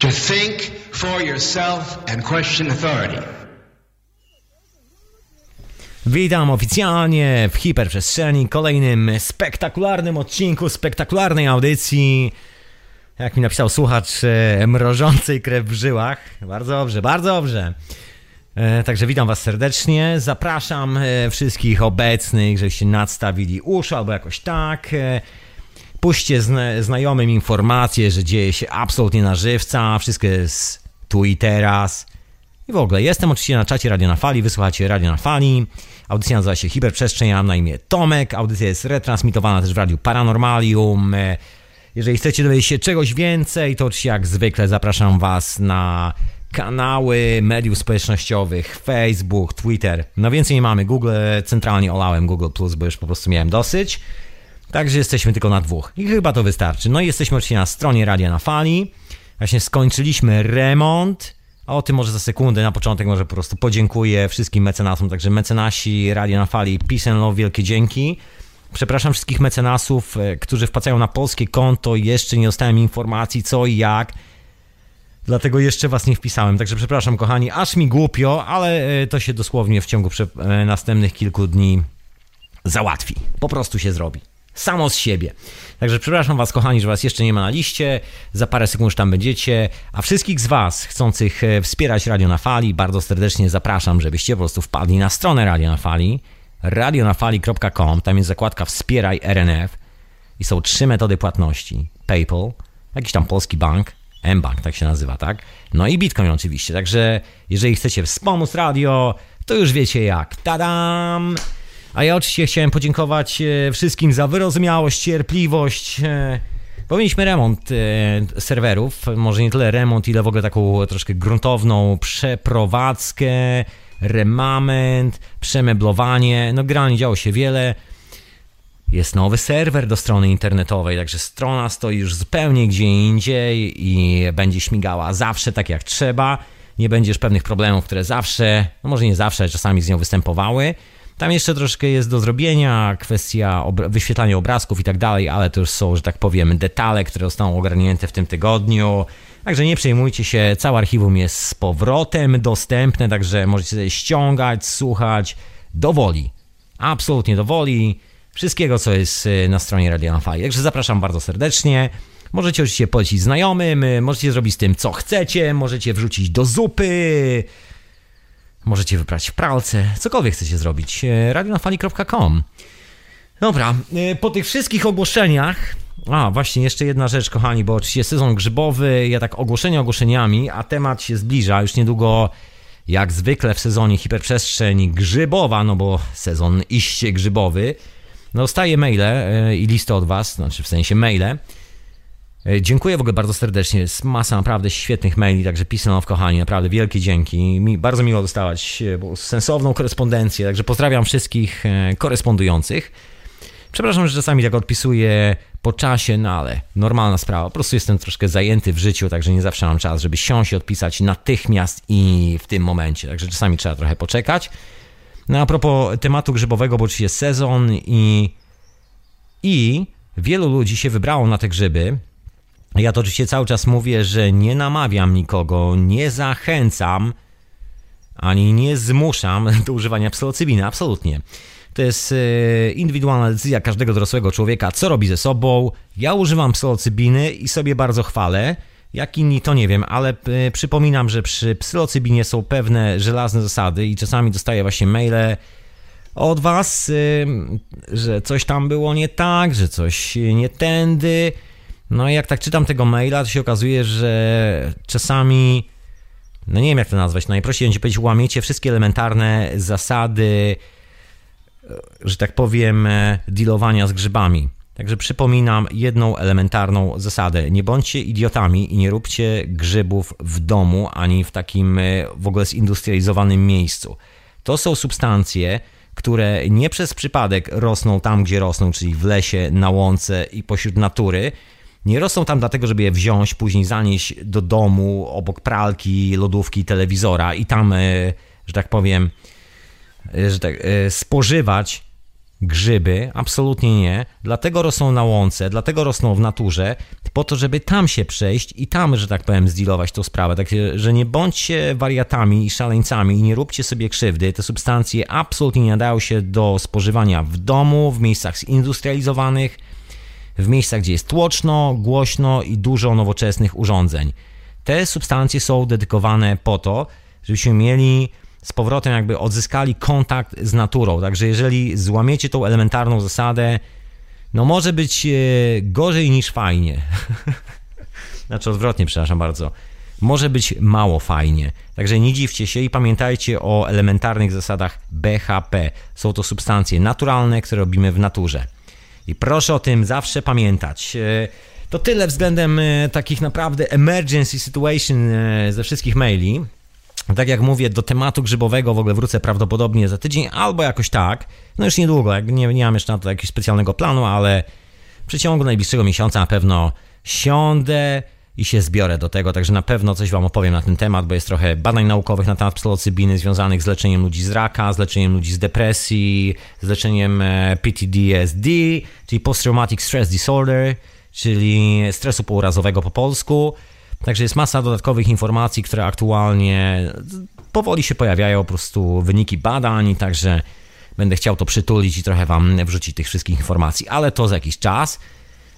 To think for yourself and question authority. Witam oficjalnie w hiperprzestrzeni, kolejnym spektakularnym odcinku, spektakularnej audycji. Jak mi napisał słuchacz, e, mrożącej krew w żyłach. Bardzo dobrze, bardzo dobrze. E, także witam Was serdecznie. Zapraszam e, wszystkich obecnych, żebyście nadstawili uszy albo jakoś tak. Puśćcie zna znajomym informację, że dzieje się absolutnie na żywca, wszystko jest tu i teraz. I w ogóle, jestem oczywiście na czacie Radio na Fali, wysłuchacie Radio na Fali. Audycja nazywa się Hiperprzestrzeń, ja mam na imię Tomek. Audycja jest retransmitowana też w Radiu Paranormalium. Jeżeli chcecie dowiedzieć się czegoś więcej, to oczywiście jak zwykle zapraszam Was na kanały mediów społecznościowych, Facebook, Twitter. No więcej nie mamy. Google centralnie olałem Google bo już po prostu miałem dosyć. Także jesteśmy tylko na dwóch. I chyba to wystarczy. No i jesteśmy oczywiście na stronie Radia na Fali. Właśnie skończyliśmy remont. A o tym może za sekundę, na początek może po prostu podziękuję wszystkim mecenasom. Także mecenasi Radia na Fali, peace and love, wielkie dzięki. Przepraszam wszystkich mecenasów, e, którzy wpłacają na polskie konto. Jeszcze nie dostałem informacji co i jak. Dlatego jeszcze was nie wpisałem. Także przepraszam kochani, aż mi głupio, ale e, to się dosłownie w ciągu e, następnych kilku dni załatwi. Po prostu się zrobi samo z siebie. Także przepraszam Was, kochani, że Was jeszcze nie ma na liście. Za parę sekund już tam będziecie. A wszystkich z Was chcących e, wspierać Radio na Fali bardzo serdecznie zapraszam, żebyście po prostu wpadli na stronę Radio na Fali radionafali.com. Tam jest zakładka Wspieraj RNF i są trzy metody płatności: PayPal, jakiś tam polski bank, mBank tak się nazywa, tak? No i Bitcoin oczywiście. Także jeżeli chcecie wspomóc radio, to już wiecie jak. Tadam! A ja oczywiście chciałem podziękować e, wszystkim za wyrozumiałość, cierpliwość. E, bo mieliśmy remont e, serwerów, może nie tyle remont, ile w ogóle taką troszkę gruntowną przeprowadzkę, remament, przemeblowanie. No generalnie działo się wiele. Jest nowy serwer do strony internetowej, także strona stoi już zupełnie gdzie indziej i będzie śmigała zawsze tak jak trzeba. Nie będziesz pewnych problemów, które zawsze, no może nie zawsze, czasami z nią występowały. Tam jeszcze troszkę jest do zrobienia, kwestia obra wyświetlania obrazków i tak dalej, ale to już są, że tak powiem, detale, które zostaną ogarnięte w tym tygodniu. Także nie przejmujcie się, całe archiwum jest z powrotem dostępne, także możecie ściągać, słuchać dowoli. Absolutnie dowoli. Wszystkiego, co jest y, na stronie Radio na Fali. Także zapraszam bardzo serdecznie. Możecie oczywiście polecić znajomym, y, możecie zrobić z tym co chcecie, możecie wrzucić do zupy, Możecie wybrać w pralce, cokolwiek chcecie zrobić. E, radionafali.com Dobra, e, po tych wszystkich ogłoszeniach a, właśnie jeszcze jedna rzecz, kochani, bo oczywiście sezon grzybowy, ja tak ogłoszenia ogłoszeniami, a temat się zbliża, już niedługo jak zwykle w sezonie hiperprzestrzeń grzybowa, no bo sezon iście grzybowy. No, dostaję maile e, i listy od Was, znaczy w sensie maile, dziękuję w ogóle bardzo serdecznie. Jest masa naprawdę świetnych maili, także pisano w kochani, naprawdę wielkie dzięki. Mi bardzo miło dostawać e, sensowną korespondencję, także pozdrawiam wszystkich e, korespondujących. Przepraszam, że czasami tak odpisuję po czasie, no ale normalna sprawa. Po prostu jestem troszkę zajęty w życiu, także nie zawsze mam czas, żeby siąść i odpisać natychmiast i w tym momencie. Także czasami trzeba trochę poczekać. No a propos tematu grzybowego, bo oczywiście sezon i, i wielu ludzi się wybrało na te grzyby. Ja to oczywiście cały czas mówię, że nie namawiam nikogo, nie zachęcam, ani nie zmuszam do używania psylocybiny, absolutnie. To jest e, indywidualna decyzja każdego dorosłego człowieka, co robi ze sobą. Ja używam psylocybiny i sobie bardzo chwalę. Jak inni to nie wiem, ale e, przypominam, że przy psylocybinie są pewne żelazne zasady i czasami dostaję właśnie maile od was, e, że coś tam było nie tak, że coś nie tędy. No i jak tak czytam tego maila, to się okazuje, że czasami, no nie wiem jak to nazwać, najprościej będzie powiedzieć, łamiecie wszystkie elementarne zasady, że tak powiem, dealowania z grzybami. Także przypominam jedną elementarną zasadę. Nie bądźcie idiotami i nie róbcie grzybów w domu, ani w takim w ogóle zindustrializowanym miejscu. To są substancje, które nie przez przypadek rosną tam, gdzie rosną, czyli w lesie, na łące i pośród natury, nie rosną tam dlatego, żeby je wziąć, później zanieść do domu obok pralki, lodówki, telewizora i tam, e, że tak powiem, e, że tak, e, spożywać grzyby, absolutnie nie. Dlatego rosną na łące, dlatego rosną w naturze, po to, żeby tam się przejść i tam, że tak powiem, zdealować tą sprawę. Tak, że nie bądźcie wariatami i szaleńcami i nie róbcie sobie krzywdy. Te substancje absolutnie nie nadają się do spożywania w domu, w miejscach zindustrializowanych, w miejscach, gdzie jest tłoczno, głośno i dużo nowoczesnych urządzeń. Te substancje są dedykowane po to, żebyśmy mieli z powrotem jakby odzyskali kontakt z naturą. Także jeżeli złamiecie tą elementarną zasadę, no może być e, gorzej niż fajnie. znaczy odwrotnie, przepraszam bardzo. Może być mało fajnie. Także nie dziwcie się i pamiętajcie o elementarnych zasadach BHP. Są to substancje naturalne, które robimy w naturze. I proszę o tym zawsze pamiętać. E, to tyle względem e, takich naprawdę emergency situation ze wszystkich maili. Tak jak mówię, do tematu grzybowego w ogóle wrócę prawdopodobnie za tydzień albo jakoś tak. No już niedługo, nie, nie mam jeszcze na to jakiegoś specjalnego planu, ale w przeciągu najbliższego miesiąca na pewno siądę i się zbiorę do tego, także na pewno coś Wam opowiem na ten temat, bo jest trochę badań naukowych na temat psylocybiny związanych z leczeniem ludzi z raka, z leczeniem ludzi z depresji, z leczeniem e, PTSD, czyli Post Traumatic Stress Disorder, czyli stresu pourazowego po polsku. Także jest masa dodatkowych informacji, które aktualnie powoli się pojawiają, po prostu wyniki badań, także będę chciał to przytulić i trochę Wam wrzucić tych wszystkich informacji, ale to za jakiś czas.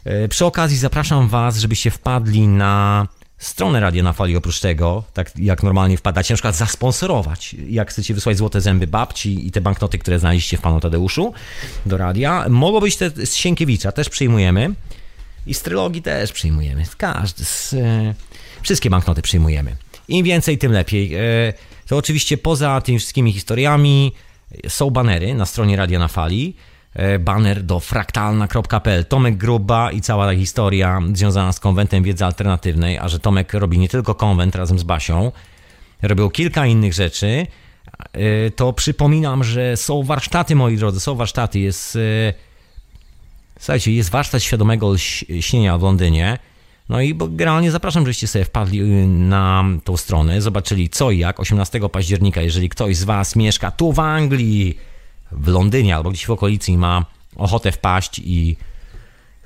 E, przy okazji zapraszam Was, żebyście wpadli na stronę Radia na Fali oprócz tego, tak jak normalnie wpadacie, na przykład zasponsorować, jak chcecie wysłać złote zęby babci i te banknoty, które znaleźliście w Panu Tadeuszu do radia. Mogą być te z Sienkiewicza, też przyjmujemy i z Trylogii też przyjmujemy. Każdy z... E, Wszystkie banknoty przyjmujemy. Im więcej, tym lepiej. E, to oczywiście poza tymi wszystkimi historiami są banery na stronie Radia na Fali. E, Baner do fraktalna.pl. Tomek Gruba i cała ta historia związana z konwentem wiedzy alternatywnej, a że Tomek robi nie tylko konwent razem z Basią, robił kilka innych rzeczy, e, to przypominam, że są warsztaty, moi drodzy, są warsztaty. Jest, słuchajcie, jest warsztat świadomego śnienia w Londynie. No i generalnie zapraszam, żebyście sobie wpadli y, na tą stronę, zobaczyli co i jak 18 października, jeżeli ktoś z Was mieszka tu w Anglii, w Londynie albo gdzieś w okolicy i ma ochotę wpaść i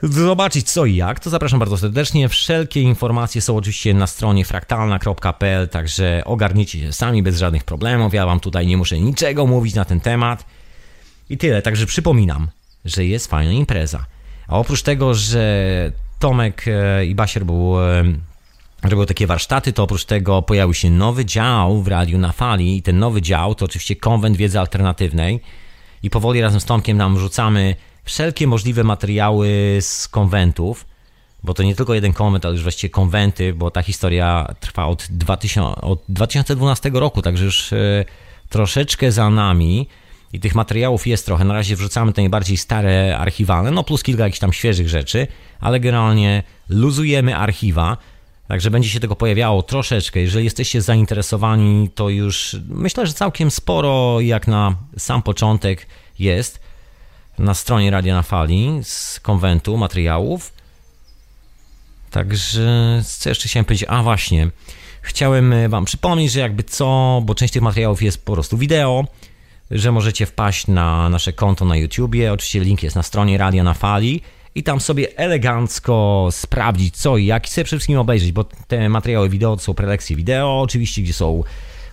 zobaczyć co i jak, to zapraszam bardzo serdecznie. Wszelkie informacje są oczywiście na stronie fraktalna.pl, także ogarnijcie się sami bez żadnych problemów. Ja Wam tutaj nie muszę niczego mówić na ten temat. I tyle, także przypominam, że jest fajna impreza. A oprócz tego, że Tomek e, i Basier był e, robił takie warsztaty, to oprócz tego pojawił się nowy dział w Radiu na Fali i ten nowy dział to oczywiście konwent wiedzy alternatywnej i powoli razem z Tomkiem nam rzucamy wszelkie możliwe materiały z konwentów, bo to nie tylko jeden konwent, ale już właściwie konwenty, bo ta historia trwa od, 2000, od 2012 roku, także już e, troszeczkę za nami i tych materiałów jest trochę. Na razie wrzucamy te najbardziej stare archiwalne, no plus kilka jakichś tam świeżych rzeczy, ale generalnie luzujemy archiwa. Także będzie się tego pojawiało troszeczkę. Jeżeli jesteście zainteresowani, to już myślę, że całkiem sporo, jak na sam początek, jest na stronie Radia na Fali z konwentu materiałów. Także co jeszcze chciałem powiedzieć? A właśnie, chciałem Wam przypomnieć, że jakby co, bo część tych materiałów jest po prostu wideo że możecie wpaść na nasze konto na YouTubie. Oczywiście link jest na stronie Radia na Fali i tam sobie elegancko sprawdzić co i jak i sobie przede wszystkim obejrzeć, bo te materiały wideo to są prelekcje wideo, oczywiście, gdzie są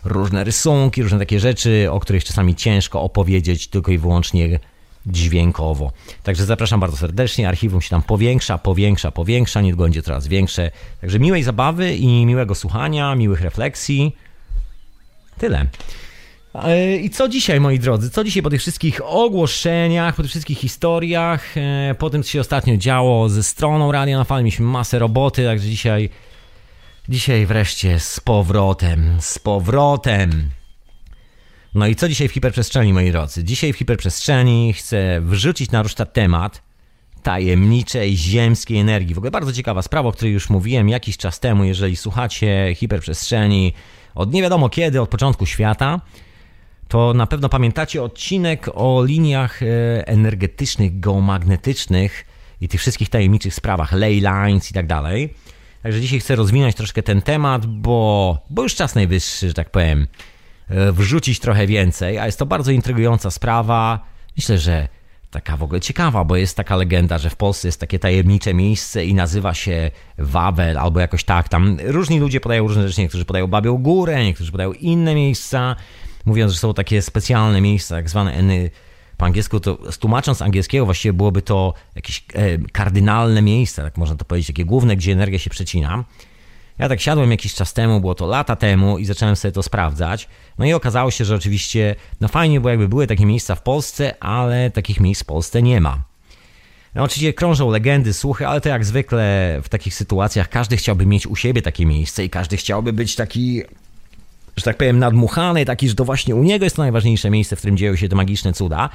różne rysunki, różne takie rzeczy, o których czasami ciężko opowiedzieć tylko i wyłącznie dźwiękowo. Także zapraszam bardzo serdecznie. Archiwum się tam powiększa, powiększa, powiększa, niedługo będzie coraz większe. Także miłej zabawy i miłego słuchania, miłych refleksji. Tyle. E, I co dzisiaj, moi drodzy? Co dzisiaj po tych wszystkich ogłoszeniach, po tych wszystkich historiach, e, po tym, co się ostatnio działo ze stroną Radia na Fali, mieliśmy masę roboty, także dzisiaj, dzisiaj wreszcie z powrotem, z powrotem. No i co dzisiaj w hiperprzestrzeni, moi drodzy? Dzisiaj w hiperprzestrzeni chcę wrzucić na ruszta temat tajemniczej ziemskiej energii. W ogóle bardzo ciekawa sprawa, o której już mówiłem jakiś czas temu, jeżeli słuchacie hiperprzestrzeni od nie wiadomo kiedy, od początku świata to na pewno pamiętacie odcinek o liniach e, energetycznych, geomagnetycznych i tych wszystkich tajemniczych sprawach, ley lines i tak dalej. Także dzisiaj chcę rozwinąć troszkę ten temat, bo, bo już czas najwyższy, że tak powiem, e, wrzucić trochę więcej, a jest to bardzo intrygująca sprawa. Myślę, że taka w ogóle ciekawa, bo jest taka legenda, że w Polsce jest takie tajemnicze miejsce i nazywa się Wawel albo jakoś tak. Tam różni ludzie podają różne rzeczy, niektórzy podają Babią Górę, niektórzy podają inne miejsca, mówiąc, że są takie specjalne miejsca, tak zwane po angielsku, to tłumacząc angielskiego właściwie byłoby to jakieś e, kardynalne miejsce, tak można to powiedzieć, takie główne, gdzie energia się przecina. Ja tak siadłem jakiś czas temu, było to lata temu i zacząłem sobie to sprawdzać. No i okazało się, że oczywiście, no fajnie, bo jakby były takie miejsca w Polsce, ale takich miejsc w Polsce nie ma. No oczywiście krążą legendy, słuchy, ale to jak zwykle w takich sytuacjach każdy chciałby mieć u siebie takie miejsce i każdy chciałby być taki, że tak powiem, nadmuchany, taki, że to właśnie u niego jest to najważniejsze miejsce, w którym dzieją się te magiczne cuda.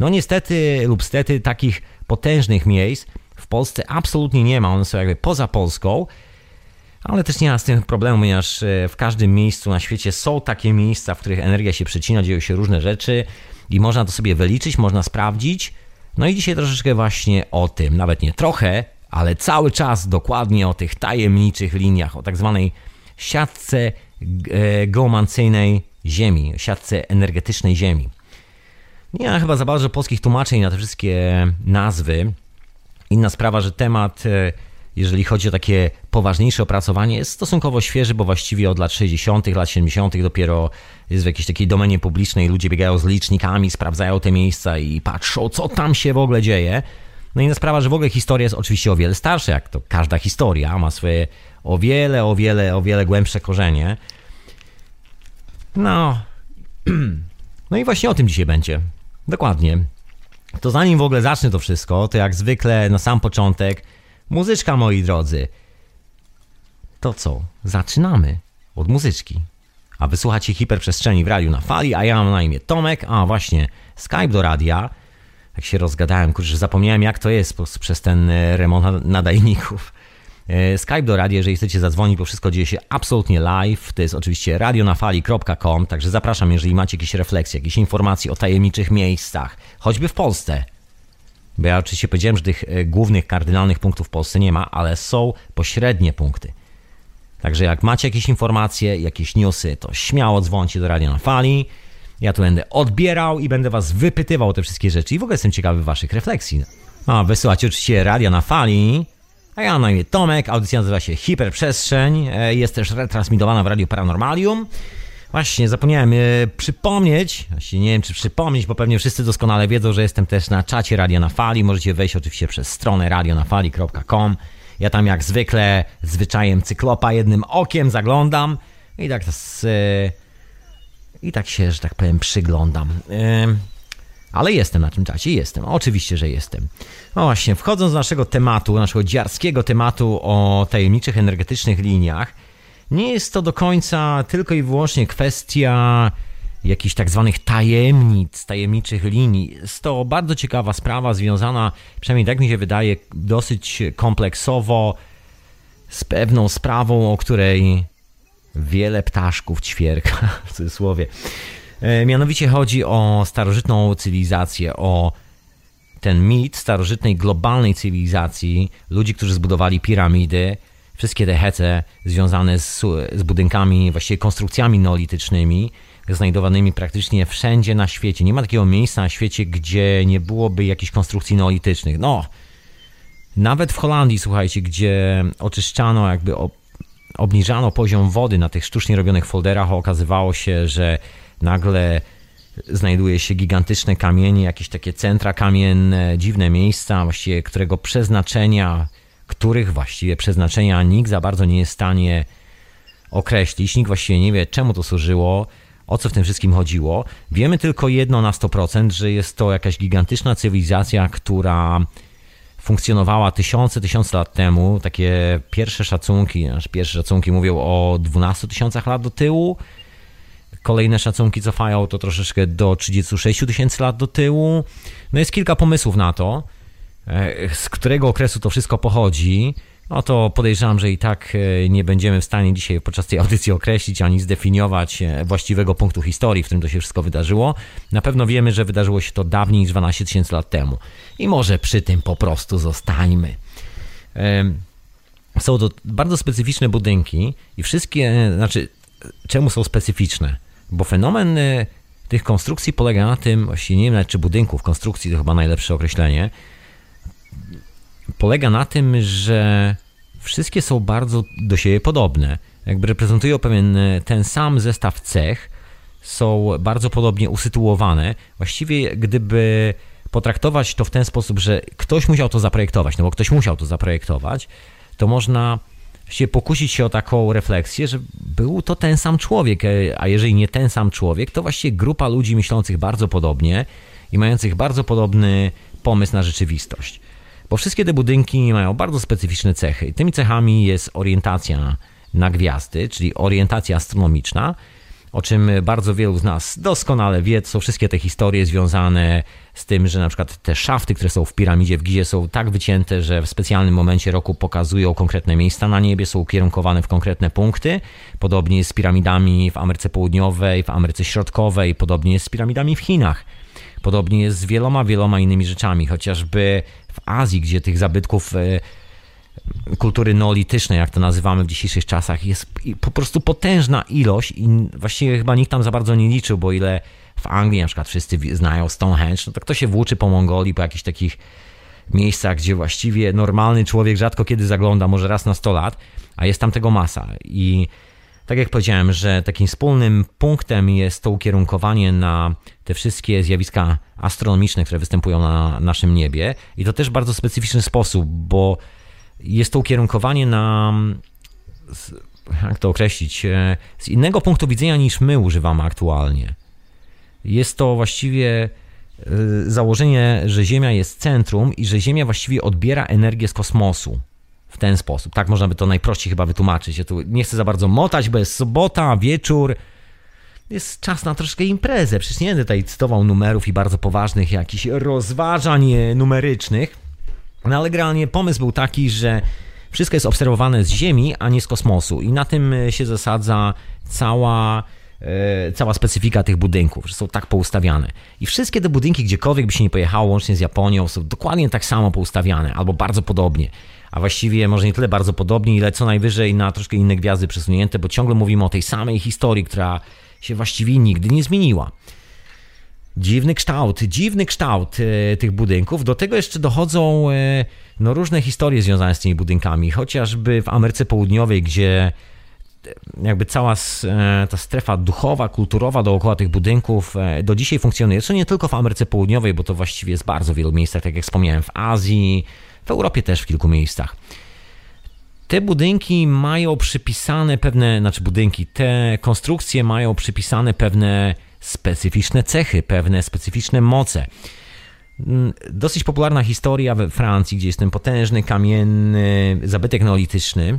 No niestety lub stety takich potężnych miejsc w Polsce absolutnie nie ma, one są jakby poza Polską, ale też nie ma z tym problemu, ponieważ e, w każdym miejscu na świecie są takie miejsca, w których energia się przecina, dzieją się różne rzeczy i można to sobie wyliczyć, można sprawdzić. No i dzisiaj troszeczkę właśnie o tym, nawet nie trochę, ale cały czas dokładnie o tych tajemniczych liniach, o tak zwanej siatce geomancyjnej Ziemi, siatce energetycznej Ziemi. Nie ma chyba za bardzo polskich tłumaczeń na te wszystkie nazwy. Inna sprawa, że temat e, jeżeli chodzi o takie poważniejsze opracowanie, jest stosunkowo świeży, bo właściwie od lat 60., lat 70. dopiero jest w jakiejś takiej domenie publicznej. Ludzie biegają z licznikami, sprawdzają te miejsca i patrzą, co tam się w ogóle dzieje. No i inna sprawa, że w ogóle historia jest oczywiście o wiele starsza, jak to każda historia, ma swoje o wiele, o wiele, o wiele głębsze korzenie. No. No i właśnie o tym dzisiaj będzie. Dokładnie. To zanim w ogóle zacznę to wszystko, to jak zwykle na sam początek Muzyczka, moi drodzy. To co? Zaczynamy od muzyczki. A wysłuchacie hiperprzestrzeni w radiu na fali, a ja mam na imię Tomek, a właśnie Skype do radia. Jak się rozgadałem, kurczę, zapomniałem jak to jest przez ten e, remont nadajników. E, Skype do radia, jeżeli chcecie zadzwonić, bo wszystko dzieje się absolutnie live. To jest oczywiście radionafali.com, także zapraszam, jeżeli macie jakieś refleksje, jakieś informacje o tajemniczych miejscach, choćby w Polsce, bo ja oczywiście powiedziałem, że tych e, głównych, kardynalnych punktów w Polsce nie ma, ale są pośrednie punkty. Także jak macie jakieś informacje, jakieś newsy, to śmiało dzwońcie do Radia na Fali. Ja tu będę odbierał i będę was wypytywał o te wszystkie rzeczy i w ogóle jestem ciekawy waszych refleksji. A, wysyłacie oczywiście Radia na Fali, a ja na imię Tomek, audycja nazywa się Hiperprzestrzeń, e, jest też retransmitowana w Radiu Paranormalium. Właśnie, zapomniałem e, przypomnieć, właśnie nie wiem czy przypomnieć, bo pewnie wszyscy doskonale wiedzą, że jestem też na czacie Radio na Fali. Możecie wejść oczywiście przez stronę radionafali.com. Ja tam jak zwykle zwyczajem cyklopa jednym okiem zaglądam i tak, z, e, i tak się, że tak powiem, przyglądam. E, ale jestem na tym czacie, jestem. Oczywiście, że jestem. No właśnie, wchodząc do naszego tematu, naszego dziarskiego tematu o tajemniczych energetycznych liniach, nie jest to do końca tylko i wyłącznie kwestia jakichś tak zwanych tajemnic, tajemniczych linii. Jest to bardzo ciekawa sprawa związana, przynajmniej tak mi się wydaje, dosyć kompleksowo z pewną sprawą, o której wiele ptaszków ćwierka, w cudzysłowie. E, mianowicie chodzi o starożytną cywilizację, o ten mit starożytnej globalnej cywilizacji, ludzi, którzy zbudowali piramidy, wszystkie te hece związane z, z budynkami, właściwie konstrukcjami neolitycznymi, znajdowanymi praktycznie wszędzie na świecie. Nie ma takiego miejsca na świecie, gdzie nie byłoby jakichś konstrukcji neolitycznych. No, nawet w Holandii, słuchajcie, gdzie oczyszczano, jakby obniżano poziom wody na tych sztucznie robionych folderach, okazywało się, że nagle znajduje się gigantyczne kamienie, jakieś takie centra kamienne, dziwne miejsca, właściwie którego przeznaczenia których właściwie przeznaczenia nikt za bardzo nie jest w stanie określić. Nikt właściwie nie wie, czemu to służyło, o co w tym wszystkim chodziło. Wiemy tylko jedno na 100%, że jest to jakaś gigantyczna cywilizacja, która funkcjonowała tysiące, tysiące lat temu. Takie pierwsze szacunki, znaczy pierwsze szacunki mówią o 12 tysiącach lat do tyłu. Kolejne szacunki cofają to troszeczkę do 36 tysięcy lat do tyłu. No jest kilka pomysłów na to. E, z którego okresu to wszystko pochodzi, no to podejrzewam, że i tak e, nie będziemy w stanie dzisiaj podczas tej audycji określić ani zdefiniować e, właściwego punktu historii, w którym to się wszystko wydarzyło. Na pewno wiemy, że wydarzyło się to dawniej niż 12 tysięcy lat temu. I może przy tym po prostu zostańmy. Są to bardzo specyficzne budynki i wszystkie, znaczy, czemu są specyficzne? Bo fenomen tych konstrukcji polega na tym, właściwie nie wiem nawet czy budynków, konstrukcji to chyba najlepsze określenie, polega na tym, że wszystkie są bardzo do siebie podobne. Jakby reprezentują pewien ten sam zestaw cech, są bardzo podobnie usytuowane. Właściwie gdyby potraktować to w ten sposób, że ktoś musiał to zaprojektować, no bo ktoś musiał to zaprojektować, to można się pokusić się o taką refleksję, że był to ten sam człowiek, e, a jeżeli nie ten sam człowiek, to właściwie grupa ludzi myślących bardzo podobnie i mających bardzo podobny pomysł na rzeczywistość. Bo wszystkie te budynki mają bardzo specyficzne cechy. Tymi cechami jest orientacja na gwiazdy, czyli orientacja astronomiczna, o czym bardzo wielu z nas doskonale wie. Są wszystkie te historie związane z tym, że na przykład te szafty, które są w piramidzie w Gizie są tak wycięte, że w specjalnym momencie roku pokazują konkretne miejsca na niebie, są ukierunkowane w konkretne punkty. Podobnie jest z piramidami w Ameryce Południowej, w Ameryce Środkowej, podobnie jest z piramidami w Chinach. Podobnie jest z wieloma, wieloma innymi rzeczami, chociażby w Azji, gdzie tych zabytków e, kultury neolitycznej, jak to nazywamy w dzisiejszych czasach, jest po prostu potężna ilość i właściwie chyba nikt tam za bardzo nie liczył, bo ile w Anglii na przykład wszyscy znają Stonehenge, no to kto się włóczy po Mongolii, po jakichś takich miejscach, gdzie właściwie normalny człowiek rzadko kiedy zagląda, może raz na 100 lat, a jest tam tego masa. I tak jak powiedziałem, że takim wspólnym punktem jest to ukierunkowanie na te wszystkie zjawiska astronomiczne, które występują na naszym niebie. I to też bardzo specyficzny sposób, bo jest to ukierunkowanie na jak to określić, e, z innego punktu widzenia niż my używamy aktualnie. Jest to właściwie e, założenie, że Ziemia jest centrum i że Ziemia właściwie odbiera energię z kosmosu w ten sposób. Tak można by to najprościej chyba wytłumaczyć. Ja tu nie chcę za bardzo motać, bo jest sobota, wieczór. Jest czas na troszkę imprezę. Przecież nie będę tutaj cytował numerów i bardzo poważnych jakichś rozważań numerycznych. No ale generalnie pomysł był taki, że wszystko jest obserwowane z Ziemi, a nie z kosmosu. I na tym się zasadza cała e, cała specyfika tych budynków, że są tak poustawiane. I wszystkie te budynki, gdziekolwiek by się nie pojechało, łącznie z Japonią, są dokładnie tak samo poustawiane, albo bardzo podobnie a właściwie może nie tyle bardzo podobnie, ile co najwyżej na troszkę inne gwiazdy przesunięte, bo ciągle mówimy o tej samej historii, która się właściwie nigdy nie zmieniła. Dziwny kształt, dziwny kształt e, tych budynków. Do tego jeszcze dochodzą e, no, różne historie związane z tymi budynkami, chociażby w Ameryce Południowej, gdzie e, jakby cała ta strefa duchowa, kulturowa dookoła tych budynków do dzisiaj funkcjonuje. Co nie tylko w Ameryce Południowej, bo to właściwie jest bardzo wielu miejscach, tak jak wspomniałem, w Azji, w Europie też w kilku miejscach. Te budynki mają przypisane pewne, znaczy budynki, te konstrukcje mają przypisane pewne specyficzne cechy, pewne specyficzne moce. Mm, dosyć popularna historia we Francji, gdzie jest ten potężny kamienny zabytek neolityczny.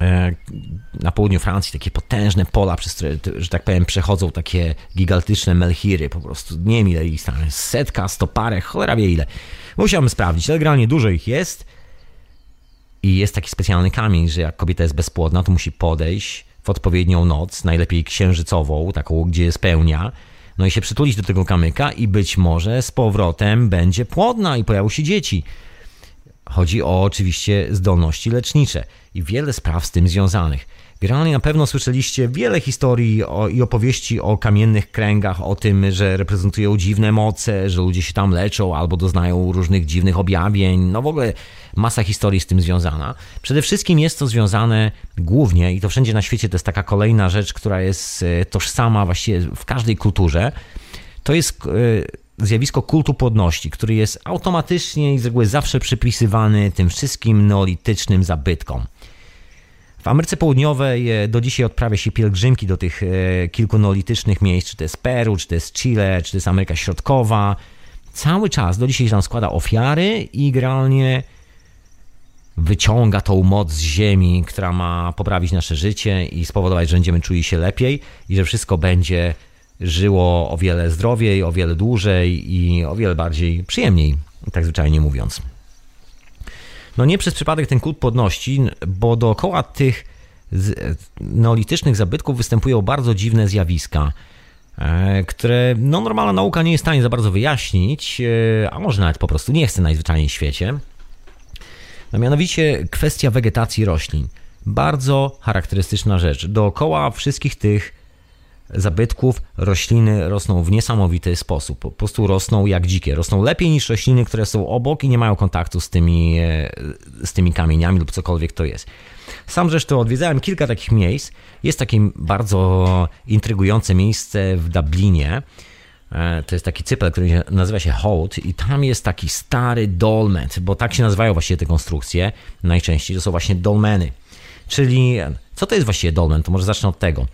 E, na południu Francji takie potężne pola, przez które, że tak powiem, przechodzą takie gigantyczne melchiry, po prostu nie ile ich tam jest, setka, stoparek, cholera wie ile. Musiałbym sprawdzić, ale generalnie dużo ich jest i jest taki specjalny kamień, że jak kobieta jest bezpłodna, to musi podejść w odpowiednią noc, najlepiej księżycową, taką, gdzie jest pełnia, no i się przytulić do tego kamyka i być może z powrotem będzie płodna i pojawią się dzieci. Chodzi o oczywiście zdolności lecznicze i wiele spraw z tym związanych. Generalnie na pewno słyszeliście wiele historii o, i opowieści o kamiennych kręgach, o tym, że reprezentują dziwne moce, że ludzie się tam leczą albo doznają różnych dziwnych objawień. No w ogóle masa historii z tym związana. Przede wszystkim jest to związane głównie, i to wszędzie na świecie to jest taka kolejna rzecz, która jest e, tożsama właściwie w każdej kulturze, to jest e, zjawisko kultu płodności, który jest automatycznie i z reguły zawsze przypisywany tym wszystkim neolitycznym zabytkom. W Ameryce Południowej e, do dzisiaj odprawia się pielgrzymki do tych e, kilku neolitycznych miejsc, czy to jest Peru, czy to jest Chile, czy to jest Ameryka Środkowa. Cały czas do dzisiaj tam składa ofiary i generalnie wyciąga tą moc z ziemi, która ma poprawić nasze życie i spowodować, że będziemy czuli się lepiej i że wszystko będzie żyło o wiele zdrowiej, o wiele dłużej i o wiele bardziej przyjemniej, tak zwyczajnie mówiąc. No nie przez przypadek ten kult podności, bo dookoła tych neolitycznych zabytków występują bardzo dziwne zjawiska, e, które no, normalna nauka nie jest w stanie za bardzo wyjaśnić, e, a może nawet po prostu nie chce najzwyczajniej w świecie. No mianowicie kwestia wegetacji roślin. Bardzo charakterystyczna rzecz. Dookoła wszystkich tych zabytków rośliny rosną w niesamowity sposób. Po prostu rosną jak dzikie. Rosną lepiej niż rośliny, które są obok i nie mają kontaktu z tymi, e, z tymi kamieniami lub cokolwiek to jest. Sam zresztą odwiedzałem kilka takich miejsc. Jest takie bardzo intrygujące miejsce w Dublinie. E, to jest taki cypel, który nazywa się Holt i tam jest taki stary dolmen, bo tak się nazywają właściwie te konstrukcje najczęściej. To są właśnie dolmeny. Czyli co to jest właściwie dolmen? To może zacznę od tego.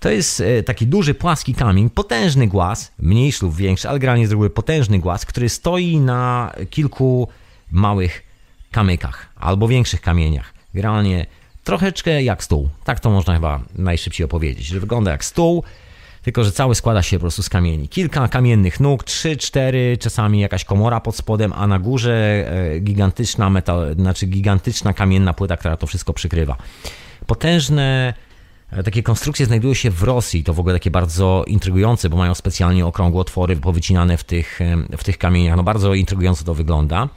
To jest e, taki duży, płaski kamień, potężny głaz, mniejszy lub większy, ale generalnie z reguły potężny głaz, który stoi na kilku małych kamykach albo większych kamieniach. Generalnie troszeczkę jak stół. Tak to można chyba najszybciej opowiedzieć, że wygląda jak stół, tylko że cały składa się po prostu z kamieni. Kilka kamiennych nóg, trzy, cztery, czasami jakaś komora pod spodem, a na górze e, gigantyczna metal, znaczy gigantyczna kamienna płyta, która to wszystko przykrywa. Potężne takie konstrukcje znajdują się w Rosji, to w ogóle takie bardzo intrygujące, bo mają specjalnie okrągłe otwory powycinane w tych, e, w tych kamieniach. No bardzo intrygująco to wygląda.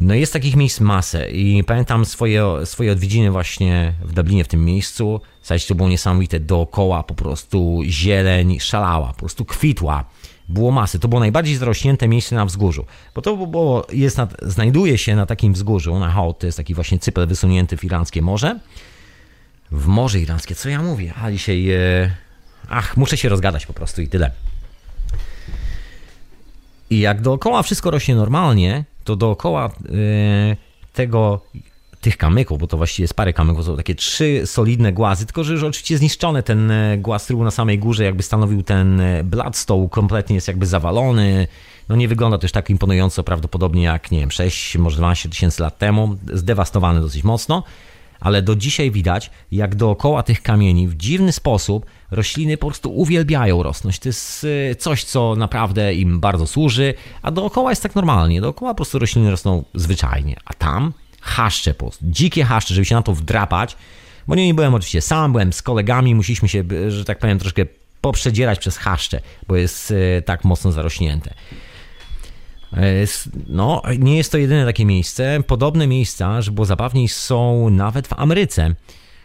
No jest takich miejsc masę i pamiętam swoje, swoje odwiedziny właśnie w Dublinie, w tym miejscu. Słuchajcie, to było niesamowite, dookoła po prostu zieleń szalała, po prostu kwitła. Było masy. To było najbardziej zrośnięte miejsce na wzgórzu, bo to było, jest nad, znajduje się na takim wzgórzu, na Hołd, to jest taki właśnie cypel wysunięty w Iranskie Morze. W Morze Iranskie, co ja mówię? A dzisiaj, e... ach, muszę się rozgadać po prostu i tyle. I jak dookoła wszystko rośnie normalnie, to dookoła e, tego, tych kamyków, bo to właściwie jest parę kamyków, są takie trzy solidne głazy, tylko że już oczywiście zniszczony ten e, głaz, był na samej górze, jakby stanowił ten Bloodstone, kompletnie jest jakby zawalony, no nie wygląda też tak imponująco prawdopodobnie jak, nie wiem, 6, może 12 tysięcy lat temu, zdewastowany dosyć mocno, ale do dzisiaj widać, jak dookoła tych kamieni w dziwny sposób rośliny po prostu uwielbiają rosnąć. To jest y, coś, co naprawdę im bardzo służy, a dookoła jest tak normalnie. Dookoła po prostu rośliny rosną zwyczajnie, a tam haszcze po prostu, dzikie haszcze, żeby się na to wdrapać, bo nie byłem oczywiście sam, byłem z kolegami, musieliśmy się, że tak powiem, troszkę poprzedzierać przez haszcze, bo jest y, tak mocno zarośnięte. E, no, nie jest to jedyne takie miejsce. Podobne miejsca, że było zabawniej, są nawet w Ameryce.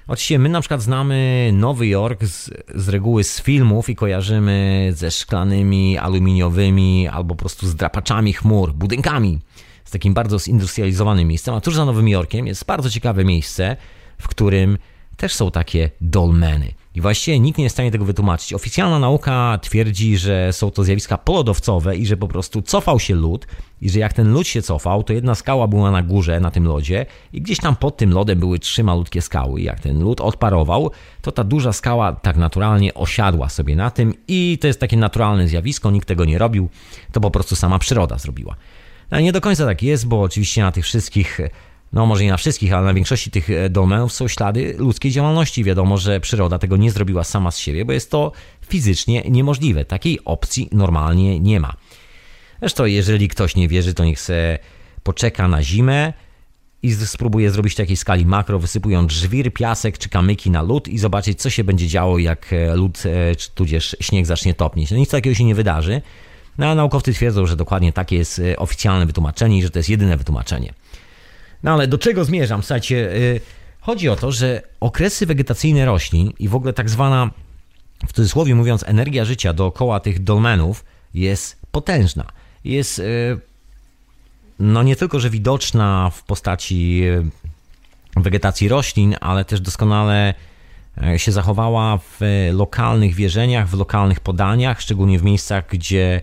Oczywiście my na przykład znamy Nowy Jork z, z reguły z filmów i kojarzymy ze szklanymi, aluminiowymi albo po prostu z drapaczami chmur, budynkami, z takim bardzo zindustrializowanym miejscem. A tuż za Nowym Jorkiem jest bardzo ciekawe miejsce, w którym też są takie dolmeny. I właściwie nikt nie jest w stanie tego wytłumaczyć. Oficjalna nauka twierdzi, że są to zjawiska polodowcowe i że po prostu cofał się lód i że jak ten lód się cofał, to jedna skała była na górze, na tym lodzie i gdzieś tam pod tym lodem były trzy malutkie skały. I jak ten lód odparował, to ta duża skała tak naturalnie osiadła sobie na tym i to jest takie naturalne zjawisko, nikt tego nie robił, to po prostu sama przyroda zrobiła. Ale nie do końca tak jest, bo oczywiście na tych wszystkich no może nie na wszystkich, ale na większości tych e, domenów są ślady ludzkiej działalności. Wiadomo, że przyroda tego nie zrobiła sama z siebie, bo jest to fizycznie niemożliwe. Takiej opcji normalnie nie ma. Zresztą, jeżeli ktoś nie wierzy, to niech se poczeka na zimę i spróbuje zrobić w takiej skali makro, wysypując żwir, piasek czy kamyki na lód i zobaczyć, co się będzie działo, jak e, lód e, czy tudzież śnieg zacznie topnieć. No nic takiego się nie wydarzy. No, a naukowcy twierdzą, że dokładnie takie jest oficjalne wytłumaczenie i że to jest jedyne wytłumaczenie. No ale do czego zmierzam? Słuchajcie, yy, chodzi o to, że okresy wegetacyjne roślin i w ogóle tak zwana, w cudzysłowie mówiąc, energia życia dookoła tych dolmenów jest potężna. Jest yy, no nie tylko, że widoczna w postaci y, wegetacji roślin, ale też doskonale y, się zachowała w lokalnych wierzeniach, w lokalnych podaniach, szczególnie w miejscach, gdzie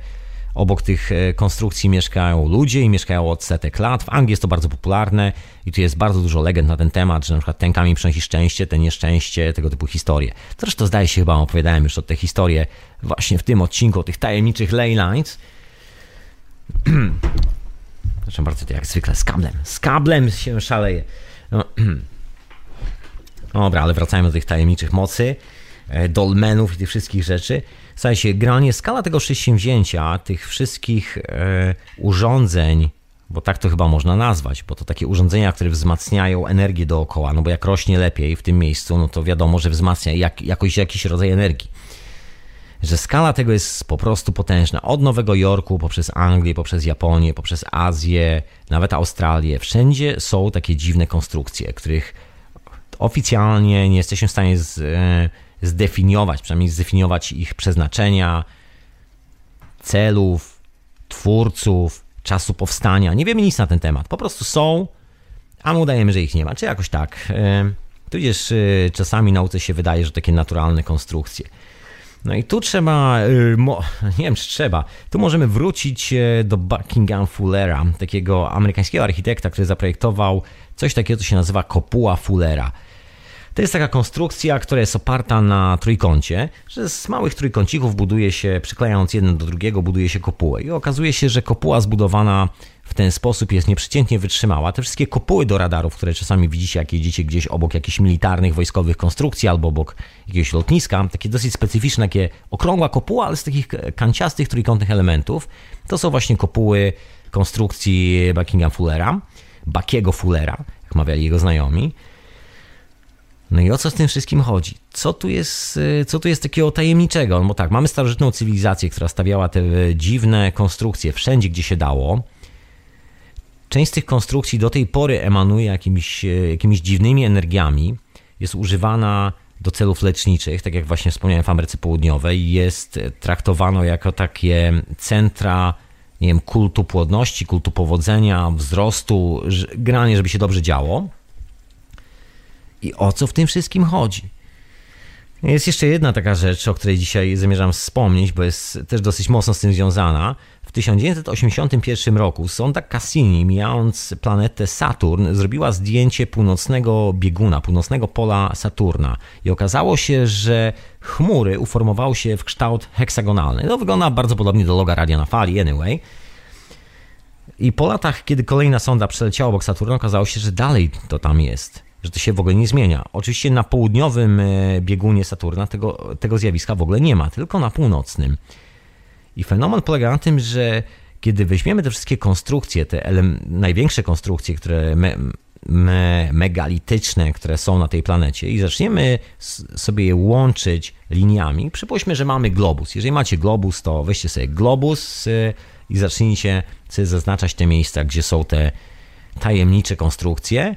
Obok tych e, konstrukcji mieszkają ludzie i mieszkają od setek lat. W Anglii jest to bardzo popularne i tu jest bardzo dużo legend na ten temat, że na przykład ten kamień przynosi szczęście, ten nieszczęście, tego typu historie. Zresztą zdaje się chyba opowiadałem już o te historie właśnie w tym odcinku o tych tajemniczych ley lines. Zresztą bardzo to jak zwykle z kablem. Z kablem się szaleje. No. Dobra, ale wracajmy do tych tajemniczych mocy, e, dolmenów i tych wszystkich rzeczy. Słuchajcie, generalnie skala tego przedsięwzięcia, tych wszystkich e, urządzeń, bo tak to chyba można nazwać, bo to takie urządzenia, które wzmacniają energię dookoła, no bo jak rośnie lepiej w tym miejscu, no to wiadomo, że wzmacnia jak, jakoś jakiś rodzaj energii. Że skala tego jest po prostu potężna. Od Nowego Jorku, poprzez Anglię, poprzez Japonię, poprzez Azję, nawet Australię. Wszędzie są takie dziwne konstrukcje, których oficjalnie nie jesteśmy w stanie z, e, zdefiniować, przynajmniej zdefiniować ich przeznaczenia, celów, twórców, czasu powstania. Nie wiemy nic na ten temat. Po prostu są, a my udajemy, że ich nie ma. Czy jakoś tak. E, tudzież e, czasami nauce się wydaje, że takie naturalne konstrukcje. No i tu trzeba, nie wiem czy trzeba, tu możemy wrócić do Buckingham Fullera, takiego amerykańskiego architekta, który zaprojektował coś takiego, co się nazywa kopuła Fullera. To jest taka konstrukcja, która jest oparta na trójkącie, że z małych trójkącików buduje się, przyklejając jeden do drugiego, buduje się kopułę. I okazuje się, że kopuła zbudowana w ten sposób jest nieprzeciętnie wytrzymała. Te wszystkie kopuły do radarów, które czasami widzicie, jak jedziecie gdzieś obok jakichś militarnych, wojskowych konstrukcji albo obok jakiegoś lotniska, takie dosyć specyficzne, takie okrągła kopuła, ale z takich kanciastych trójkątnych elementów, to są właśnie kopuły konstrukcji Buckingham Fullera, Buckiego Fullera, jak mawiali jego znajomi. No i o co z tym wszystkim chodzi? Co tu jest, y, co tu jest takiego tajemniczego? No bo tak, mamy starożytną cywilizację, która stawiała te dziwne konstrukcje wszędzie, gdzie się dało. Część z tych konstrukcji do tej pory emanuje jakimiś, y, jakimiś dziwnymi energiami, jest używana do celów leczniczych, tak jak właśnie wspomniałem w Ameryce Południowej, jest traktowano jako takie centra nie wiem, kultu płodności, kultu powodzenia, wzrostu, granie, żeby się dobrze działo. I o co w tym wszystkim chodzi? Jest jeszcze jedna taka rzecz, o której dzisiaj zamierzam wspomnieć, bo jest też dosyć mocno z tym związana. W 1981 roku sonda Cassini, mijając planetę Saturn, zrobiła zdjęcie północnego bieguna, północnego pola Saturna. I okazało się, że chmury uformowały się w kształt heksagonalny. To wygląda bardzo podobnie do loga radia na fali, anyway. I po latach, kiedy kolejna sonda przeleciała obok Saturna, okazało się, że dalej to tam jest że to się w ogóle nie zmienia. Oczywiście na południowym e, biegunie Saturna tego, tego zjawiska w ogóle nie ma, tylko na północnym. I fenomen polega na tym, że kiedy weźmiemy te wszystkie konstrukcje, te największe konstrukcje, które me me megalityczne, które są na tej planecie i zaczniemy sobie je łączyć liniami, przypuśćmy, że mamy globus. Jeżeli macie globus, to weźcie sobie globus e, i zacznijcie zaznaczać te miejsca, gdzie są te tajemnicze konstrukcje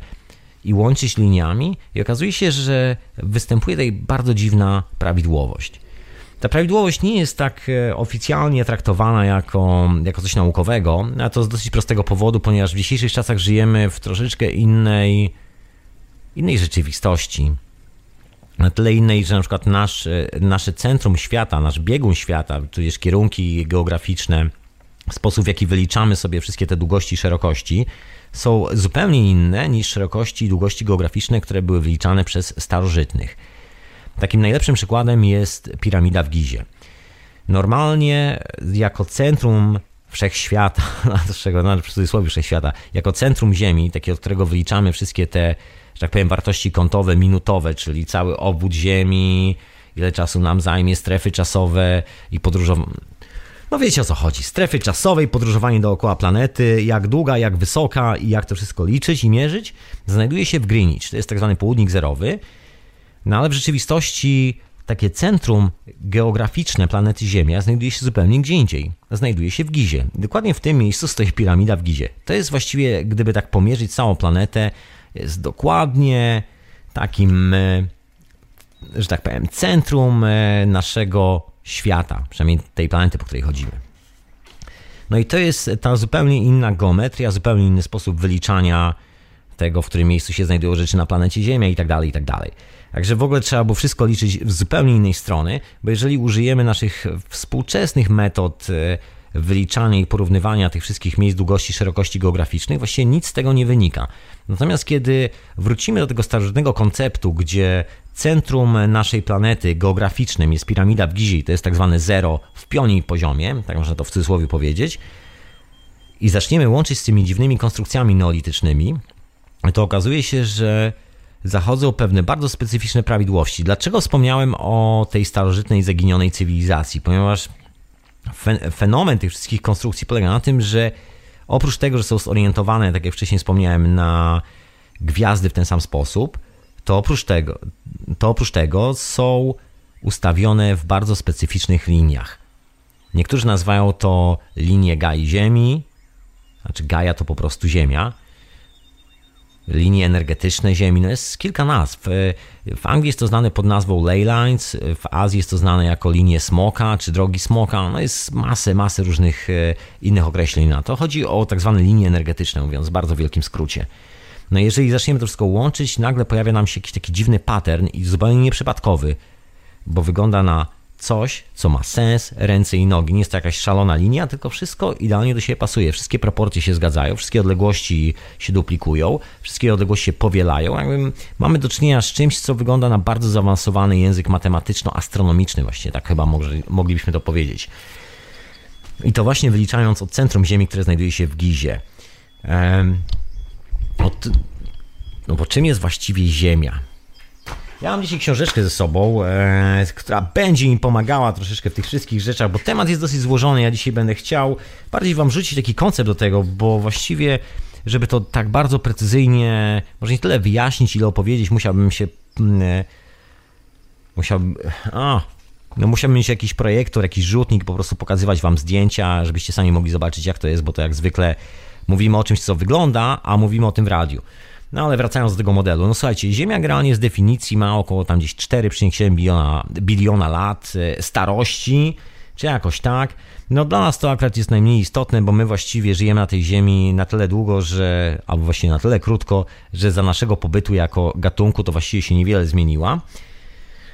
i łączyć liniami i okazuje się, że występuje tutaj bardzo dziwna prawidłowość. Ta prawidłowość nie jest tak e, oficjalnie traktowana jako, jako coś naukowego, a to z dosyć prostego powodu, ponieważ w dzisiejszych czasach żyjemy w troszeczkę innej, innej rzeczywistości. Na tyle innej, że na przykład nasz, e, nasze centrum świata, nasz biegun świata, tudzież kierunki geograficzne, sposób w jaki wyliczamy sobie wszystkie te długości i szerokości, są zupełnie inne niż szerokości i długości geograficzne, które były wyliczane przez starożytnych. Takim najlepszym przykładem jest piramida w Gizie. Normalnie jako centrum wszechświata, czego no, w cudzysłowie wszechświata, jako centrum Ziemi, takie od którego wyliczamy wszystkie te, że tak powiem, wartości kątowe, minutowe, czyli cały obwód Ziemi, ile czasu nam zajmie, strefy czasowe i podróżowanie no wiecie o co chodzi. Strefy czasowej, podróżowanie dookoła planety, jak długa, jak wysoka i jak to wszystko liczyć i mierzyć, znajduje się w Greenwich. To jest tak zwany południk zerowy. No ale w rzeczywistości takie centrum geograficzne planety Ziemia znajduje się zupełnie gdzie indziej. Znajduje się w Gizie. Dokładnie w tym miejscu stoi piramida w Gizie. To jest właściwie, gdyby tak pomierzyć całą planetę, jest dokładnie takim, e, że tak powiem, centrum e, naszego świata, przynajmniej tej planety, po której chodzimy. No i to jest ta zupełnie inna geometria, zupełnie inny sposób wyliczania tego, w którym miejscu się znajdują rzeczy na planecie Ziemia i tak dalej, i tak dalej. Także w ogóle trzeba było wszystko liczyć z zupełnie innej strony, bo jeżeli użyjemy naszych współczesnych metod e, wyliczania i porównywania tych wszystkich miejsc długości, szerokości geograficznych, właściwie nic z tego nie wynika. Natomiast kiedy wrócimy do tego starożytnego konceptu, gdzie centrum naszej planety geograficznym jest piramida w Gizi, to jest tak zwane zero w pionie poziomie, tak można to w cudzysłowie powiedzieć, i zaczniemy łączyć z tymi dziwnymi konstrukcjami neolitycznymi, to okazuje się, że zachodzą pewne bardzo specyficzne prawidłowości. Dlaczego wspomniałem o tej starożytnej, zaginionej cywilizacji? Ponieważ fenomen tych wszystkich konstrukcji polega na tym, że oprócz tego, że są zorientowane, tak jak wcześniej wspomniałem, na gwiazdy w ten sam sposób, to oprócz tego, to oprócz tego są ustawione w bardzo specyficznych liniach. Niektórzy nazywają to linie Gai Ziemi, znaczy Gaia to po prostu Ziemia. linie energetyczne Ziemi. No jest kilka nazw. W Anglii jest to znane pod nazwą ley lines, w Azji jest to znane jako linie smoka czy drogi smoka. No jest masę, masę różnych innych określeń na to. Chodzi o tak zwane linie energetyczne, mówiąc w bardzo wielkim skrócie. No jeżeli zaczniemy to wszystko łączyć, nagle pojawia nam się jakiś taki dziwny pattern i zupełnie nieprzypadkowy, bo wygląda na coś, co ma sens, ręce i nogi. Nie jest to jakaś szalona linia, tylko wszystko idealnie do siebie pasuje. Wszystkie proporcje się zgadzają, wszystkie odległości się duplikują, wszystkie odległości się powielają. Jakby mamy do czynienia z czymś, co wygląda na bardzo zaawansowany język matematyczno-astronomiczny, właśnie tak chyba moglibyśmy to powiedzieć. I to właśnie wyliczając od centrum Ziemi, które znajduje się w Gizie. Od, no bo czym jest właściwie Ziemia? Ja mam dzisiaj książeczkę ze sobą, e, która będzie mi pomagała troszeczkę w tych wszystkich rzeczach, bo temat jest dosyć złożony. Ja dzisiaj będę chciał bardziej Wam rzucić taki koncept do tego, bo właściwie, żeby to tak bardzo precyzyjnie, może nie tyle wyjaśnić, ile opowiedzieć, musiałbym się. Mm, e, musiałbym. A, no musiałbym mieć jakiś projektor, jakiś rzutnik, po prostu pokazywać Wam zdjęcia, żebyście sami mogli zobaczyć, jak to jest, bo to jak zwykle mówimy o czymś, co wygląda, a mówimy o tym w radiu. No ale wracając do tego modelu, no słuchajcie, Ziemia generalnie z definicji ma około tam gdzieś 4,7 biliona, biliona lat e, starości, czy jakoś tak. No dla nas to akurat jest najmniej istotne, bo my właściwie żyjemy na tej Ziemi na tyle długo, że, albo właściwie na tyle krótko, że za naszego pobytu jako gatunku to właściwie się niewiele zmieniła.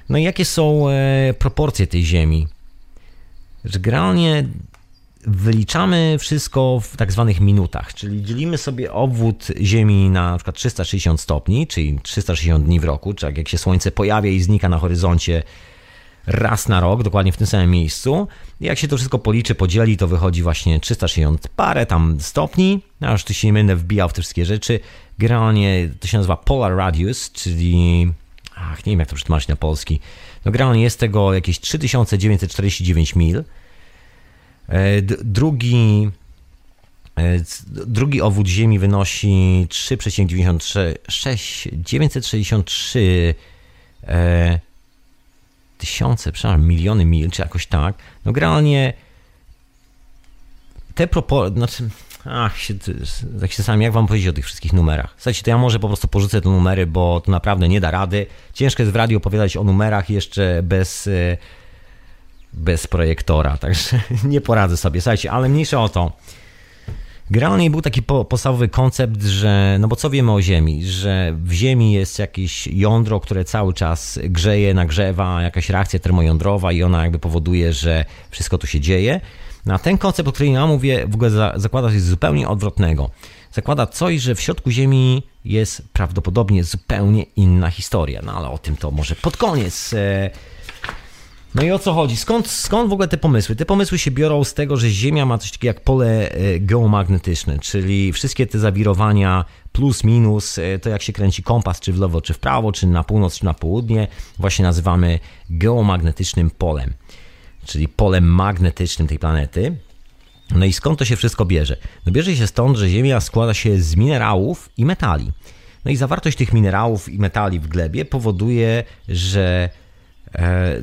No i jakie są e, proporcje tej Ziemi? Że generalnie wyliczamy wszystko w tak zwanych minutach, czyli dzielimy sobie obwód Ziemi na, przykład 360 stopni, czyli 360 dni w roku, czy jak się Słońce pojawia i znika na horyzoncie raz na rok, dokładnie w tym samym miejscu. I jak się to wszystko policzy, podzieli, to wychodzi właśnie 360 parę tam stopni. Ja już tu się nie będę wbijał w te wszystkie rzeczy. Generalnie to się nazywa Polar Radius, czyli... Ach, nie wiem jak to przetłumaczyć na polski. No generalnie jest tego jakieś 3949 mil. E, drugi, e, drugi obwód Ziemi wynosi 3,963 e, tysiące, przepraszam, miliony mil, czy jakoś tak. No generalnie te proporcje, znaczy, ach, się, tak się sam, jak wam powiedzieć o tych wszystkich numerach? Słuchajcie, to ja może po prostu porzucę te numery, bo to naprawdę nie da rady. Ciężko jest w radiu opowiadać o numerach jeszcze bez bez projektora, także nie poradzę sobie, słuchajcie, ale mniejsza o to. Generalnie był taki podstawowy koncept, że, no bo co wiemy o Ziemi, że w Ziemi jest jakieś jądro, które cały czas grzeje, nagrzewa, jakaś reakcja termojądrowa i ona jakby powoduje, że wszystko tu się dzieje. No a ten koncept, o którym ja mówię, w ogóle zakłada coś zupełnie odwrotnego. Zakłada coś, że w środku Ziemi jest prawdopodobnie zupełnie inna historia. No ale o tym to może pod koniec. E, no i o co chodzi? Skąd, skąd w ogóle te pomysły? Te pomysły się biorą z tego, że Ziemia ma coś takiego jak pole e, geomagnetyczne, czyli wszystkie te zawirowania plus, minus, e, to jak się kręci kompas, czy w lewo, czy w prawo, czy na północ, czy na południe, właśnie nazywamy geomagnetycznym polem, czyli polem magnetycznym tej planety. No i skąd to się wszystko bierze? No bierze się stąd, że Ziemia składa się z minerałów i metali. No i zawartość tych minerałów i metali w glebie powoduje, że e,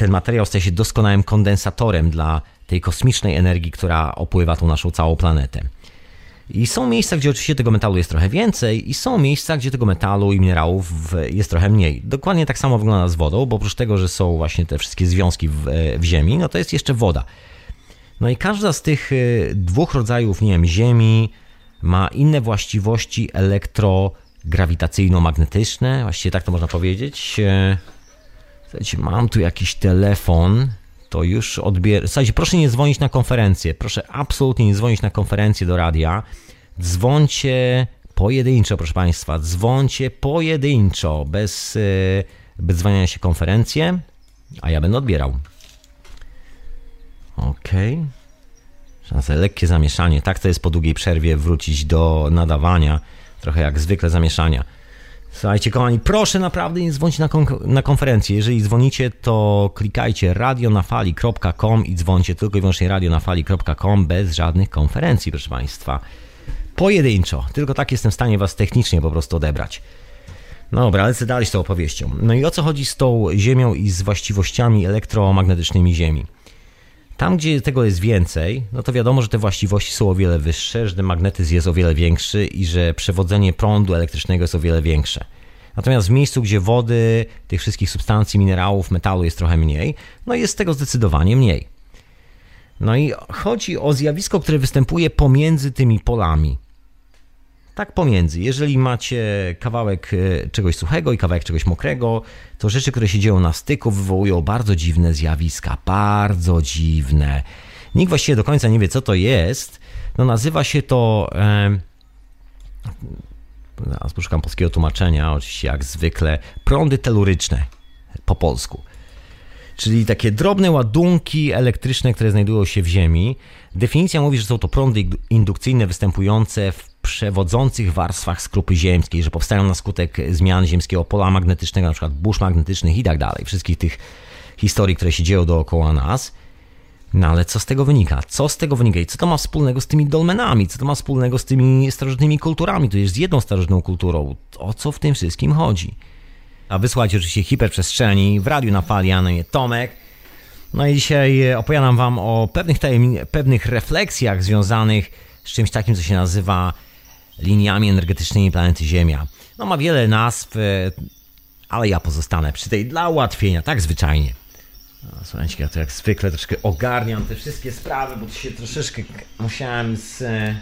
ten materiał staje się doskonałym kondensatorem dla tej kosmicznej energii, która opływa tą naszą całą planetę. I są miejsca, gdzie oczywiście tego metalu jest trochę więcej, i są miejsca, gdzie tego metalu i minerałów jest trochę mniej. Dokładnie tak samo wygląda z wodą, bo oprócz tego, że są właśnie te wszystkie związki w, w Ziemi, no to jest jeszcze woda. No i każda z tych y, dwóch rodzajów, nie wiem, Ziemi ma inne właściwości elektrograwitacyjno-magnetyczne, właściwie tak to można powiedzieć. Słuchajcie, mam tu jakiś telefon, to już odbieram. Słuchajcie, proszę nie dzwonić na konferencję. Proszę absolutnie nie dzwonić na konferencję do radia. Dzwońcie pojedynczo, proszę Państwa. Dzwońcie pojedynczo, bez, e, bez dzwonienia się konferencję, a ja będę odbierał. Okej. Okay. Lekkie zamieszanie. Tak to jest po długiej przerwie wrócić do nadawania. Trochę jak zwykle zamieszania. Słuchajcie, kochani, proszę naprawdę nie dzwonić na, na konferencję. Jeżeli dzwonicie, to klikajcie radionafali.com i dzwońcie tylko i wyłącznie radionafali.com bez żadnych konferencji, proszę Państwa. Pojedynczo, tylko tak jestem w stanie Was technicznie po prostu odebrać. No dobra, lecę dalej z tą opowieścią. No i o co chodzi z tą Ziemią i z właściwościami elektromagnetycznymi Ziemi? Tam, gdzie tego jest więcej, no to wiadomo, że te właściwości są o wiele wyższe, że ten magnetyzm jest o wiele większy i że przewodzenie prądu elektrycznego jest o wiele większe. Natomiast w miejscu, gdzie wody, tych wszystkich substancji, minerałów, metalu jest trochę mniej, no jest tego zdecydowanie mniej. No i chodzi o zjawisko, które występuje pomiędzy tymi polami. Tak pomiędzy. Jeżeli macie kawałek e, czegoś suchego i kawałek czegoś mokrego, to rzeczy, które się dzieją na styku, wywołują bardzo dziwne zjawiska. Bardzo dziwne. Nikt właściwie do końca nie wie, co to jest. No nazywa się to. E, Zaraz poszukam polskiego tłumaczenia, oczywiście jak zwykle, prądy teluryczne po polsku. Czyli takie drobne ładunki elektryczne, które znajdują się w Ziemi. Definicja mówi, że są to prądy indukcyjne występujące w przewodzących warstwach skrupy ziemskiej, że powstają na skutek zmian ziemskiego pola magnetycznego, na przykład burz magnetycznych i tak dalej. Wszystkich tych historii, które się dzieją dookoła nas. No ale co z tego wynika? Co z tego wynika i co to ma wspólnego z tymi dolmenami? Co to ma wspólnego z tymi starożytnymi kulturami? To jest z jedną starożytną kulturą. O co w tym wszystkim chodzi? A wysłać oczywiście hiperprzestrzeni w radiu na fali, a Tomek. No i dzisiaj opowiadam wam o pewnych, tajemni- pewnych refleksjach związanych z czymś takim, co się nazywa liniami energetycznymi planety Ziemia. No ma wiele nazw, e, ale ja pozostanę przy tej dla ułatwienia, tak zwyczajnie. No, słuchajcie, ja to jak zwykle troszkę ogarniam te wszystkie sprawy, bo to się troszeczkę musiałem z... E,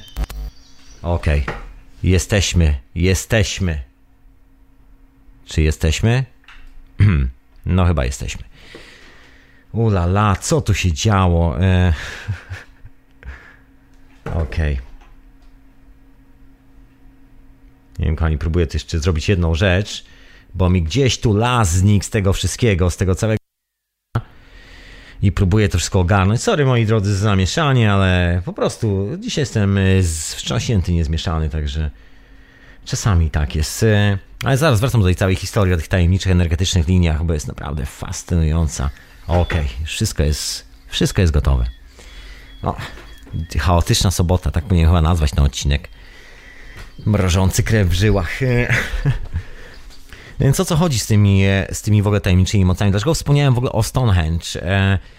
okej. Okay. Jesteśmy, jesteśmy. Czy jesteśmy? no chyba jesteśmy. Ula la, co tu się działo? E... Okej. Okay. Nie wiem, kochani, próbuję też jeszcze zrobić jedną rzecz, bo mi gdzieś tu las znikł z tego wszystkiego, z tego całego i próbuję to wszystko ogarnąć. Sorry moi drodzy za zamieszanie, ale po prostu dzisiaj jestem y, wstrząśnięty, niezmieszany, także czasami tak jest. Y, ale zaraz wracam do tej całej historii o tych tajemniczych energetycznych liniach, bo jest naprawdę fascynująca. Okej, okay, wszystko jest, wszystko jest gotowe. O, chaotyczna sobota, tak powinienem chyba nazwać ten odcinek. Mrożący krew w żyłach. Więc o co chodzi z tymi, e, z tymi w ogóle tajemniczymi mocami? Dlaczego wspomniałem w ogóle o Stonehenge?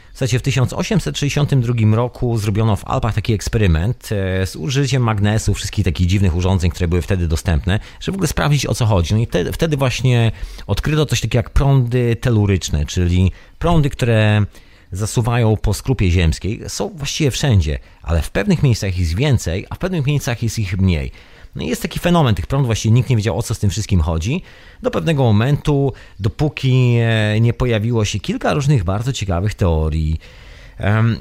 E, w zasadzie w 1862 roku zrobiono w Alpach taki eksperyment e, z użyciem magnesu, wszystkich takich dziwnych urządzeń, które były wtedy dostępne, żeby w ogóle sprawdzić o co chodzi. No i wtedy, wtedy właśnie odkryto coś takiego jak prądy teluryczne, czyli prądy, które zasuwają po skrupie ziemskiej. Są właściwie wszędzie, ale w pewnych miejscach jest więcej, a w pewnych miejscach jest ich mniej. No jest taki fenomen tych prądów, właściwie nikt nie wiedział o co z tym wszystkim chodzi. Do pewnego momentu, dopóki e, nie pojawiło się kilka różnych bardzo ciekawych teorii.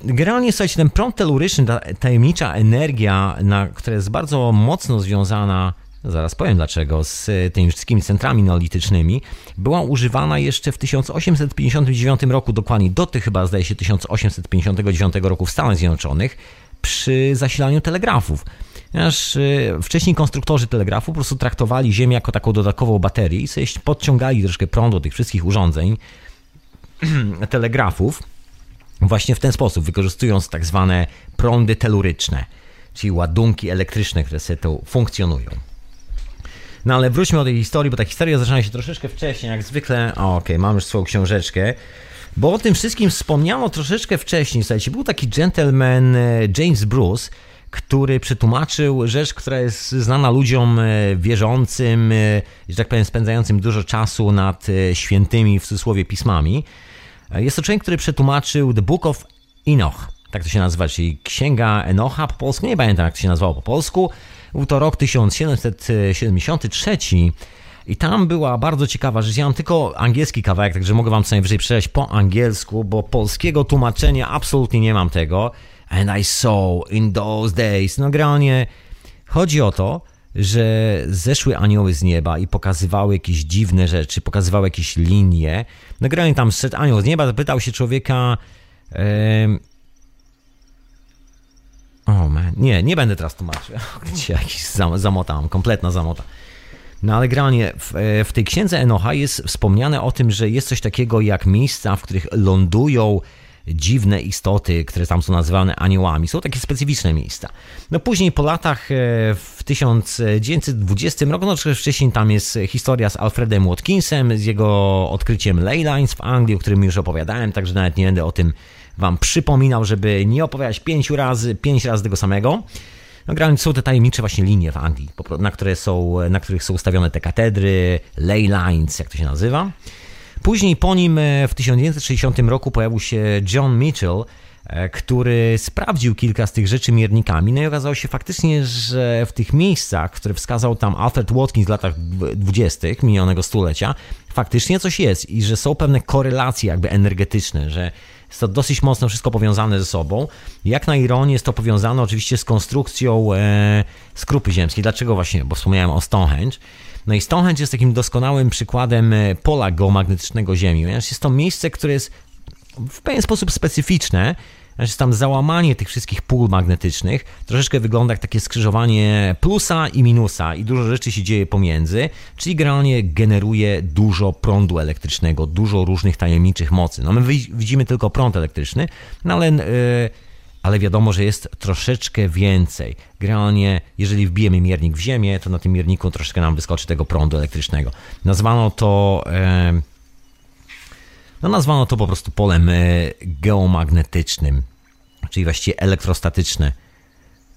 Generalnie, słuchajcie, ten prąd teluryczny, ta tajemnicza energia, na, która jest bardzo mocno związana zaraz powiem dlaczego, z tymi wszystkimi centrami neolitycznymi, była używana jeszcze w 1859 roku, dokładnie do tych chyba zdaje się 1859 roku w Stanach Zjednoczonych, przy zasilaniu telegrafów. Ponieważ y, wcześniej konstruktorzy telegrafu po prostu traktowali Ziemię jako taką dodatkową baterię i sobie podciągali troszkę prąd do tych wszystkich urządzeń, telegrafów, właśnie w ten sposób, wykorzystując tak zwane prądy teluryczne, czyli ładunki elektryczne, które sobie to funkcjonują. No ale wróćmy do tej historii, bo ta historia zaczyna się troszeczkę wcześniej, jak zwykle. Okej, okay, mam już swoją książeczkę. Bo o tym wszystkim wspomniano troszeczkę wcześniej. Słuchajcie, był taki gentleman e, James Bruce, który przetłumaczył rzecz, która jest znana ludziom e, wierzącym, e, że tak powiem, spędzającym dużo czasu nad świętymi, w cudzysłowie, pismami. Jest to człowiek, który przetłumaczył The Book of Enoch. Tak to się nazywa, czyli Księga Enocha po polsku. Nie pamiętam, jak to się nazywało po polsku. Był to rok 1773 i tam była bardzo ciekawa rzecz. Ja mam tylko angielski kawałek, także mogę wam co najwyżej przeczytać po angielsku, bo polskiego tłumaczenia absolutnie nie mam tego. And I saw in those days. No chodzi o to, że zeszły anioły z nieba i pokazywały jakieś dziwne rzeczy, pokazywały jakieś linie. No generalnie tam szedł anioł z nieba, zapytał się człowieka... Yy... O man, nie, nie będę teraz tłumaczył. Gdzie jakiś mam, kompletna zamota. No ale generalnie w, e, w tej księdze Enocha jest wspomniane o tym, że jest coś takiego jak miejsca, w których lądują dziwne istoty, które tam są nazywane aniołami. Są takie specyficzne miejsca. No później po latach w 1920 roku, no troszkę wcześniej tam jest historia z Alfredem Watkinsem, z jego odkryciem ley lines w Anglii, o którym już opowiadałem, także nawet nie będę o tym wam przypominał, żeby nie opowiadać pięciu razy, pięć razy tego samego. No, generalnie są te tajemnicze właśnie linie w Anglii, na, które są, na których są ustawione te katedry, ley lines, jak to się nazywa. Później po nim e, w 1960 roku pojawił się John Mitchell, e, który sprawdził kilka z tych rzeczy miernikami, no i okazało się faktycznie, że w tych miejscach, które wskazał tam Alfred Watkins w latach 20. minionego stulecia, faktycznie coś jest i że są pewne korelacje jakby energetyczne, że jest to dosyć mocno wszystko powiązane ze sobą. Jak na ironię jest to powiązane oczywiście z konstrukcją e, skrupy ziemskiej. Dlaczego właśnie? Bo wspomniałem o Stonehenge. No i Stonehenge jest takim doskonałym przykładem e, pola geomagnetycznego Ziemi, ponieważ jest to miejsce, które jest w pewien sposób specyficzne, znaczy tam załamanie tych wszystkich pól magnetycznych troszeczkę wygląda jak takie skrzyżowanie plusa i minusa i dużo rzeczy się dzieje pomiędzy, czyli generalnie generuje dużo prądu elektrycznego, dużo różnych tajemniczych mocy. No my widzimy tylko prąd elektryczny, no ale... Yy, ale wiadomo, że jest troszeczkę więcej. Generalnie, jeżeli wbijemy miernik w ziemię, to na tym mierniku troszeczkę nam wyskoczy tego prądu elektrycznego. Nazwano to. No nazwano to po prostu polem e, geomagnetycznym, czyli właściwie elektrostatyczne,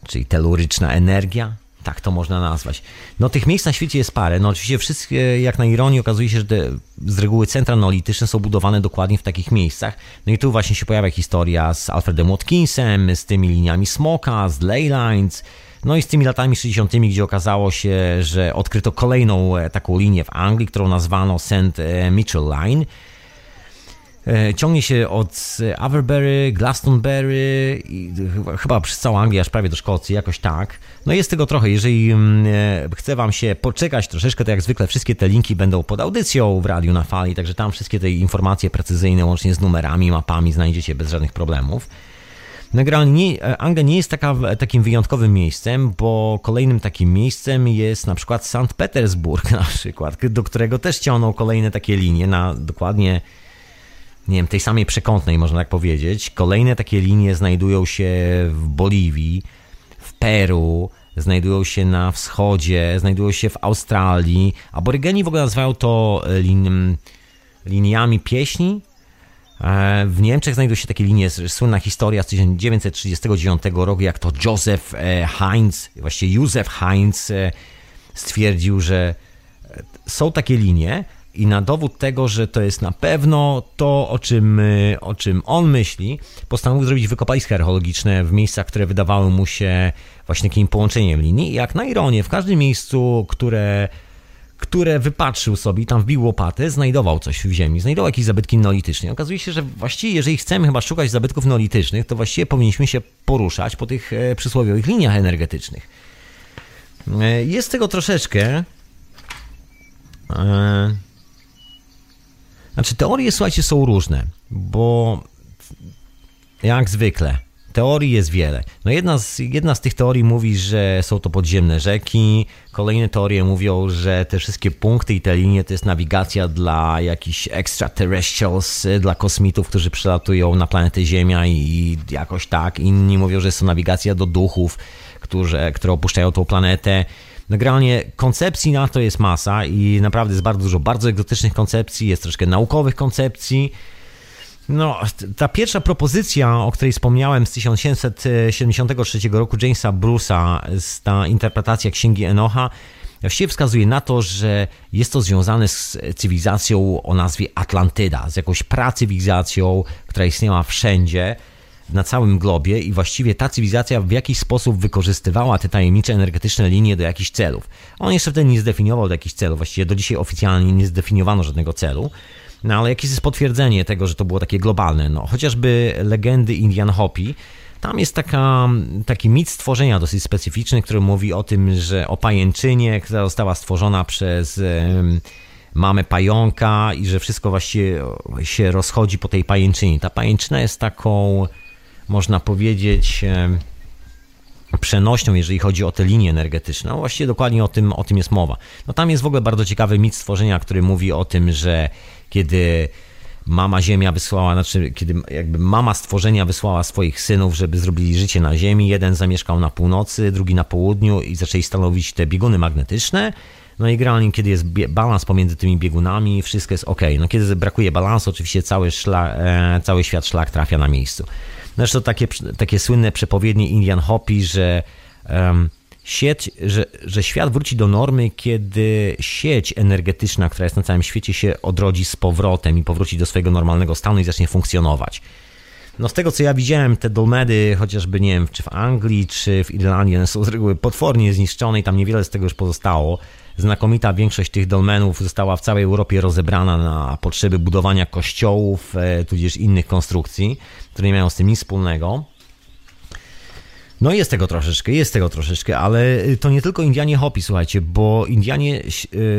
czyli teluryczna energia, tak to można nazwać. No tych miejsc na świecie jest parę. No oczywiście wszystkie, jak na ironię, okazuje się, że te, z reguły centra neolityczne są budowane dokładnie w takich miejscach. No i tu właśnie się pojawia historia z Alfredem Watkinsem, z tymi liniami Smoka, z Ley Lines, no i z tymi latami 60., gdzie okazało się, że odkryto kolejną e, taką linię w Anglii, którą nazwano St. E, Mitchell Line. E, ciągnie się od Averbury, Glastonbury chyba przez całą Anglię, aż prawie do Szkocji, jakoś tak. No jest tego trochę. Jeżeli mm, e, chce Wam się poczekać troszeczkę, to jak zwykle wszystkie te linki będą pod audycją w Radiu na Fali, także tam wszystkie te informacje precyzyjne, łącznie z numerami, mapami znajdziecie bez żadnych problemów. Generalnie e, Anglia nie jest taka, takim wyjątkowym miejscem, bo kolejnym takim miejscem jest na przykład Sankt Petersburg na przykład, do którego też ciągną kolejne takie linie na dokładnie nie wiem, tej samej przekątnej, można tak powiedzieć. Kolejne takie linie znajdują się w Boliwii, w Peru, znajdują się na wschodzie, znajdują się w Australii. Aborygeni w ogóle nazywają to e, lin, liniami pieśni. E, w Niemczech znajdują się takie linie, słynna historia z 1939 roku, jak to Joseph e, Heinz, właściwie Józef Heinz stwierdził, że są takie linie, i na dowód tego, że to jest na pewno to, o czym, y, o czym on myśli, postanowił zrobić wykopaliska archeologiczne w miejscach, które wydawały mu się właśnie takim połączeniem linii. I jak na ironię, w każdym miejscu, które, które wypatrzył sobie, tam wbił łopatę, znajdował coś w ziemi, znajdował jakieś zabytki neolityczne. Okazuje się, że właściwie, jeżeli chcemy chyba szukać zabytków neolitycznych, to właściwie powinniśmy się poruszać po tych e, przysłowiowych liniach energetycznych. E, jest tego troszeczkę. Znaczy, teorie, słuchajcie, są różne, bo jak zwykle, teorii jest wiele. No jedna z, jedna z tych teorii mówi, że są to podziemne rzeki, kolejne teorie mówią, że te wszystkie punkty i te linie to jest nawigacja dla jakichś extraterrestrials, dla kosmitów, którzy przelatują na planetę Ziemia i jakoś tak. Inni mówią, że jest to nawigacja do duchów, którzy, które opuszczają tą planetę. Generalnie koncepcji na to jest masa i naprawdę jest bardzo dużo bardzo egzotycznych koncepcji, jest troszkę naukowych koncepcji. No, ta pierwsza propozycja, o której wspomniałem z 1773 roku Jamesa Bruce'a, ta interpretacja księgi Enocha, właściwie wskazuje na to, że jest to związane z cywilizacją o nazwie Atlantyda, z jakąś pracywilizacją, która istniała wszędzie, na całym globie i właściwie ta cywilizacja w jakiś sposób wykorzystywała te tajemnicze energetyczne linie do jakichś celów. On jeszcze wtedy nie zdefiniował do jakichś celów, właściwie do dzisiaj oficjalnie nie zdefiniowano żadnego celu. No ale jakieś jest potwierdzenie tego, że to było takie globalne. No, chociażby legendy Indian Hopi, tam jest taka, taki mit stworzenia dosyć specyficzny, który mówi o tym, że o pajęczynie, która została stworzona przez mamę pająka i że wszystko właściwie się rozchodzi po tej pajęczynie. Ta pajęczyna jest taką można powiedzieć, przenośnią, jeżeli chodzi o te linie energetyczne. No właściwie dokładnie o tym, o tym jest mowa. No tam jest w ogóle bardzo ciekawy mit stworzenia, który mówi o tym, że kiedy mama Ziemia wysłała, znaczy kiedy jakby mama stworzenia wysłała swoich synów, żeby zrobili życie na Ziemi. Jeden zamieszkał na północy, drugi na południu i zaczęli stanowić te bieguny magnetyczne. No i generalnie, kiedy jest balans pomiędzy tymi biegunami, wszystko jest ok. No kiedy brakuje balansu, oczywiście cały, szlak, e, cały świat szlak trafia na miejscu. Zresztą takie, takie słynne przepowiednie Indian Hopi, że um, sieć, że, że świat wróci do normy, kiedy sieć energetyczna, która jest na całym świecie, się odrodzi z powrotem i powróci do swojego normalnego stanu i zacznie funkcjonować. No z tego co ja widziałem, te dolmedy, chociażby nie wiem, czy w Anglii, czy w Irlandii, one są z reguły potwornie zniszczone i tam niewiele z tego już pozostało. Znakomita większość tych dolmenów została w całej Europie rozebrana na potrzeby budowania kościołów, e, tudzież innych konstrukcji, które nie mają z tym nic wspólnego. No jest tego troszeczkę, jest tego troszeczkę, ale to nie tylko Indianie Hopi, słuchajcie, bo Indianie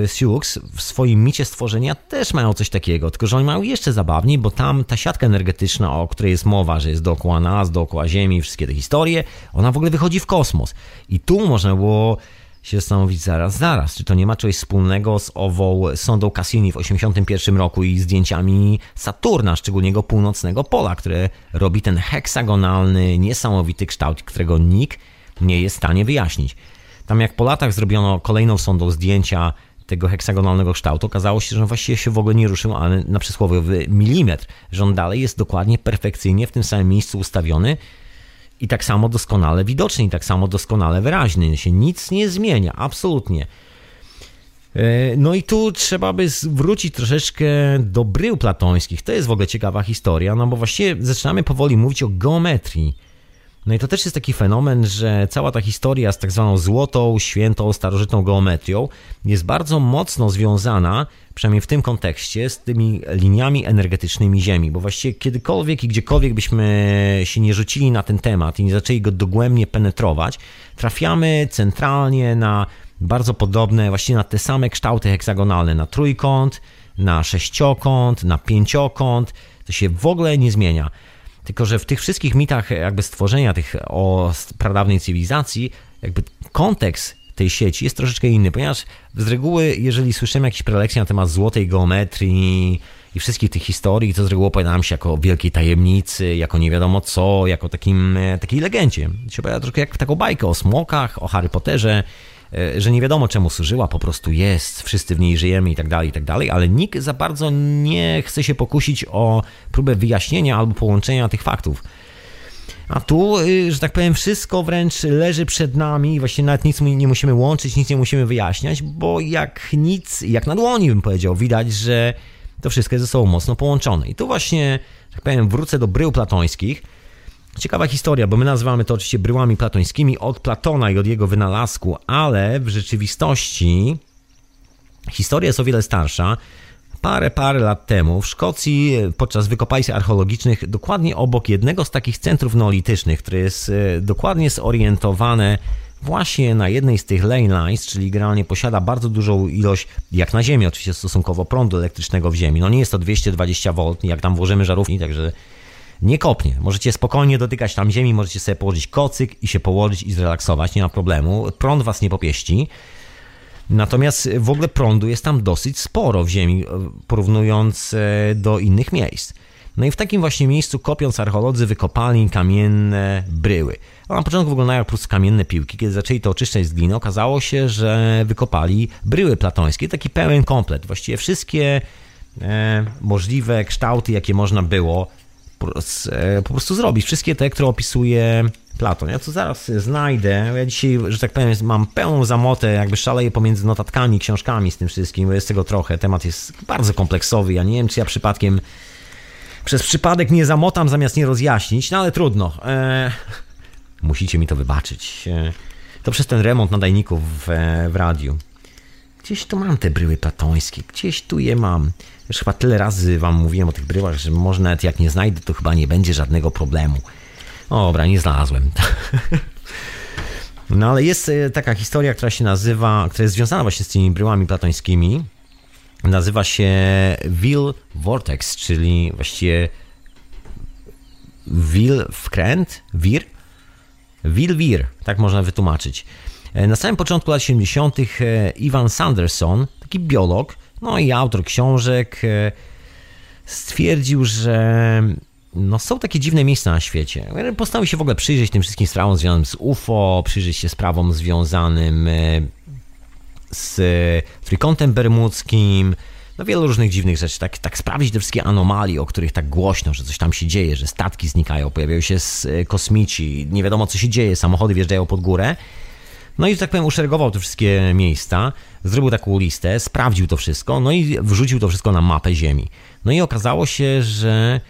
e, Sioux w swoim micie stworzenia też mają coś takiego, tylko że oni mają jeszcze zabawniej, bo tam ta siatka energetyczna, o której jest mowa, że jest dookoła nas, dookoła Ziemi, wszystkie te historie, ona w ogóle wychodzi w kosmos. I tu można było się zastanowić zaraz, zaraz, czy to nie ma czegoś wspólnego z ową sondą Cassini w 1981 roku i zdjęciami Saturna, szczególnie jego północnego pola, które robi ten heksagonalny, niesamowity kształt, którego nikt nie jest w stanie wyjaśnić. Tam jak po latach zrobiono kolejną sondą zdjęcia tego heksagonalnego kształtu, okazało się, że właściwie się w ogóle nie ruszył, ale na przysłowiowy milimetr, że on dalej jest dokładnie perfekcyjnie w tym samym miejscu ustawiony, i tak samo doskonale widoczny, i tak samo doskonale wyraźny. Się nic nie zmienia, absolutnie. E, no i tu trzeba by wrócić troszeczkę do brył platońskich. To jest w ogóle ciekawa historia, no bo właściwie zaczynamy powoli mówić o geometrii. No i to też jest taki fenomen, że cała ta historia z tak zwaną złotą, świętą, starożytną geometrią jest bardzo mocno związana, przynajmniej w tym kontekście, z tymi liniami energetycznymi Ziemi, bo właściwie kiedykolwiek i gdziekolwiek byśmy się nie rzucili na ten temat i nie zaczęli go dogłębnie penetrować, trafiamy centralnie na bardzo podobne, właściwie na te same kształty heksagonalne, na trójkąt, na sześciokąt, na pięciokąt, to się w ogóle nie zmienia. Tylko, że w tych wszystkich mitach jakby stworzenia tych o pradawnej cywilizacji, jakby kontekst tej sieci jest troszeczkę inny, ponieważ z reguły, jeżeli słyszymy jakieś prelekcje na temat złotej geometrii i wszystkich tych historii, to z reguły opowiadam się jako wielkiej tajemnicy, jako nie wiadomo co, jako takim, e, takiej legendzie. Się opowiada troszkę jak taką bajkę o smokach, o Harry Potterze, E, że nie wiadomo czemu służyła, po prostu jest, wszyscy w niej żyjemy i tak dalej, i tak dalej, ale nikt za bardzo nie chce się pokusić o próbę wyjaśnienia albo połączenia tych faktów. A tu, y, że tak powiem, wszystko wręcz leży przed nami, właśnie nawet nic nie musimy łączyć, nic nie musimy wyjaśniać, bo jak nic, jak na dłoni bym powiedział, widać, że to wszystko jest ze sobą mocno połączone. I tu właśnie, tak powiem, wrócę do brył platońskich, Ciekawa historia, bo my nazywamy to oczywiście bryłami platońskimi od Platona i od jego wynalazku, ale w rzeczywistości historia jest o wiele starsza. Parę, parę lat temu w Szkocji podczas wykopalisk archeologicznych dokładnie obok jednego z takich centrów neolitycznych, które jest e, dokładnie zorientowane właśnie na jednej z tych lane lines, czyli generalnie posiada bardzo dużą ilość, jak na Ziemi oczywiście stosunkowo prądu elektrycznego w Ziemi. No nie jest to 220 V, jak tam włożymy żarówki, także nie kopnie. Możecie spokojnie dotykać tam ziemi, możecie sobie położyć kocyk i się położyć i zrelaksować, nie ma problemu. Prąd was nie popieści. Natomiast w ogóle prądu jest tam dosyć sporo w ziemi, porównując e, do innych miejsc. No i w takim właśnie miejscu kopiąc archeolodzy wykopali kamienne bryły. A na początku wyglądają jak po prostu kamienne piłki. Kiedy zaczęli to oczyszczać z gliny, okazało się, że wykopali bryły platońskie. Taki pełen komplet. Właściwie wszystkie e, możliwe kształty, jakie można było E, po prostu zrobić. Wszystkie te, które opisuje Platon. Ja to zaraz znajdę. Ja dzisiaj, że tak powiem, mam pełną zamotę, jakby szaleję pomiędzy notatkami, książkami z tym wszystkim, bo jest tego trochę. Temat jest bardzo kompleksowy. Ja nie wiem, czy ja przypadkiem przez przypadek nie zamotam zamiast nie rozjaśnić, no ale trudno. Eee, musicie mi to wybaczyć. Eee, to przez ten remont nadajników w, w radiu. Gdzieś tu mam te bryły platońskie, gdzieś tu je mam. Już chyba tyle razy wam mówiłem o tych bryłach, że może nawet jak nie znajdę, to chyba nie będzie żadnego problemu. Dobra, nie znalazłem. No ale jest e, taka historia, która się nazywa, która jest związana właśnie z tymi bryłami platońskimi. Nazywa się Will Vortex, czyli właściwie Will wkręt, wir, Will wir, tak można wytłumaczyć. E, na samym początku lat 70. E, Ivan Sanderson, taki biolog, no i autor książek, e, stwierdził, że no, są takie dziwne miejsca na świecie. Postanowił się w ogóle przyjrzeć tym wszystkim sprawom związanym z UFO, przyjrzeć się sprawom związanym e, z trójkątem bermudzkim, no wielu różnych dziwnych rzeczy, tak, tak sprawdzić te wszystkie anomalie, o których tak głośno, że coś tam się dzieje, że statki znikają, pojawiają się e, kosmici, nie wiadomo co się dzieje, samochody wjeżdżają pod górę. No i, że tak powiem, uszeregował te wszystkie miejsca, zrobił taką listę, sprawdził to wszystko, no i wrzucił to wszystko na mapę Ziemi. No i okazało się, że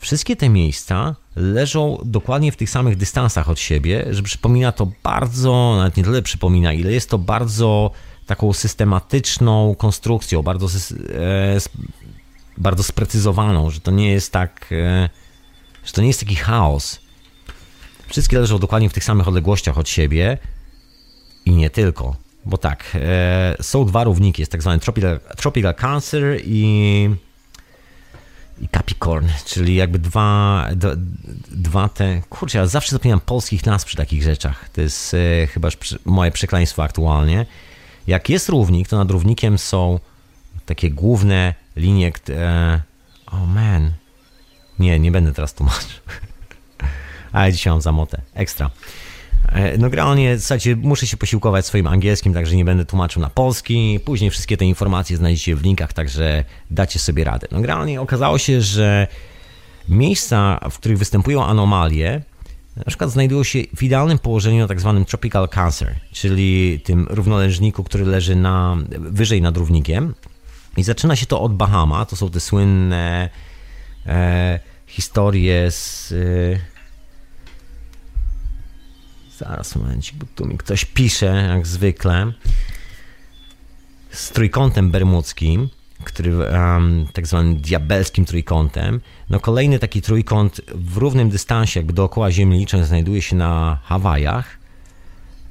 wszystkie te miejsca leżą dokładnie w tych samych dystansach od siebie, że przypomina to bardzo, nawet nie tyle przypomina, ile jest to bardzo taką systematyczną konstrukcją, bardzo, e, bardzo sprecyzowaną, że to nie jest tak, e, że to nie jest taki chaos. Wszystkie leżą dokładnie w tych samych odległościach od siebie i nie tylko. Bo tak, e, są dwa równiki, jest tak zwany Tropical, tropical Cancer i, i Capricorn, czyli jakby dwa, dwa te... Kurczę, ja zawsze zapominam polskich nazw przy takich rzeczach. To jest e, chyba moje przekleństwo aktualnie. Jak jest równik, to nad równikiem są takie główne linie. E, oh man. Nie, nie będę teraz tłumaczył. Ale dzisiaj mam zamotę. Ekstra. E, no generalnie, słuchajcie, muszę się posiłkować swoim angielskim, także nie będę tłumaczył na polski. Później wszystkie te informacje znajdziecie w linkach, także dacie sobie radę. No generalnie okazało się, że miejsca, w których występują anomalie, na przykład znajdują się w idealnym położeniu na tak zwanym tropical cancer, czyli tym równoleżniku, który leży na, wyżej nad równikiem. I zaczyna się to od Bahama, to są te słynne e, historie z... E, zaraz momencik, bo tu mi ktoś pisze, jak zwykle, z trójkątem bermudzkim który um, tak zwanym diabelskim trójkątem. No kolejny taki trójkąt w równym dystansie, jakby dookoła Ziemi licząc, znajduje się na Hawajach.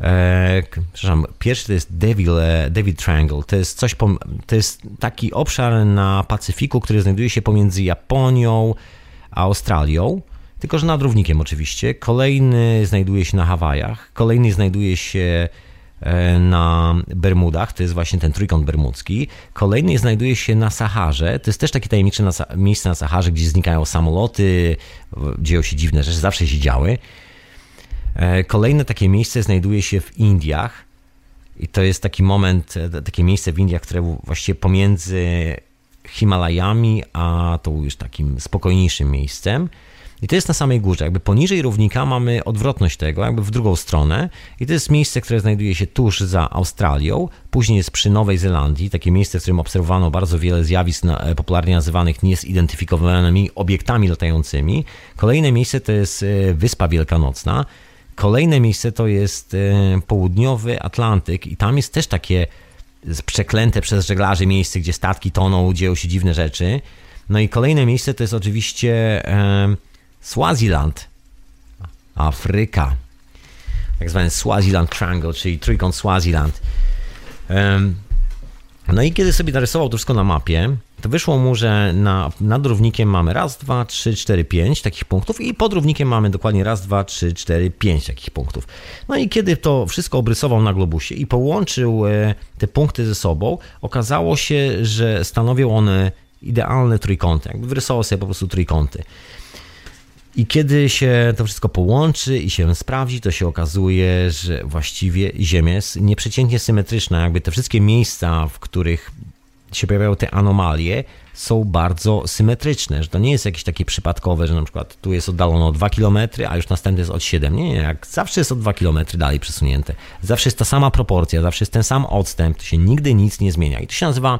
E, przepraszam, pierwszy to jest Devil, e, Devil Triangle. To jest coś, to jest taki obszar na Pacyfiku, który znajduje się pomiędzy Japonią a Australią. Tylko, że nad równikiem oczywiście. Kolejny znajduje się na Hawajach. Kolejny znajduje się E, na Bermudach, to jest właśnie ten trójkąt bermudzki. Kolejny znajduje się na Saharze, to jest też takie tajemnicze miejsce na Saharze, gdzie znikają samoloty, dzieją się dziwne rzeczy, zawsze się działy. E, kolejne takie miejsce znajduje się w Indiach i to jest taki moment, e, takie miejsce w Indiach, które właściwie pomiędzy Himalajami, a to już takim spokojniejszym miejscem. I to jest na samej górze. Jakby poniżej równika mamy odwrotność tego, jakby w drugą stronę. I to jest miejsce, które znajduje się tuż za Australią. Później jest przy Nowej Zelandii, takie miejsce, w którym obserwowano bardzo wiele zjawisk e, popularnie nazywanych niezidentyfikowanymi obiektami latającymi. Kolejne miejsce to jest e, Wyspa Wielkanocna. Kolejne miejsce to jest e, południowy Atlantyk i tam jest też takie przeklęte przez żeglarzy miejsce, gdzie statki toną, dzieją się dziwne rzeczy. No i kolejne miejsce to jest oczywiście Swaziland, Afryka, tak zwany Swaziland Triangle, czyli trójkąt Swaziland. No i kiedy sobie narysował to wszystko na mapie, to wyszło mu, że na, nad równikiem mamy raz, dwa, trzy, cztery, pięć takich punktów i pod równikiem mamy dokładnie raz, dwa, trzy, cztery, pięć takich punktów. No i kiedy to wszystko obrysował na globusie i połączył e, te punkty ze sobą, okazało się, że stanowią one idealne trójkąty. Jakby wyrysował sobie po prostu trójkąty. I kiedy się to wszystko połączy i się sprawdzi, to się okazuje, że właściwie Ziemia jest nieprzeciętnie symetryczna. Jakby te wszystkie miejsca, w których się pojawiają te anomalie, są bardzo symetryczne, że to nie jest jakieś takie przypadkowe, że na przykład tu jest oddalone o 2 km, a już następny jest od 7. Nie, nie, jak zawsze jest o 2 km dalej przesunięte. Zawsze jest ta sama proporcja, zawsze jest ten sam odstęp, to się nigdy nic nie zmienia. I to się nazywa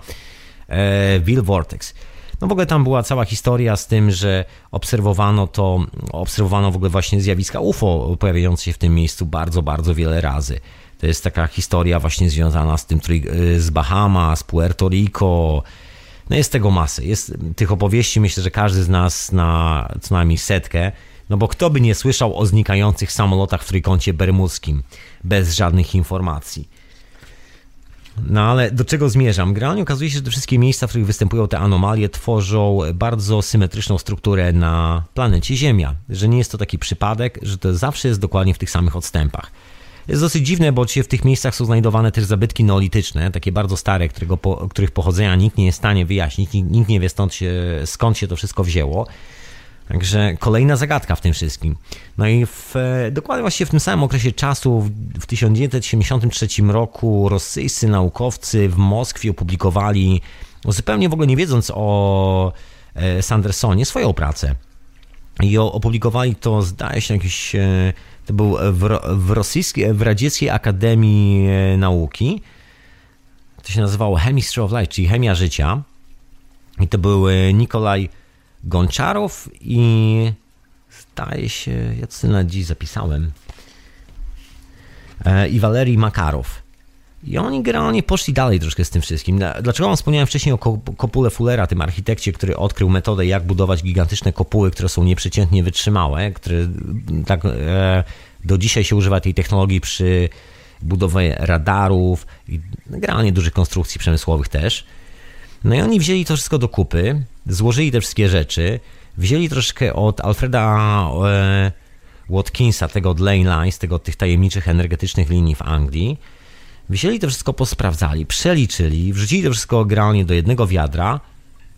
e, Will Vortex. No w ogóle tam była cała historia z tym, że obserwowano to, obserwowano w ogóle właśnie zjawiska UFO pojawiające się w tym miejscu bardzo, bardzo wiele razy. To jest taka historia właśnie związana z tym, z Bahama, z Puerto Rico. No jest tego masy. Jest tych opowieści, myślę, że każdy z nas na co najmniej setkę. No bo kto by nie słyszał o znikających samolotach w trójkącie bermudzkim bez żadnych informacji. No ale do czego zmierzam? Generalnie okazuje się, że te wszystkie miejsca, w których występują te anomalie, tworzą bardzo symetryczną strukturę na planecie Ziemia. Że nie jest to taki przypadek, że to zawsze jest dokładnie w tych samych odstępach. jest dosyć dziwne, bo w tych miejscach są znajdowane też zabytki neolityczne, takie bardzo stare, którego, których pochodzenia nikt nie jest w stanie wyjaśnić, nikt, nikt nie wie stąd się, skąd się to wszystko wzięło. Także kolejna zagadka w tym wszystkim. No i w, dokładnie właśnie w tym samym okresie czasu, w, w 1973 roku, rosyjscy naukowcy w Moskwie opublikowali, zupełnie w ogóle nie wiedząc o e, Sandersonie, swoją pracę. I opublikowali to, zdaje się, jakiś. E, to był w, w, rosyjskiej, w Radzieckiej Akademii e, Nauki. To się nazywało Chemistry of Life, czyli chemia życia. I to był Nikolaj Gonczarow i zdaje się, ja to na dziś zapisałem, e, i Walerii Makarow. I oni generalnie poszli dalej troszkę z tym wszystkim. Dlaczego wam wspomniałem wcześniej o kopule Fullera, tym architekcie, który odkrył metodę, jak budować gigantyczne kopuły, które są nieprzeciętnie wytrzymałe, które tak e, do dzisiaj się używa tej technologii przy budowie radarów i generalnie dużych konstrukcji przemysłowych też. No i oni wzięli to wszystko do kupy, złożyli te wszystkie rzeczy, wzięli troszkę od Alfreda e, Watkinsa, tego od Lane Lines, tego tych tajemniczych energetycznych linii w Anglii, wzięli to wszystko, posprawdzali, przeliczyli, wrzucili to wszystko generalnie do jednego wiadra,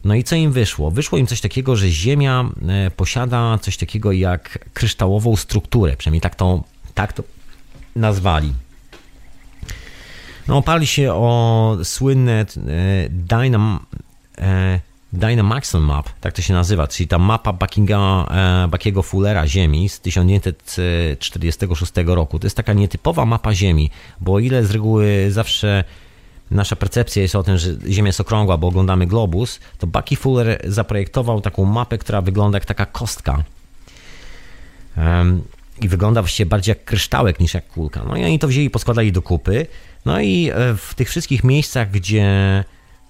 no i co im wyszło? Wyszło im coś takiego, że Ziemia e, posiada coś takiego jak kryształową strukturę, przynajmniej tak to, tak to nazwali. No, oparli się o słynne e, Dynam, e, Dynamaxon Map, tak to się nazywa, czyli ta mapa Buckingham, e, Buckiego Fullera Ziemi z 1946 roku. To jest taka nietypowa mapa Ziemi, bo o ile z reguły zawsze nasza percepcja jest o tym, że Ziemia jest okrągła, bo oglądamy globus, to Bucky Fuller zaprojektował taką mapę, która wygląda jak taka kostka. I wygląda właściwie bardziej jak kryształek niż jak kulka. No i oni to wzięli, poskładali do kupy. No i e, w tych wszystkich miejscach, gdzie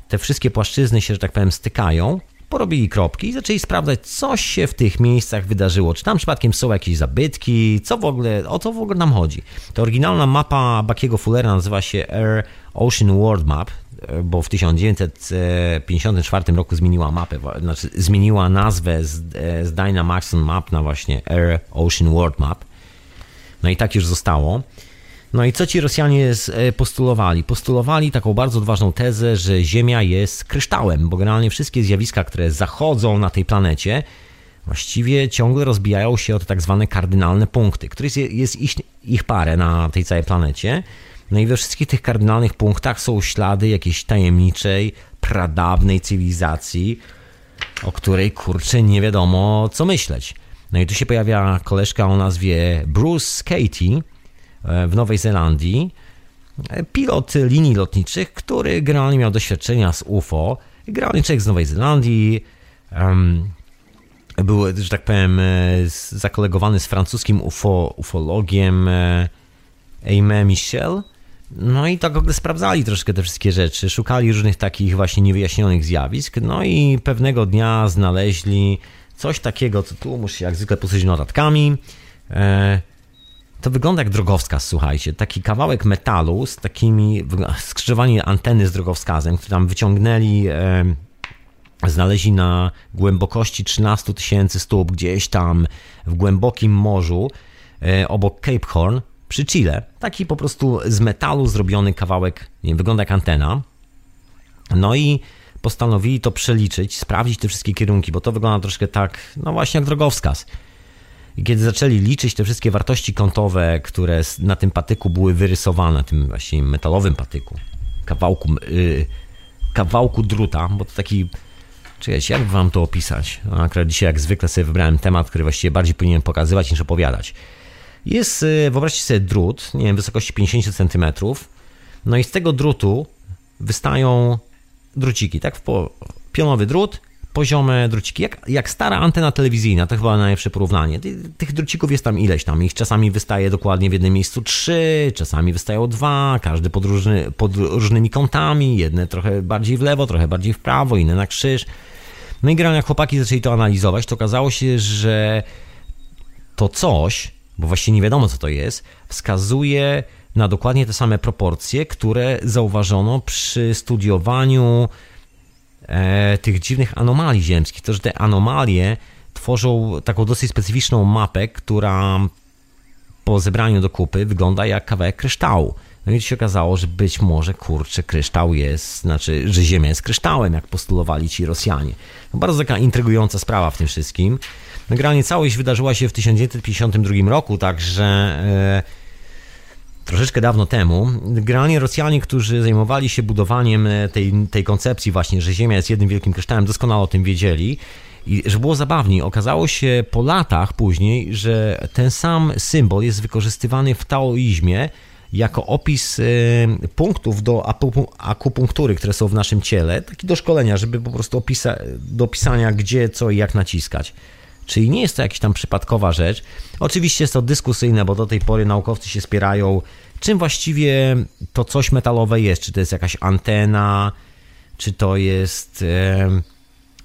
te wszystkie płaszczyzny się, że tak powiem, stykają, porobili kropki i zaczęli sprawdzać, co się w tych miejscach wydarzyło. Czy tam przypadkiem są jakieś zabytki, co w ogóle, o co w ogóle nam chodzi. To oryginalna mapa Buckiego Fullera nazywa się Air Ocean World Map, e, bo w 1954 roku zmieniła mapę, znaczy zmieniła nazwę z, e, z Dynamaxon Map na właśnie Air Ocean World Map. No i tak już zostało. No i co ci Rosjanie e, postulowali? Postulowali taką bardzo odważną tezę, że Ziemia jest kryształem, bo generalnie wszystkie zjawiska, które zachodzą na tej planecie, właściwie ciągle rozbijają się o te tak zwane kardynalne punkty, których jest ich, ich parę na tej całej planecie. No i we wszystkich tych kardynalnych punktach są ślady jakiejś tajemniczej, pradawnej cywilizacji, o której kurczę nie wiadomo co myśleć. No i tu się pojawia koleżka o nazwie Bruce Katie, w Nowej Zelandii, pilot linii lotniczych, który generalnie miał doświadczenia z UFO, generalnie człowiek z Nowej Zelandii, um, był, że tak powiem, zakolegowany z francuskim UFO, ufologiem e, Aimé Michel. No i tak w ogóle sprawdzali troszkę te wszystkie rzeczy, szukali różnych takich właśnie niewyjaśnionych zjawisk, no i pewnego dnia znaleźli coś takiego, co tu muszę jak zwykle posłużyć notatkami, e, to wygląda jak drogowskaz, słuchajcie. Taki kawałek metalu z takimi skrzyżowaniem anteny z drogowskazem, który tam wyciągnęli, e, znaleźli na głębokości 13 tysięcy stóp, gdzieś tam w głębokim morzu, e, obok Cape Horn, przy Chile. Taki po prostu z metalu zrobiony kawałek, nie wygląda jak antena. No i postanowili to przeliczyć, sprawdzić te wszystkie kierunki, bo to wygląda troszkę tak, no właśnie jak drogowskaz. Kiedy zaczęli liczyć te wszystkie wartości kątowe, które na tym patyku były wyrysowane, tym właśnie metalowym patyku, kawałku, yy, kawałku druta, bo to taki. Czekajcie, jak wam to opisać? No, akurat dzisiaj, jak zwykle, sobie wybrałem temat, który właściwie bardziej powinien pokazywać niż opowiadać. Jest, y, wyobraźcie sobie drut, nie wiem, wysokości 50 cm. No i z tego drutu wystają druciki, tak? Pionowy drut poziome druciki, jak, jak stara antena telewizyjna, to chyba najlepsze porównanie. Tych drucików jest tam ileś tam, ich czasami wystaje dokładnie w jednym miejscu trzy, czasami wystają dwa, każdy pod, różny, pod różnymi kątami, jedne trochę bardziej w lewo, trochę bardziej w prawo, inne na krzyż. No i generalnie jak chłopaki zaczęli to analizować, to okazało się, że to coś, bo właściwie nie wiadomo co to jest, wskazuje na dokładnie te same proporcje, które zauważono przy studiowaniu e, tych dziwnych anomalii ziemskich. To, że te anomalie tworzą taką dosyć specyficzną mapę, która po zebraniu do kupy wygląda jak kawałek kryształu. No i się okazało, że być może, kurczę, kryształ jest, znaczy, że Ziemia jest kryształem, jak postulowali ci Rosjanie. No bardzo taka intrygująca sprawa w tym wszystkim. Generalnie całość wydarzyła się w 1952 roku, także e, troszeczkę dawno temu. Generalnie Rosjanie, którzy zajmowali się budowaniem e, tej, tej koncepcji właśnie, że Ziemia jest jednym wielkim kryształem, doskonale o tym wiedzieli. I że było zabawniej, okazało się po latach później, że ten sam symbol jest wykorzystywany w taoizmie jako opis e, punktów do akupunktury, które są w naszym ciele, taki do szkolenia, żeby po prostu opisa, do opisania gdzie, co i jak naciskać. Czyli nie jest to jakaś tam przypadkowa rzecz. Oczywiście jest to dyskusyjne, bo do tej pory naukowcy się spierają, czym właściwie to coś metalowe jest. Czy to jest jakaś antena, czy to jest,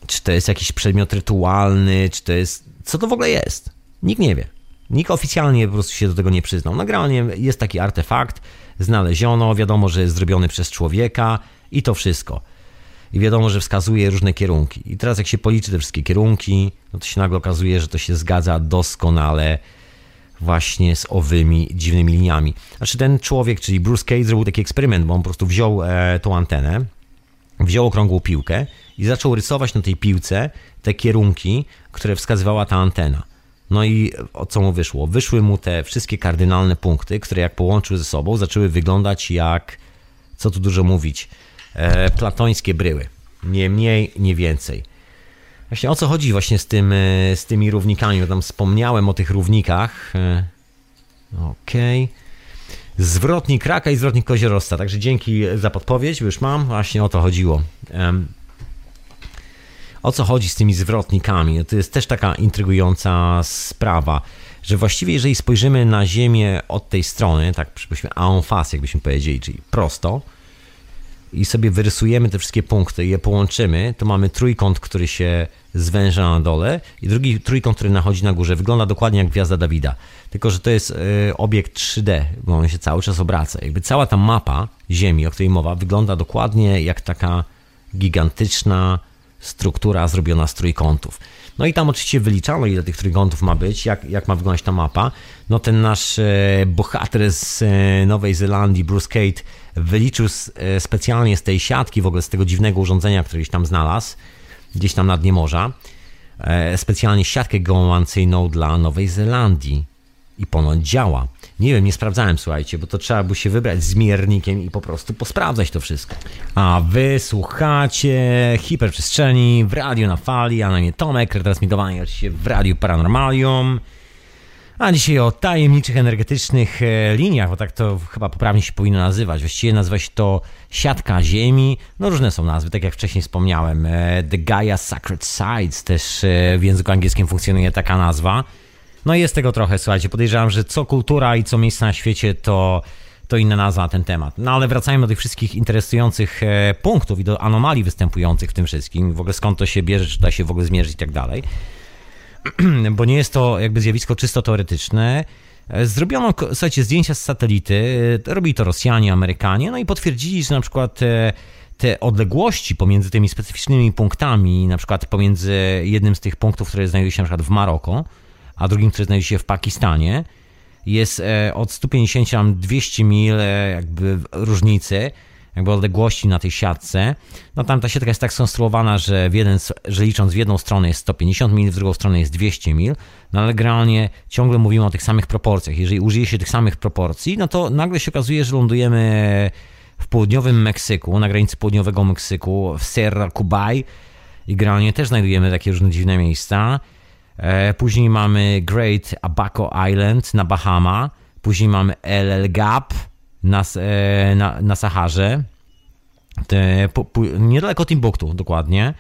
czy to jest jakiś przedmiot rytualny, czy to jest. Co to w ogóle jest? Nikt nie wie. Nikt oficjalnie po prostu się do tego nie przyznał. Nagranie jest taki artefakt, znaleziono, wiadomo, że jest zrobiony przez człowieka i to wszystko i wiadomo, że wskazuje różne kierunki. I teraz jak się policzy te wszystkie kierunki, no to się nagle okazuje, że to się zgadza doskonale właśnie z owymi dziwnymi liniami. Znaczy ten człowiek, czyli Bruce Case zrobił taki eksperyment, bo on po prostu wziął e, tą antenę, wziął okrągłą piłkę i zaczął rysować na tej piłce te kierunki, które wskazywała ta antena. No i o co mu wyszło? Wyszły mu te wszystkie kardynalne punkty, które jak połączył ze sobą, zaczęły wyglądać jak, co tu dużo mówić, e, platońskie bryły. Nie mniej, nie więcej. Właśnie o co chodzi właśnie z, tym, e, z tymi równikami? Bo tam wspomniałem o tych równikach. E, okej. Okay. Zwrotnik raka i zwrotnik koziorosta. Także dzięki za podpowiedź, już mam. Właśnie o to chodziło. O co chodzi z tymi zwrotnikami? To jest też taka intrygująca sprawa, że właściwie jeżeli spojrzymy na Ziemię od tej strony, tak przypuśćmy en face, jakbyśmy powiedzieli, czyli prosto, i sobie wyrysujemy te wszystkie punkty i je połączymy, to mamy trójkąt, który się zwęża na dole i drugi trójkąt, który nachodzi na górze. Wygląda dokładnie jak gwiazda Dawida. Tylko, że to jest y, obiekt 3D, bo on się cały czas obraca. Jakby cała ta mapa Ziemi, o której mowa, wygląda dokładnie jak taka gigantyczna struktura zrobiona z trójkątów. No i tam oczywiście wyliczano, ile tych trójkątów ma być, jak, jak ma wyglądać ta mapa. No ten nasz e, bohater z e, Nowej Zelandii, Bruce Kate, wyliczył e, specjalnie z tej siatki, w ogóle z tego dziwnego urządzenia, które gdzieś tam znalazł, gdzieś tam na dnie morza, specjalnie siatkę geomancyjną dla Nowej Zelandii. I ponoć działa. Nie wiem, nie sprawdzałem, słuchajcie, bo to trzeba by się wybrać z miernikiem i po prostu posprawdzać to wszystko. A wy słuchacie hiperprzestrzeni w radio na fali, a na nie Tomek, retransmitowanie oczywiście w radiu Paranormalium. A dzisiaj o tajemniczych energetycznych e, liniach, bo tak to chyba poprawnie się powinno nazywać. Właściwie nazywa się to siatka Ziemi. No różne są nazwy, tak jak wcześniej wspomniałem. E, The Gaia Sacred Sides też e, w języku angielskim funkcjonuje taka nazwa. No jest tego trochę, słuchajcie. Podejrzewam, że co kultura i co miejsce na świecie to, to inna nazwa na ten temat. No ale wracajmy do tych wszystkich interesujących punktów i do anomalii występujących w tym wszystkim. W ogóle skąd to się bierze, czy da się w ogóle zmierzyć i tak dalej. Bo nie jest to jakby zjawisko czysto teoretyczne. E, zrobiono, słuchajcie, zdjęcia z satelity, e, robili to Rosjanie, Amerykanie, no i potwierdzili, że na przykład te odległości pomiędzy tymi specyficznymi punktami, na przykład pomiędzy jednym z tych punktów, które znajduje się na przykład w Maroko, a drugim, który znajduje się w Pakistanie, jest e, od 150 a 200 mil e, jakby różnicy, jakby odległości na tej siatce. No tam ta siatka jest tak skonstruowana, że, w jeden, że licząc w jedną stronę jest 150 mil, w drugą stronę jest 200 mil, no ale generalnie ciągle mówimy o tych samych proporcjach. Jeżeli użyje się tych samych proporcji, no to nagle się okazuje, że lądujemy w południowym Meksyku, na granicy południowego Meksyku, w Sierra Cubay i generalnie też znajdujemy takie różne dziwne miejsca. E, później mamy Great Abaco Island na Bahama. Później mamy El Gap na, e, na, na Saharze. Te, po, po, niedaleko Timbuktu, dokładnie.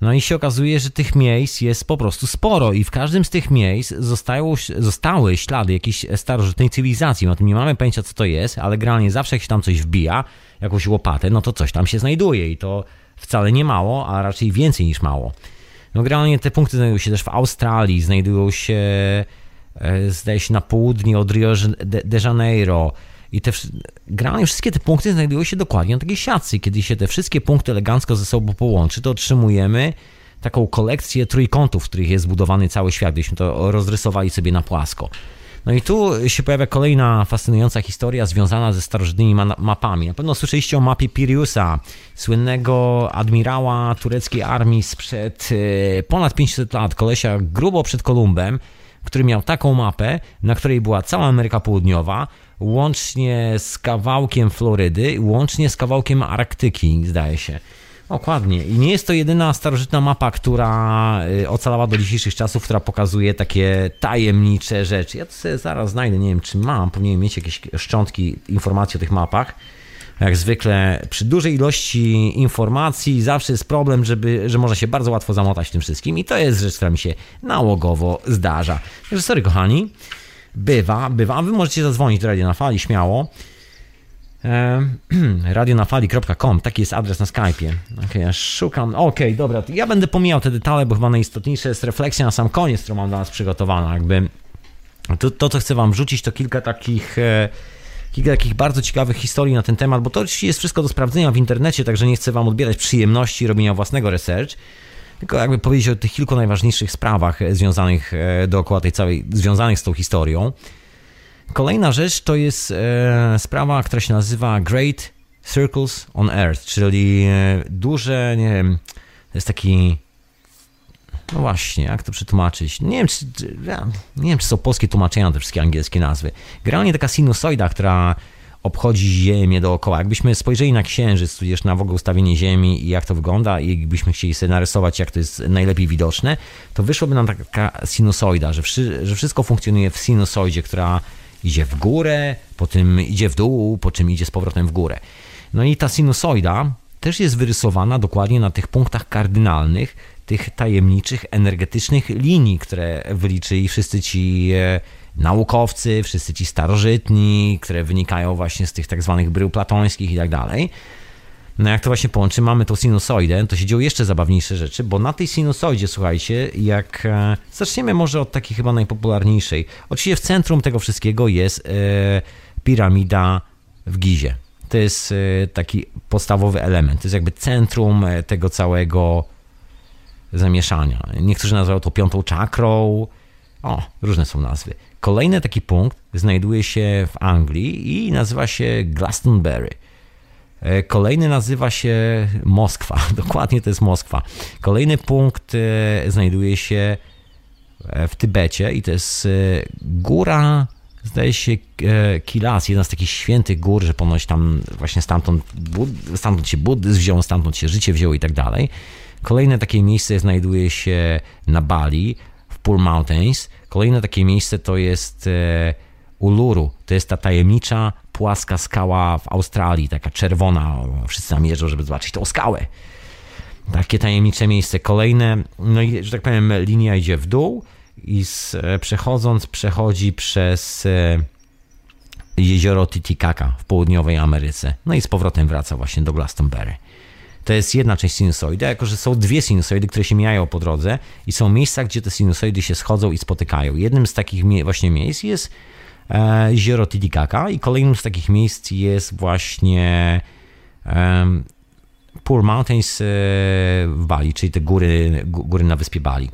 No i się okazuje, że tych miejsc jest po prostu sporo i w każdym z tych miejsc zostało, zostały ślady jakiejś starożytnej cywilizacji. No to nie mamy pojęcia, co to jest, ale generalnie zawsze jak się tam coś wbija, jakąś łopatę, no to coś tam się znajduje i to wcale nie mało, a raczej więcej niż mało. No generalnie te punkty znajdują się też w Australii, znajdują się e, zdaje się na południe od Rio de Janeiro i te generalnie wszystkie te punkty znajdują się dokładnie na takiej siatce. Kiedy się te wszystkie punkty elegancko ze sobą połączy, to otrzymujemy taką kolekcję trójkątów, w których jest zbudowany cały świat, gdybyśmy to rozrysowali sobie na płasko. No i tu się pojawia kolejna fascynująca historia związana ze starożytnymi mapami. Na pewno słyszeliście o mapie Piriusa, słynnego admirała tureckiej armii sprzed e, ponad 500 lat, kolesia grubo przed Kolumbem, który miał taką mapę, na której była cała Ameryka Południowa, łącznie z kawałkiem Florydy, łącznie z kawałkiem Arktyki, zdaje się. Dokładnie. I nie jest to jedyna starożytna mapa, która y, ocalała do dzisiejszych czasów, która pokazuje takie tajemnicze rzeczy. Ja to sobie zaraz znajdę, nie wiem czy mam, powinienem mieć jakieś szczątki informacji o tych mapach. Jak zwykle przy dużej ilości informacji zawsze jest problem, żeby, że można się bardzo łatwo zamotać tym wszystkim i to jest rzecz, która mi się nałogowo zdarza. Także sorry kochani, bywa, bywa. Wy możecie zadzwonić do Radia na Fali śmiało. radionafali.com, taki jest adres na Skype'ie. Okay, ja szukam, okej, okay, dobra, ja będę pomijał te detale, bo chyba najistotniejsze jest refleksja na sam koniec, którą mam dla nas przygotowana. Jakby to, to co chcę wam rzucić, to kilka takich e, kilka takich bardzo ciekawych historii na ten temat, bo to oczywiście jest wszystko do sprawdzenia w internecie, także nie chcę wam odbierać przyjemności robienia własnego research, tylko jakby powiedzieć o tych kilku najważniejszych sprawach e, związanych e, dookoła tej całej, związanych z tą historią. Kolejna rzecz to jest e, sprawa, która się nazywa Great Circles on Earth, czyli duże, nie wiem, to jest taki no właśnie, jak to przetłumaczyć? Nie wiem, czy, nie wiem, czy są polskie tłumaczenia na te wszystkie angielskie nazwy. Generalnie taka sinusoida, która obchodzi Ziemię dookoła. Jakbyśmy spojrzeli na Księżyc, tudzież na w ogóle ustawienie Ziemi i jak to wygląda i jakbyśmy chcieli sobie narysować, jak to jest najlepiej widoczne, to wyszłoby nam taka sinusoida, że, że wszystko funkcjonuje w sinusoidzie, która idzie w górę, potem idzie w dół, po czym idzie z powrotem w górę. No i ta sinusoida też jest wyrysowana dokładnie na tych punktach kardynalnych, tych tajemniczych, energetycznych linii, które wyliczyli wszyscy ci e, naukowcy, wszyscy ci starożytni, które wynikają właśnie z tych tak zwanych brył platońskich i tak dalej. No jak to właśnie połączy, mamy tą sinusoidę, to się dzieją jeszcze zabawniejsze rzeczy, bo na tej sinusoidzie, słuchajcie, jak e, zaczniemy może od takiej chyba najpopularniejszej. Oczywiście w centrum tego wszystkiego jest e, piramida w Gizie. To jest e, taki podstawowy element. To jest jakby centrum e, tego całego zamieszania. Niektórzy nazywają to piątą czakrą. O, różne są nazwy. Kolejny taki punkt znajduje się w Anglii i nazywa się Glastonbury. E, kolejny nazywa się Moskwa. Dokładnie to jest Moskwa. Kolejny punkt e, znajduje się e, w Tybecie i to jest góra, zdaje się, Kilas, jedna z takich świętych gór, że ponoć tam właśnie stamtąd, stamtąd się buddyzm wziął, stamtąd się życie wzięło i tak dalej. Kolejne takie miejsce znajduje się na Bali, w Pool Mountains. Kolejne takie miejsce to jest Uluru. To jest ta tajemnicza płaska skała w Australii, taka czerwona. Wszyscy zamierzą, żeby zobaczyć tą skałę. Takie tajemnicze miejsce. Kolejne, no i, że tak powiem, linia idzie w dół i z, e, przechodząc przechodzi przez e, jezioro Titicaca w południowej Ameryce. No i z powrotem wraca właśnie do Glastonbury. To jest jedna część sinusoidy, jako że są dwie sinusoidy, które się mijają po drodze i są miejsca, gdzie te sinusoidy się schodzą i spotykają. Jednym z takich właśnie miejsc jest E, jezioro Titicaca i kolejnym z takich miejsc jest właśnie um, Poor Mountains e, w Bali, czyli te góry, góry na wyspie Bali.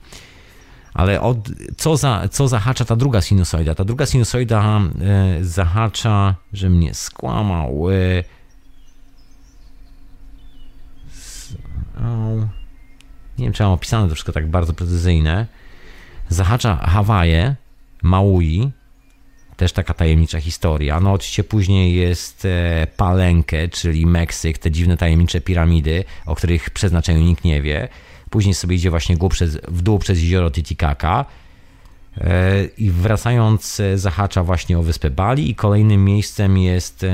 Ale od, co, za, co zahacza ta druga sinusoida? Ta druga sinusoida e, zahacza, że mnie skłamał. E, nie wiem, czy mam opisane to wszystko tak bardzo precyzyjne. Zahacza Hawaje, Maui, też taka tajemnicza historia. No oczywiście później jest e, Palenkę, czyli Meksyk, te dziwne tajemnicze piramidy, o których przeznaczeniu nikt nie wie. Później sobie idzie właśnie przez, w dół przez jezioro Titicaca e, i wracając e, zahacza właśnie o wyspę Bali i kolejnym miejscem jest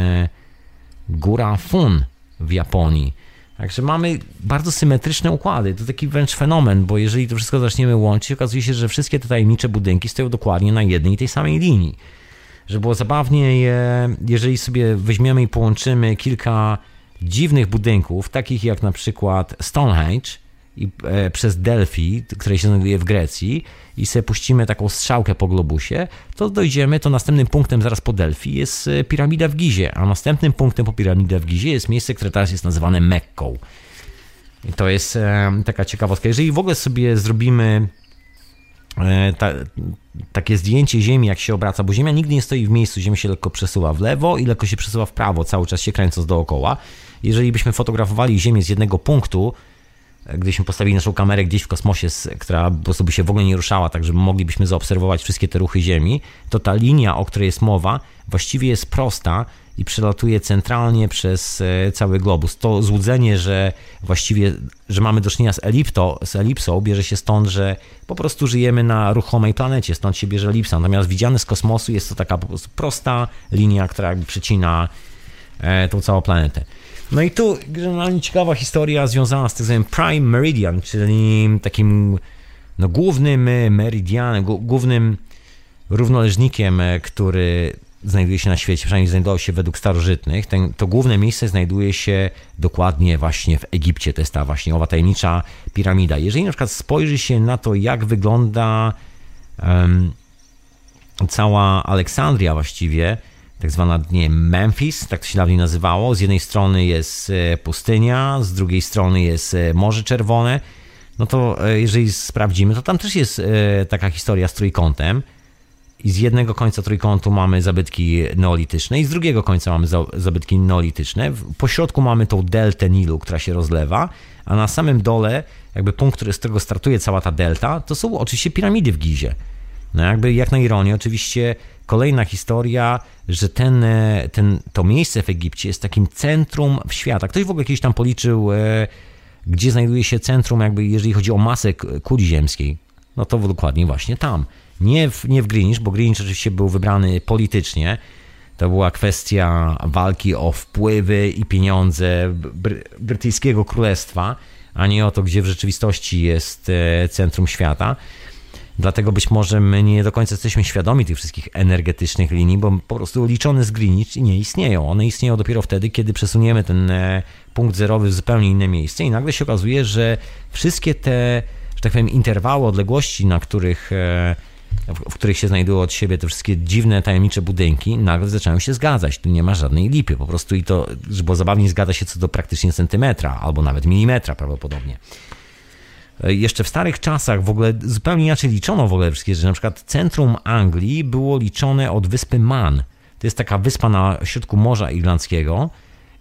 góra Fun w Japonii. Także mamy bardzo symetryczne układy. To taki wręcz fenomen, bo jeżeli to wszystko zaczniemy łączyć, okazuje się, że wszystkie te tajemnicze budynki stoją dokładnie na jednej i tej samej linii żeby było zabawniej, jeżeli sobie weźmiemy i połączymy kilka dziwnych budynków, takich jak na przykład Stonehenge i, e, przez Delphi, które się znajduje w Grecji i sobie puścimy taką strzałkę po globusie, to dojdziemy, to następnym punktem zaraz po Delphi jest e, piramida w Gizie, a następnym punktem po piramidę w Gizie jest miejsce, które teraz jest nazywane Mekką. I to jest e, taka ciekawostka. Jeżeli w ogóle sobie zrobimy e, ta, takie zdjęcie Ziemi, jak się obraca, bo Ziemia nigdy nie stoi w miejscu, Ziemia się lekko przesuwa w lewo i lekko się przesuwa w prawo, cały czas się kręcąc dookoła. Jeżeli byśmy fotografowali Ziemię z jednego punktu, gdybyśmy postawili naszą kamerę gdzieś w kosmosie, która po prostu by się w ogóle nie ruszała, tak żeby moglibyśmy zaobserwować wszystkie te ruchy Ziemi, to ta linia, o której jest mowa, właściwie jest prosta i przelatuje centralnie przez e, cały globus. To złudzenie, że właściwie, że mamy do czynienia z, elipto, z elipsą, bierze się stąd, że po prostu żyjemy na ruchomej planecie, stąd się bierze elipsa. Natomiast widziane z kosmosu jest to taka po prostu prosta linia, która jakby przecina e, tą całą planetę. No i tu generalnie ciekawa historia związana z tym Prime Meridian, czyli takim no, głównym meridianem, głównym równoleżnikiem, e, który znajduje się na świecie, przynajmniej znajdował się według starożytnych. Ten, to główne miejsce znajduje się dokładnie właśnie w Egipcie. To jest ta właśnie owa tajemnicza piramida. Jeżeli na przykład spojrzy się na to, jak wygląda um, cała Aleksandria właściwie, tak zwana nie, Memphis, tak to się dawniej nazywało. Z jednej strony jest e, pustynia, z drugiej strony jest e, Morze Czerwone. No to e, jeżeli sprawdzimy, to tam też jest taka historia z trójkątem. I z jednego końca trójkątu mamy zabytki neolityczne i z drugiego końca mamy zabytki neolityczne. Po środku mamy tą deltę Nilu, która się rozlewa, a na samym dole, jakby punkt, który, z którego startuje cała ta delta, to są oczywiście piramidy w Gizie. No jakby jak na ironię, oczywiście kolejna historia, że ten, e, ten, to miejsce w Egipcie jest takim centrum świata. Ktoś w ogóle kiedyś tam policzył, e, gdzie znajduje się centrum, jakby jeżeli chodzi o masę kuli ziemskiej. No to dokładnie właśnie tam. Nie w, nie w Greenwich, bo Greenwich oczywiście był wybrany politycznie. To była kwestia walki o wpływy i pieniądze bry, brytyjskiego królestwa, a nie o to, gdzie w rzeczywistości jest e, centrum świata. Dlatego być może my nie do końca jesteśmy świadomi tych wszystkich energetycznych linii, bo po prostu liczone z Greenwich nie istnieją. One istnieją dopiero wtedy, kiedy przesuniemy ten e, punkt zerowy w zupełnie inne miejsce i nagle się okazuje, że wszystkie te, że tak powiem, interwały odległości, na których e, w których się znajdują od siebie te wszystkie dziwne, tajemnicze budynki, nagle zaczynają się zgadzać. Tu nie ma żadnej lipy, po prostu i to, bo zabawnie zgadza się co do praktycznie centymetra, albo nawet milimetra prawdopodobnie. E, jeszcze w starych czasach w ogóle zupełnie inaczej liczono w ogóle wszystkie rzeczy. Na przykład centrum Anglii było liczone od wyspy Man. To jest taka wyspa na środku Morza Irlandzkiego.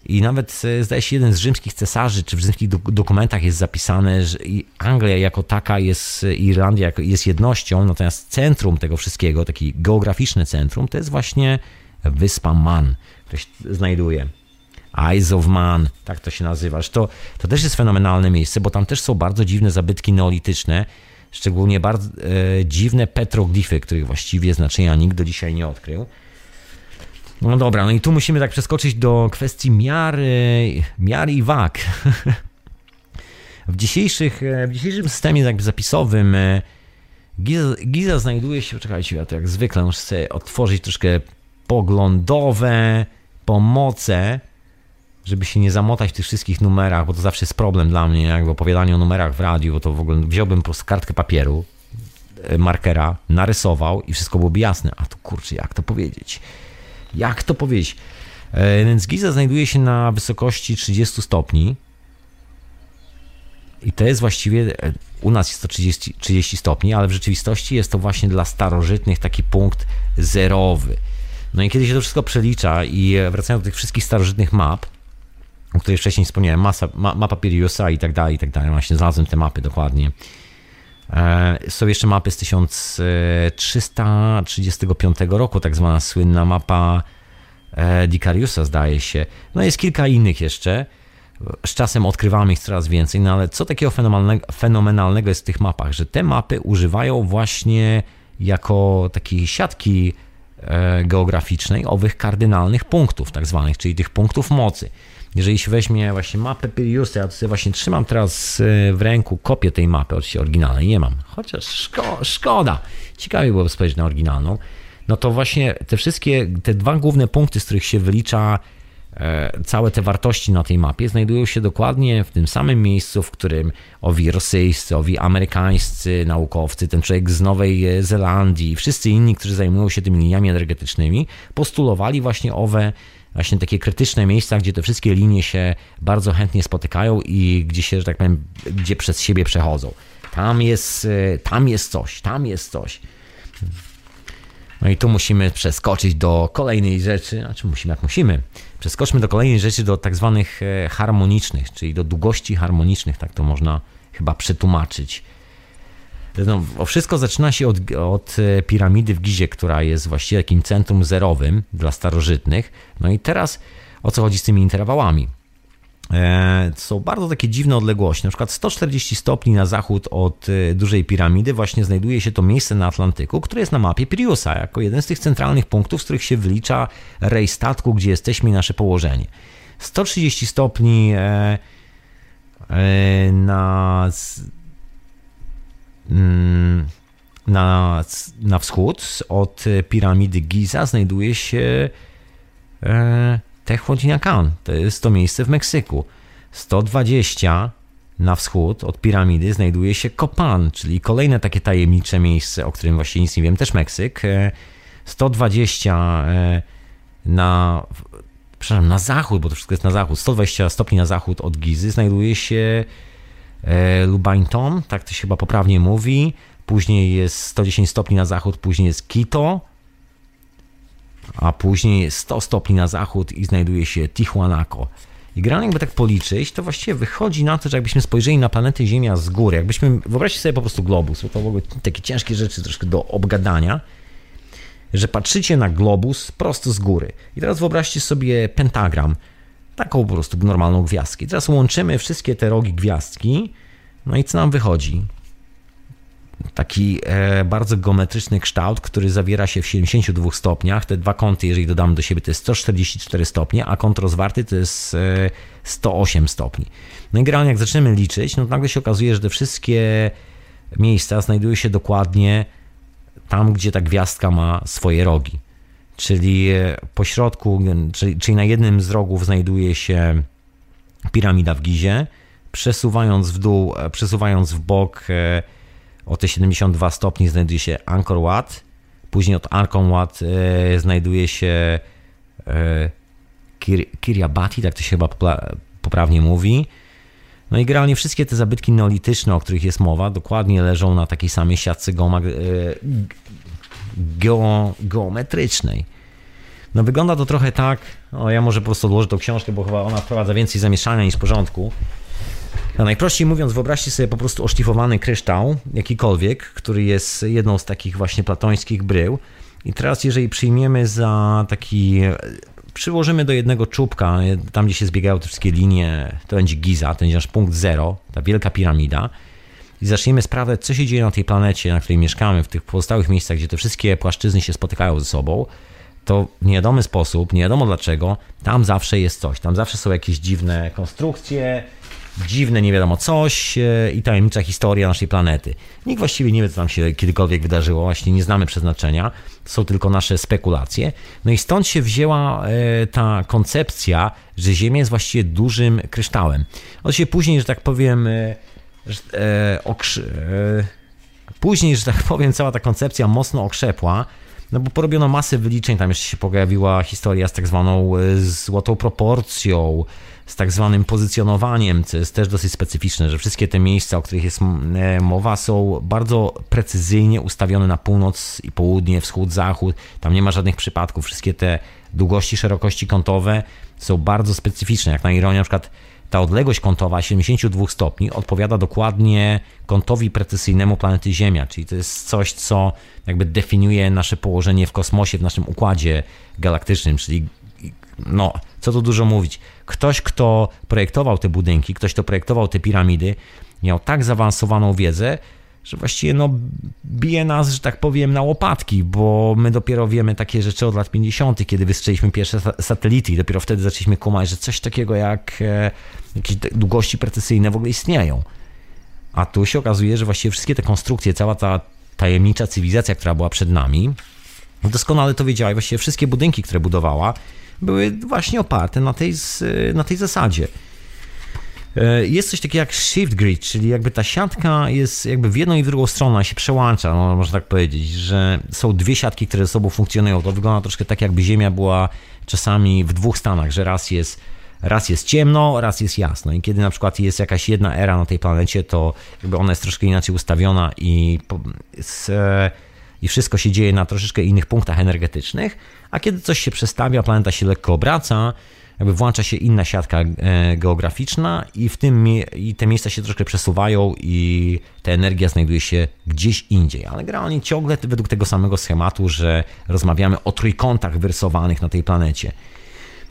I nawet e, zdaje się jeden z rzymskich cesarzy, czy w rzymskich dokumentach jest zapisane, że Anglia jako taka jest, e, Irlandia jest jednością, natomiast centrum tego wszystkiego, takie geograficzne centrum, to jest właśnie wyspa Man, która się znajduje. Eyes of Man, tak to się nazywa. To, to też jest fenomenalne miejsce, bo tam też są bardzo dziwne zabytki neolityczne, szczególnie bardzo e, dziwne petroglify, których właściwie znaczenia nikt do dzisiaj nie odkrył. No dobra, no i tu musimy tak przeskoczyć do kwestii miary, miary i wag. W, dzisiejszych, e, w dzisiejszym systemie jakby zapisowym e, Giza, Giza znajduje się, czekajcie, ja to jak zwykle muszę sobie otworzyć troszkę poglądowe pomoce, żeby się nie zamotać w tych wszystkich numerach, bo to zawsze jest problem dla mnie, jak w opowiadaniu o numerach w radiu, bo to w ogóle wziąłbym po prostu kartkę papieru, e, markera, narysował i wszystko byłoby jasne. A tu kurczę, jak to powiedzieć? Jak to powiedzieć? E, więc Giza znajduje się na wysokości 30 stopni. I to jest właściwie, e, u nas jest to 30, 30 stopni, ale w rzeczywistości jest to właśnie dla starożytnych taki punkt zerowy. No i kiedy się to wszystko przelicza i wracając do tych wszystkich starożytnych map, o której wcześniej wspomniałem, masa, ma, mapa Piriusa i tak dalej, i tak dalej, właśnie znalazłem te mapy dokładnie. E, są jeszcze mapy z 1335 roku, tak zwana słynna mapa e, Dicariusa, zdaje się. No jest kilka innych jeszcze. Z czasem odkrywamy ich coraz więcej, no ale co takiego fenomenalnego, fenomenalnego jest w tych mapach, że te mapy używają właśnie jako takiej siatki e, geograficznej owych kardynalnych punktów, tak zwanych, czyli tych punktów mocy. Jeżeli się weźmie właśnie mapę Piriusa, ja właśnie trzymam teraz e, w ręku kopię tej mapy, oczywiście oryginalnej nie mam, chociaż szko szkoda. Ciekawie byłoby spojrzeć na oryginalną. No to właśnie te wszystkie, te dwa główne punkty, z których się wylicza e, całe te wartości na tej mapie znajdują się dokładnie w tym samym miejscu, w którym owi rosyjscy, owi amerykańscy naukowcy, ten człowiek z Nowej Zelandii, wszyscy inni, którzy zajmują się tymi liniami energetycznymi, postulowali właśnie owe właśnie takie krytyczne miejsca, gdzie te wszystkie linie się bardzo chętnie spotykają i gdzie się, że tak powiem, gdzie przez siebie przechodzą. tam jest, e, tam jest coś, tam jest coś. No i tu musimy przeskoczyć do kolejnej rzeczy, znaczy musimy, jak musimy, przeskoczmy do kolejnej rzeczy, do tak zwanych e, harmonicznych, czyli do długości harmonicznych, tak to można chyba przetłumaczyć. No, wszystko zaczyna się od, od, e, piramidy w Gizie, która jest właściwie takim centrum zerowym dla starożytnych. No i teraz o co chodzi z tymi interwałami? E, są bardzo takie dziwne odległości. Na przykład 140 stopni na zachód od e, dużej piramidy właśnie znajduje się to miejsce na Atlantyku, które jest na mapie Piriusa, jako jeden z tych centralnych punktów, z których się wylicza rej statku, gdzie jesteśmy i nasze położenie. 130 stopni na Mm, na, na wschód od piramidy Giza znajduje się e, Teotihuacan. To jest to miejsce w Meksyku. 120 na wschód od piramidy znajduje się Copan, czyli kolejne takie tajemnicze miejsce, o którym właśnie nic nie wiem, też Meksyk. 120 e, e, na, przepraszam, na zachód, bo to wszystko jest na zachód, 120 stopni na zachód od Gizy znajduje się E, Lubainton, tak to się chyba poprawnie mówi. Później jest 110 stopni na zachód, później jest Quito, a później jest 100 stopni na zachód i znajduje się Tijuanaco. I generalnie jakby tak policzyć, to właściwie wychodzi na to, że jakbyśmy spojrzeli na planetę Ziemia z góry, jakbyśmy, wyobraźcie sobie po prostu globus, bo to w ogóle takie ciężkie rzeczy troszkę do obgadania, że patrzycie na globus prosto z góry. I teraz wyobraźcie sobie pentagram, taką po prostu normalną gwiazdkę. Teraz łączymy wszystkie te rogi gwiazdki, no i co nam wychodzi? Taki e, bardzo geometryczny kształt, który zawiera się w 72 stopniach. Te dwa kąty, jeżeli dodamy do siebie, to jest 144 stopnie, a kąt rozwarty to jest e, 108 stopni. No i generalnie jak zaczniemy liczyć, no to nagle się okazuje, że te wszystkie miejsca znajdują się dokładnie tam, gdzie ta gwiazdka ma swoje rogi czyli e, po środku, czyli, na jednym z rogów znajduje się piramida w Gizie. Przesuwając w dół, e, przesuwając w bok e, o te 72 stopni znajduje się Angkor Wat. Później od Angkor Wat znajduje się Kir Kiryabati, tak to się chyba poprawnie mówi. No i generalnie wszystkie te zabytki neolityczne, o których jest mowa, dokładnie leżą na takiej samej siatce geometrycznej. No wygląda to trochę tak, o ja może po prostu odłożę tą książkę, bo chyba ona wprowadza więcej zamieszania niż porządku. No najprościej mówiąc, wyobraźcie sobie po prostu oszlifowany kryształ, jakikolwiek, który jest jedną z takich właśnie platońskich brył. I teraz jeżeli przyjmiemy za taki, przyłożymy do jednego czubka, tam gdzie się zbiegają te wszystkie linie, to będzie Giza, to będzie nasz punkt zero, ta wielka piramida i zaczniemy sprawdzać, co się dzieje na tej planecie, na której mieszkamy, w tych pozostałych miejscach, gdzie te wszystkie płaszczyzny się spotykają ze sobą, to w niewiadomy sposób, nie wiadomo dlaczego, tam zawsze jest coś. Tam zawsze są jakieś dziwne konstrukcje, dziwne nie wiadomo coś e, i tajemnicza historia naszej planety. Nikt właściwie nie wie, co tam się kiedykolwiek wydarzyło, właśnie nie znamy przeznaczenia, są tylko nasze spekulacje. No i stąd się wzięła e, ta koncepcja, że Ziemia jest właściwie dużym kryształem. Oczywiście później, że tak powiem, e, później, że tak powiem, cała ta koncepcja mocno okrzepła, no bo porobiono masę wyliczeń, tam jeszcze się pojawiła historia z tak zwaną e, złotą proporcją, z tak zwanym pozycjonowaniem, co jest też dosyć specyficzne, że wszystkie te miejsca, o których jest e, mowa, są bardzo precyzyjnie ustawione na północ i południe, wschód, zachód. Tam nie ma żadnych przypadków. Wszystkie te długości, szerokości kątowe są bardzo specyficzne. Jak na ironię, na przykład ta odległość kątowa 72 stopni odpowiada dokładnie kątowi precyzyjnemu planety Ziemia, czyli to jest coś, co jakby definiuje nasze położenie w kosmosie, w naszym układzie galaktycznym, czyli no, co tu dużo mówić. Ktoś, kto projektował te budynki, ktoś, kto projektował te piramidy, miał tak zaawansowaną wiedzę, że właściwie no, bije nas, że tak powiem, na łopatki, bo my dopiero wiemy takie rzeczy od lat 50., kiedy wystrzeliśmy pierwsze satelity i dopiero wtedy zaczęliśmy kumać, że coś takiego jak e, jakieś długości precyzyjne w ogóle istnieją. A tu się okazuje, że właściwie wszystkie te konstrukcje, cała ta tajemnicza cywilizacja, która była przed nami, doskonale to wiedziała i właściwie wszystkie budynki, które budowała, były właśnie oparte na tej, na tej zasadzie. E, jest coś takiego jak shift grid, czyli jakby ta siatka jest jakby w jedną i w drugą stronę się przełącza, no, można tak powiedzieć, że są dwie siatki, które ze sobą funkcjonują. To wygląda troszkę tak, jakby Ziemia była czasami w dwóch stanach, że raz jest raz jest ciemno, raz jest jasno. I kiedy na przykład jest jakaś jedna era na tej planecie, to jakby ona jest troszkę inaczej ustawiona i, i wszystko się dzieje na troszeczkę innych punktach energetycznych, a kiedy coś się przestawia, planeta się lekko obraca, jakby włącza się inna siatka e, geograficzna i w tym i te miejsca się troszkę przesuwają i ta energia znajduje się gdzieś indziej. Ale generalnie ciągle według tego samego schematu, że rozmawiamy o trójkątach wyrysowanych na tej planecie.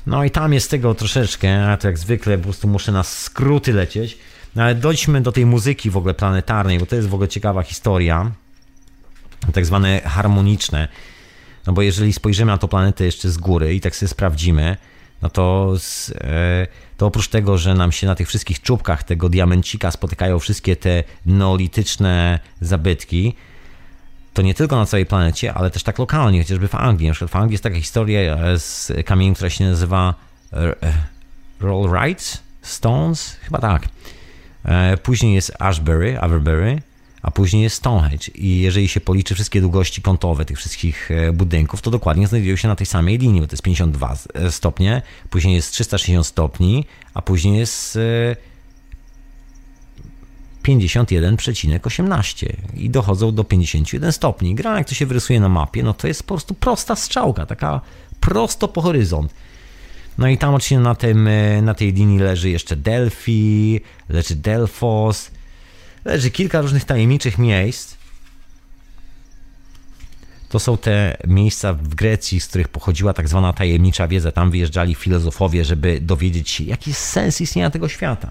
No i tam jest tego troszeczkę, a to jak zwykle po prostu muszę na skróty lecieć. No ale dojdźmy do tej muzyki w ogóle planetarnej, bo to jest w ogóle ciekawa historia. Tak zwane harmoniczne. No bo jeżeli spojrzymy na tą planetę jeszcze z góry i tak sobie sprawdzimy, no to, z, e, to oprócz tego, że nam się na tych wszystkich czubkach tego diamencika spotykają wszystkie te neolityczne zabytki, to nie tylko na całej planecie, ale też tak lokalnie, chociażby w Anglii. Na przykład w Anglii jest taka historia e, z kamieniem, która się nazywa e, Rollright Stones, chyba tak. Później jest Ashbury, Averbury, a później jest Stonehenge. I jeżeli się policzy wszystkie długości kątowe tych wszystkich e, budynków, to dokładnie znajdują się na tej samej linii, bo to jest 52 e, stopnie, później jest 360 stopni, a później jest 51,18 e, i dochodzą do 51 stopni. Gra, jak to się wyrysuje na mapie, no to jest po prostu prosta strzałka, taka prosto po horyzont. No i tam oczywiście na, tym, na tej linii leży jeszcze Delphi, leży Delfos, leży kilka różnych tajemniczych miejsc. To są te miejsca w Grecji, z których pochodziła tak zwana tajemnicza wiedza. Tam wyjeżdżali filozofowie, żeby dowiedzieć się, jaki jest sens istnienia tego świata.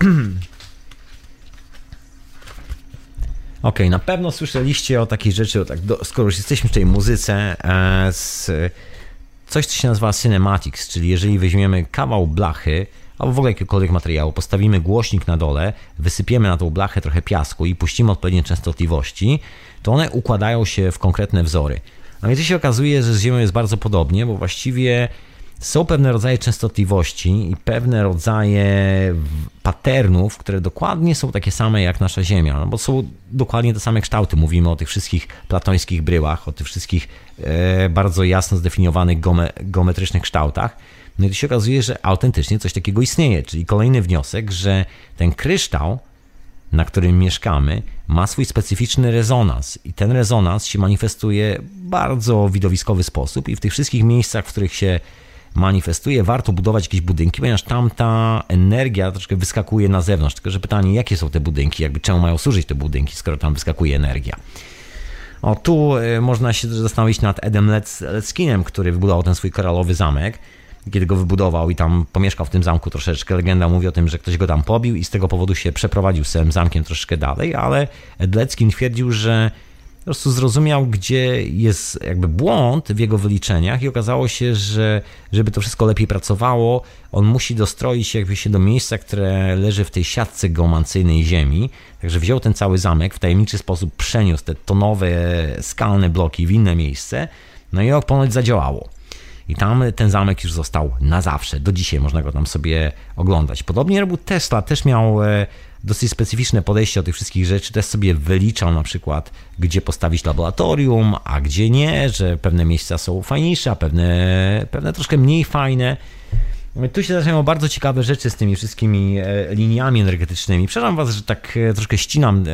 Ok, na pewno słyszeliście o takiej rzeczy, o tak, do, skoro już jesteśmy w tej muzyce, e, z, coś, co się nazywa cinematics, czyli jeżeli weźmiemy kawał blachy, albo w ogóle jakiegokolwiek materiału, postawimy głośnik na dole, wysypiemy na tą blachę trochę piasku i puścimy odpowiednie częstotliwości, to one układają się w konkretne wzory. I to się okazuje, że z Ziemią jest bardzo podobnie, bo właściwie są pewne rodzaje częstotliwości i pewne rodzaje patternów, które dokładnie są takie same jak nasza Ziemia, no bo są dokładnie te same kształty. Mówimy o tych wszystkich platońskich bryłach, o tych wszystkich e, bardzo jasno zdefiniowanych geometrycznych kształtach. No i się okazuje, że autentycznie coś takiego istnieje, czyli kolejny wniosek, że ten kryształ, na którym mieszkamy, ma swój specyficzny rezonans i ten rezonans się manifestuje w bardzo widowiskowy sposób i w tych wszystkich miejscach, w których się manifestuje, warto budować jakieś budynki, ponieważ tam ta energia troszkę wyskakuje na zewnątrz. Tylko, że pytanie, jakie są te budynki, jakby czemu mają służyć te budynki, skoro tam wyskakuje energia. O, tu y, można się zastanowić nad Edem Leckinem, który wybudował ten swój koralowy zamek kiedy go wybudował i tam pomieszkał w tym zamku troszeczkę. Legenda mówi o tym, że ktoś go tam pobił i z tego powodu się przeprowadził z tym zamkiem troszeczkę dalej, ale Edleckin twierdził, że po prostu zrozumiał, gdzie jest jakby błąd w jego wyliczeniach i okazało się, że żeby to wszystko lepiej pracowało, on musi dostroić jakby się do miejsca, które leży w tej siatce geomancyjnej ziemi. Także wziął ten cały zamek, w tajemniczy sposób przeniósł te tonowe, skalne bloki w inne miejsce, no i ponoć zadziałało. I tam ten zamek już został na zawsze. Do dzisiaj można go tam sobie oglądać. Podobnie robił Tesla, też miał e, dosyć specyficzne podejście do tych wszystkich rzeczy. Też sobie wyliczał na przykład, gdzie postawić laboratorium, a gdzie nie, że pewne miejsca są fajniejsze, a pewne, pewne troszkę mniej fajne. Tu się zaczynają bardzo ciekawe rzeczy z tymi wszystkimi e, liniami energetycznymi. Przepraszam Was, że tak e, troszkę ścinam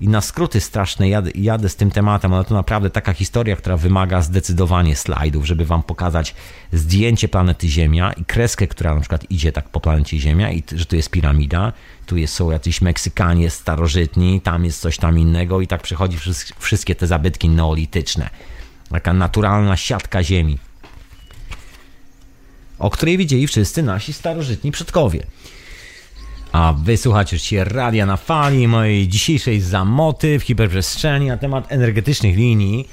i na skróty straszne jadę, jadę z tym tematem, ale to naprawdę taka historia, która wymaga zdecydowanie slajdów, żeby wam pokazać zdjęcie planety Ziemia i kreskę, która na przykład idzie tak po planecie Ziemia i że tu jest piramida, tu jest, są jacyś Meksykanie starożytni, tam jest coś tam innego i tak przechodzi wszystkie te zabytki neolityczne. Taka naturalna siatka Ziemi, o której widzieli wszyscy nasi starożytni przodkowie. A wysłuchacie się radia na fali mojej dzisiejszej zamoty w hiperprzestrzeni na temat energetycznych linii.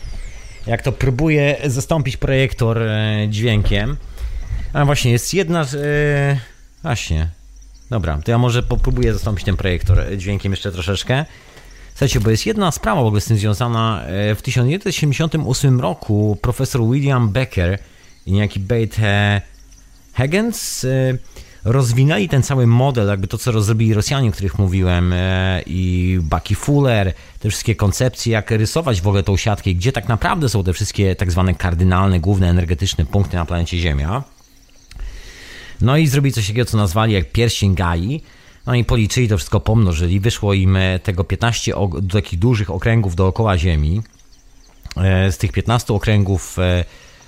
Jak to próbuję zastąpić projektor e, dźwiękiem. A właśnie, jest jedna. E, właśnie. Dobra, to ja może popróbuję zastąpić ten projektor dźwiękiem jeszcze troszeczkę. Słuchajcie, bo jest jedna sprawa w ogóle z tym związana. E, w 1978 roku profesor William Becker i niejaki Bate Higgins rozwinęli ten cały model, jakby to, co rozrobili Rosjanie, o których mówiłem, e, i Bucky Fuller, te wszystkie koncepcje, jak rysować w ogóle tą siatkę gdzie tak naprawdę są te wszystkie tak zwane kardynalne, główne energetyczne punkty na planecie Ziemia. No i zrobili coś takiego, co nazwali jak pierścień Gai. No i policzyli to wszystko, pomnożyli. Wyszło im e, tego 15 do takich dużych okręgów dookoła Ziemi. E, z tych 15 okręgów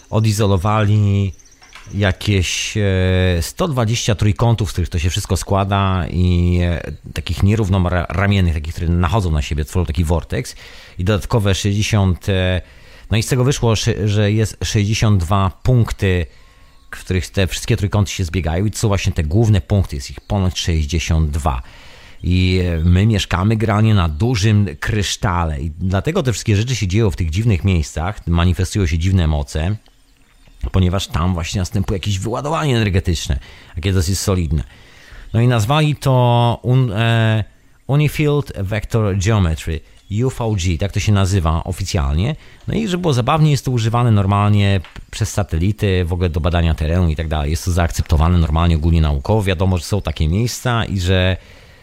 odizolowali jakieś 120 trójkątów, z których to się wszystko składa i takich nierównoramiennych, takich, które nachodzą na siebie, tworzą taki vortex i dodatkowe 60 no i z tego wyszło, że jest 62 punkty w których te wszystkie trójkąty się zbiegają i to są właśnie te główne punkty, jest ich ponad 62. I my mieszkamy granie na dużym krysztale i dlatego te wszystkie rzeczy się dzieją w tych dziwnych miejscach, manifestują się dziwne moce, ponieważ tam właśnie następuje jakieś wyładowanie energetyczne, takie dosyć solidne. No i nazwali to un, e, Unifield Vector Geometry – UVG, tak to się nazywa oficjalnie. No i żeby było zabawnie, jest to używane normalnie przez satelity, w ogóle do badania terenu i tak dalej. Jest to zaakceptowane normalnie ogólnie naukowo. Wiadomo, że są takie miejsca i że,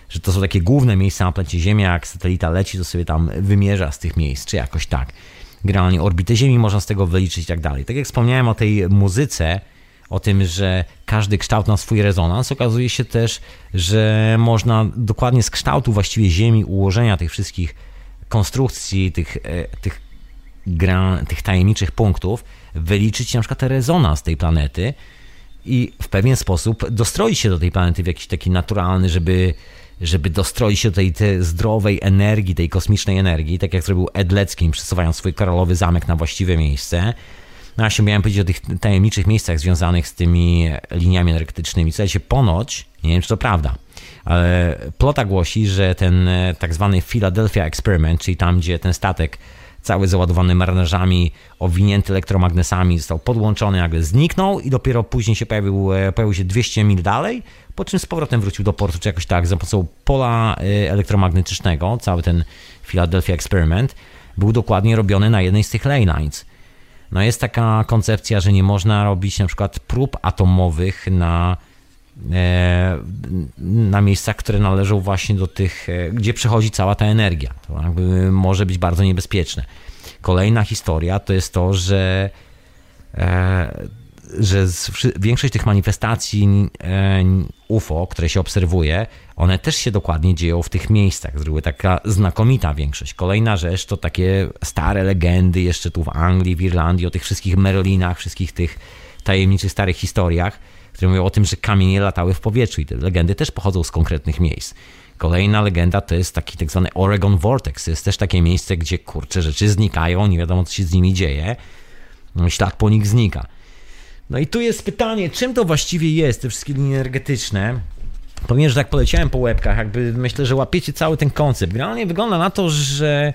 że to są takie główne miejsca na planecie Ziemia. Jak satelita leci, to sobie tam wymierza z tych miejsc, czy jakoś tak. Generalnie orbitę Ziemi można z tego wyliczyć i tak dalej. Tak jak wspomniałem o tej muzyce, o tym, że każdy kształt ma swój rezonans, okazuje się też, że można dokładnie z kształtu właściwie Ziemi, ułożenia tych wszystkich konstrukcji tych, e, tych, gra, tych tajemniczych punktów wyliczyć na przykład rezonans tej planety i w pewien sposób dostroić się do tej planety w jakiś taki naturalny, żeby, żeby dostroić się do tej, tej zdrowej energii, tej kosmicznej energii, tak jak zrobił Ed Leckim, przesuwając swój koralowy zamek na właściwe miejsce. No się miałem powiedzieć o tych tajemniczych miejscach związanych z tymi liniami energetycznymi. Słuchajcie, ponoć, nie wiem czy to prawda, ale plota głosi, że ten e, tak zwany Philadelphia Experiment, czyli tam, gdzie ten statek cały załadowany marynarzami, owinięty elektromagnesami, został podłączony, nagle zniknął i dopiero później się pojawił, e, pojawił się 200 mil dalej, po czym z powrotem wrócił do portu, czy jakoś tak, za pomocą pola e, elektromagnetycznego, cały ten Philadelphia Experiment był dokładnie robiony na jednej z tych ley lines. No jest taka koncepcja, że nie można robić na przykład prób atomowych na E, na miejscach, które należą właśnie do tych, e, gdzie przechodzi cała ta energia. To może być bardzo niebezpieczne. Kolejna historia to jest to, że, e, że większość tych manifestacji UFO, które się obserwuje, one też się dokładnie dzieją w tych miejscach. Z taka znakomita większość. Kolejna rzecz to takie stare legendy jeszcze tu w Anglii, w Irlandii, o tych wszystkich Merlinach, wszystkich tych tajemniczych starych historiach które mówią o tym, że kamienie latały w powietrzu i te legendy też pochodzą z konkretnych miejsc. Kolejna legenda to jest taki tak zwany Oregon Vortex. To jest też takie miejsce, gdzie kurcze rzeczy znikają, nie wiadomo co się z nimi dzieje. Ślad po nich znika. No i tu jest pytanie, czym to właściwie jest, te wszystkie linie energetyczne? Powiem, że tak poleciałem po łebkach, jakby myślę, że łapiecie cały ten koncept. Generalnie wygląda na to, że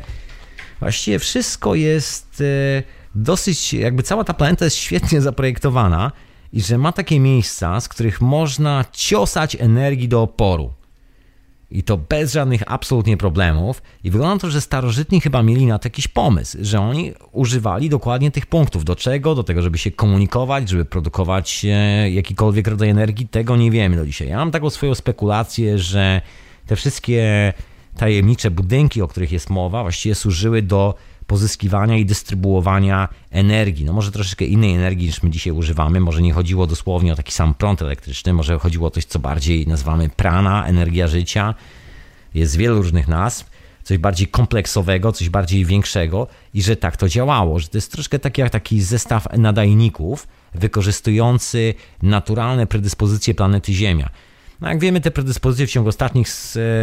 właściwie wszystko jest e, dosyć, jakby cała ta planeta jest świetnie zaprojektowana i że ma takie miejsca, z których można ciosać energii do oporu. I to bez żadnych absolutnie problemów. I wygląda na to, że starożytni chyba mieli na to jakiś pomysł, że oni używali dokładnie tych punktów. Do czego? Do tego, żeby się komunikować, żeby produkować e, jakikolwiek rodzaj energii. Tego nie wiemy do dzisiaj. Ja mam taką swoją spekulację, że te wszystkie tajemnicze budynki, o których jest mowa, właściwie służyły do pozyskiwania i dystrybuowania energii. No może troszeczkę innej energii niż my dzisiaj używamy. Może nie chodziło dosłownie o taki sam prąd elektryczny, może chodziło o coś, co bardziej nazywamy prana, energia życia. Jest wielu różnych nazw. Coś bardziej kompleksowego, coś bardziej większego i że tak to działało, że to jest troszkę taki jak taki zestaw nadajników wykorzystujący naturalne predyspozycje planety Ziemia. No jak wiemy, te predyspozycje w ciągu ostatnich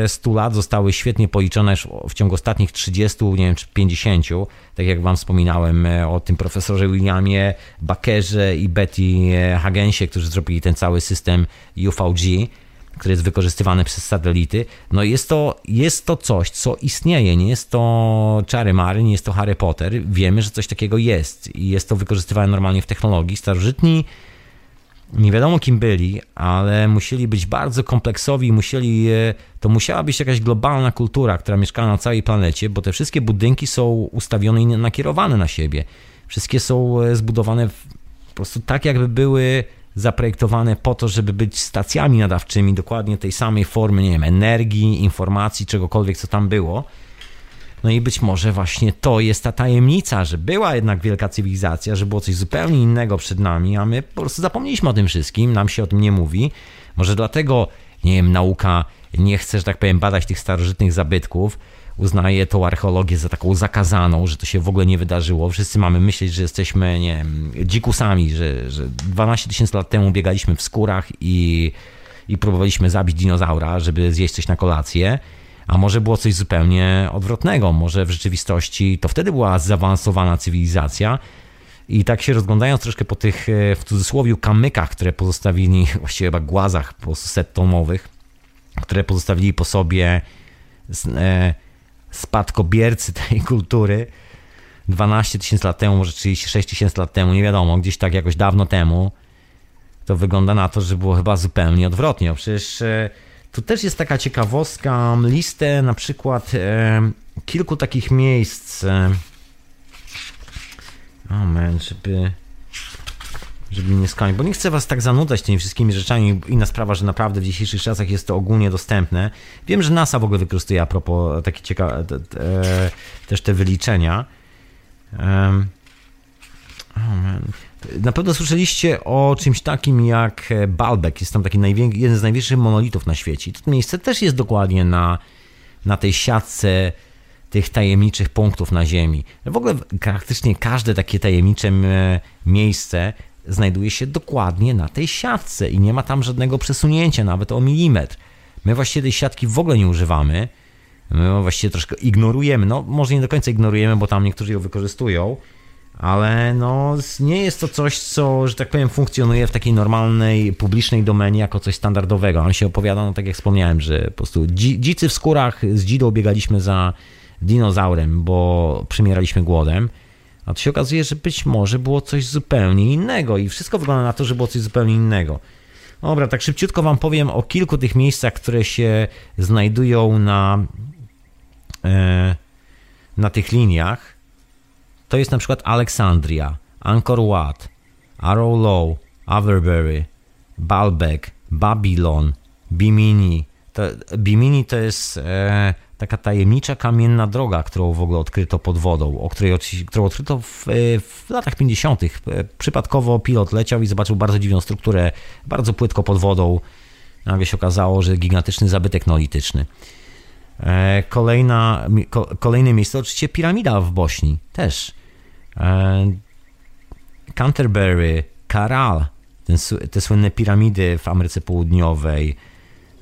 100 lat zostały świetnie policzone w ciągu ostatnich 30, nie wiem, czy 50. Tak jak Wam wspominałem e, o tym profesorze Williamie Bakerze i Betty e, Hagensie, którzy zrobili ten cały system UVG, który jest wykorzystywany przez satelity. No jest to, jest to coś, co istnieje. Nie jest to czary mary, nie jest to Harry Potter. Wiemy, że coś takiego jest i jest to wykorzystywane normalnie w technologii. Starożytni nie wiadomo kim byli, ale musieli być bardzo kompleksowi, musieli, e, to musiała być jakaś globalna kultura, która mieszkała na całej planecie, bo te wszystkie budynki są ustawione i nakierowane na siebie. Wszystkie są e, zbudowane po prostu tak, jakby były zaprojektowane po to, żeby być stacjami nadawczymi dokładnie tej samej formy, nie wiem, energii, informacji, czegokolwiek, co tam było. No i być może właśnie to jest ta tajemnica, że była jednak wielka cywilizacja, że było coś zupełnie innego przed nami, a my po prostu zapomnieliśmy o tym wszystkim, nam się o tym nie mówi. Może dlatego, nie wiem, nauka nie chce, że tak powiem, badać tych starożytnych zabytków, uznaje tą archeologię za taką zakazaną, że to się w ogóle nie wydarzyło. Wszyscy mamy myśleć, że jesteśmy, nie wiem, dzikusami, że, że 12 tysięcy lat temu biegaliśmy w skórach i, i próbowaliśmy zabić dinozaura, żeby zjeść coś na kolację. A może było coś zupełnie odwrotnego. Może w rzeczywistości to wtedy była zaawansowana cywilizacja. I tak się rozglądając troszkę po tych, e, w cudzysłowie, kamykach, które pozostawili, właściwie chyba głazach po prostu które pozostawili po sobie e, spadkobiercy tej kultury 12 tysięcy lat temu, może 36 tysięcy lat temu, nie wiadomo, gdzieś tak jakoś dawno temu, to wygląda na to, że było chyba zupełnie odwrotnie. Przecież e, tu też jest taka ciekawostka, listę na przykład e, kilku takich miejsc. E, o man, żeby żeby nie skończyć, bo nie chcę was tak zanudzać tymi wszystkimi rzeczami. Inna sprawa, że naprawdę w dzisiejszych czasach jest to ogólnie dostępne. Wiem, że NASA w ogóle wykorzystuje a propos takie ciekawe też te wyliczenia. Um. Na pewno słyszeliście o czymś takim jak Baalbek. Jest tam taki jeden z największych monolitów na świecie. I to miejsce też jest dokładnie na, na tej siatce tych tajemniczych punktów na Ziemi. W ogóle praktycznie każde takie tajemnicze miejsce znajduje się dokładnie na tej siatce i nie ma tam żadnego przesunięcia, nawet o milimetr. My właściwie tej siatki w ogóle nie używamy. My właściwie troszkę ignorujemy. No, może nie do końca ignorujemy, bo tam niektórzy ją wykorzystują, ale no, nie jest to coś, co, że tak powiem, funkcjonuje w takiej normalnej, publicznej domenie jako coś standardowego. On się opowiada, no tak jak wspomniałem, że po prostu dzicy w skórach z dzidą biegaliśmy za dinozaurem, bo przymieraliśmy głodem. A to się okazuje, że być może było coś zupełnie innego i wszystko wygląda na to, że było coś zupełnie innego. Dobra, tak szybciutko Wam powiem o kilku tych miejscach, które się znajdują na, e, na tych liniach. To jest na przykład Aleksandria, Angkor Wat, Arrow Low, Averbury, Baalbek, Babylon, Bimini. To, Bimini to jest e, taka tajemnicza kamienna droga, którą w ogóle odkryto pod wodą, o której, którą odkryto w, w latach 50. Przypadkowo pilot leciał i zobaczył bardzo dziwną strukturę, bardzo płytko pod wodą. Nagle się okazało, że gigantyczny zabytek neolityczny. E, kolejna, kolejne miejsce oczywiście piramida w Bośni też. E, Canterbury, Karal, ten, te słynne piramidy w Ameryce Południowej,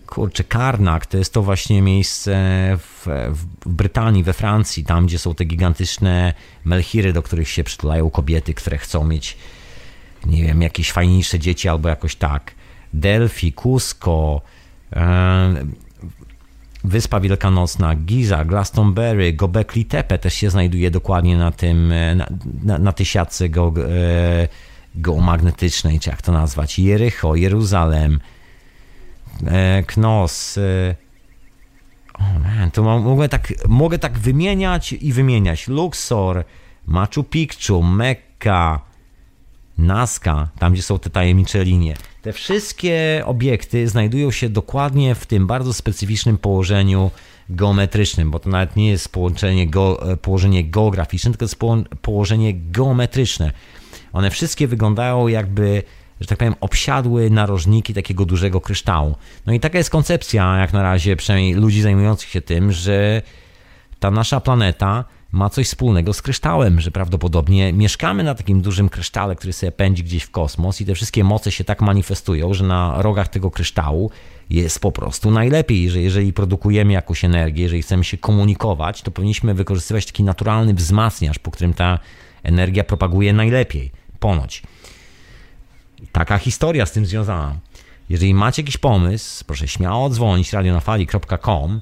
kurczę, Karnak to jest to właśnie miejsce w, w, Brytanii, we Francji, tam gdzie są te gigantyczne melchiry, do których się przytulają kobiety, które chcą mieć, nie wiem, jakieś fajniejsze dzieci albo jakoś tak. Delphi, Cusco, e, Wyspa Wielkanocna, Giza, Glastonbury, Gobekli Tepe też się znajduje dokładnie na tym, e, na, na, na tej siatce ge, e, geomagnetycznej, czy jak to nazwać, Jericho, Jeruzalem, E, Knos. E, o man, to mogę tak, mogę tak wymieniać i wymieniać. Luxor, Machu Picchu, Mekka, Nazca, tam gdzie są te tajemnicze linie. Te wszystkie obiekty znajdują się dokładnie w tym bardzo specyficznym położeniu geometrycznym, bo to nawet nie jest połączenie go, e, położenie geograficzne, tylko jest położenie geometryczne. One wszystkie wyglądają jakby że tak powiem, obsiadły narożniki takiego dużego kryształu. No i taka jest koncepcja, jak na razie, przynajmniej ludzi zajmujących się tym, że ta nasza planeta ma coś wspólnego z kryształem, że prawdopodobnie mieszkamy na takim dużym krysztale, który sobie pędzi gdzieś w kosmos i te wszystkie moce się tak manifestują, że na rogach tego kryształu jest po prostu najlepiej, że jeżeli produkujemy jakąś energię, jeżeli chcemy się komunikować, to powinniśmy wykorzystywać taki naturalny wzmacniacz, po którym ta energia propaguje najlepiej. Ponoć. Taka historia z tym związana. Jeżeli macie jakiś pomysł, proszę śmiało dzwonić radionafali.com.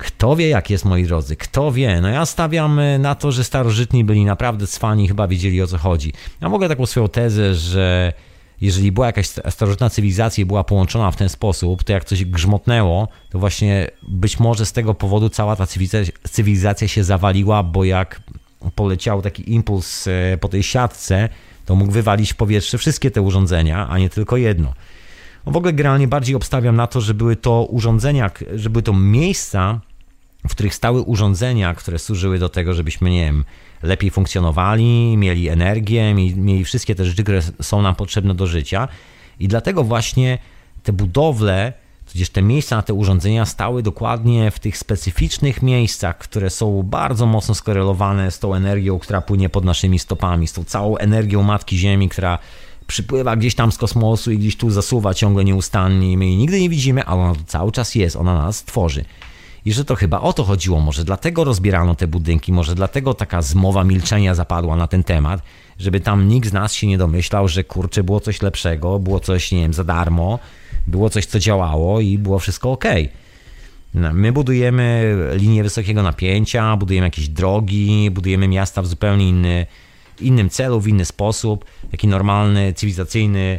Kto wie, jak jest, moi drodzy? Kto wie? No ja stawiam e, na to, że starożytni byli naprawdę cwani, chyba wiedzieli o co chodzi. Ja mogę taką swoją tezę, że jeżeli była jakaś starożytna cywilizacja i była połączona w ten sposób, to jak coś grzmotnęło, to właśnie być może z tego powodu cała ta cywilizacja się zawaliła, bo jak poleciał taki impuls e, po tej siatce, to mógł wywalić w powietrze wszystkie te urządzenia, a nie tylko jedno. No w ogóle generalnie bardziej obstawiam na to, że były to urządzenia, że były to miejsca, w których stały urządzenia, które służyły do tego, żebyśmy, nie wiem, lepiej funkcjonowali, mieli energię, mieli, wszystkie te rzeczy, które są nam potrzebne do życia. I dlatego właśnie te budowle, tudzież te miejsca na te urządzenia stały dokładnie w tych specyficznych miejscach, które są bardzo mocno skorelowane z tą energią, która płynie pod naszymi stopami, z tą całą energią Matki Ziemi, która przypływa gdzieś tam z kosmosu i gdzieś tu zasuwa ciągle nieustannie. My jej nigdy nie widzimy, ale ona cały czas jest, ona nas tworzy. I że to chyba o to chodziło, może dlatego rozbierano te budynki, może dlatego taka zmowa milczenia zapadła na ten temat, żeby tam nikt z nas się nie domyślał, że kurczę, było coś lepszego, było coś, nie wiem, za darmo, było coś, co działało i było wszystko ok. No, my budujemy linię wysokiego napięcia, budujemy jakieś drogi, budujemy miasta w zupełnie inny, innym celu, w inny sposób. Taki normalny, cywilizacyjny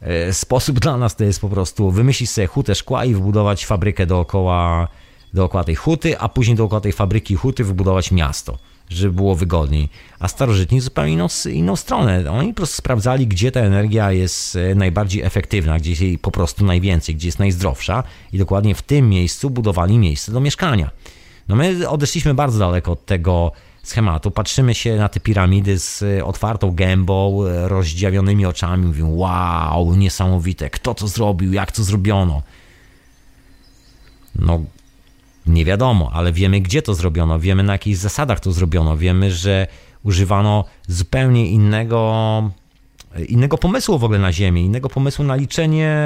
e, sposób dla nas to jest po prostu wymyślić sobie hutę szkła i wybudować fabrykę dookoła dookoła tej huty, a później dookoła tej fabryki huty wybudować miasto, żeby było wygodniej. A starożytni zupełnie inną, inną stronę. Oni po prostu sprawdzali, gdzie ta energia jest e, najbardziej efektywna, gdzie jest jej po prostu najwięcej, gdzie jest najzdrowsza i dokładnie w tym miejscu budowali miejsce do mieszkania. No my odeszliśmy bardzo daleko od tego schematu. Patrzymy się na te piramidy z e, otwartą gębą, e, rozdziawionymi oczami, mówimy wow, niesamowite, kto to zrobił, jak to zrobiono. No, nie wiadomo, ale wiemy, gdzie to zrobiono, wiemy, na jakich zasadach to zrobiono, wiemy, że używano zupełnie innego, innego pomysłu w ogóle na Ziemię, innego pomysłu na liczenie,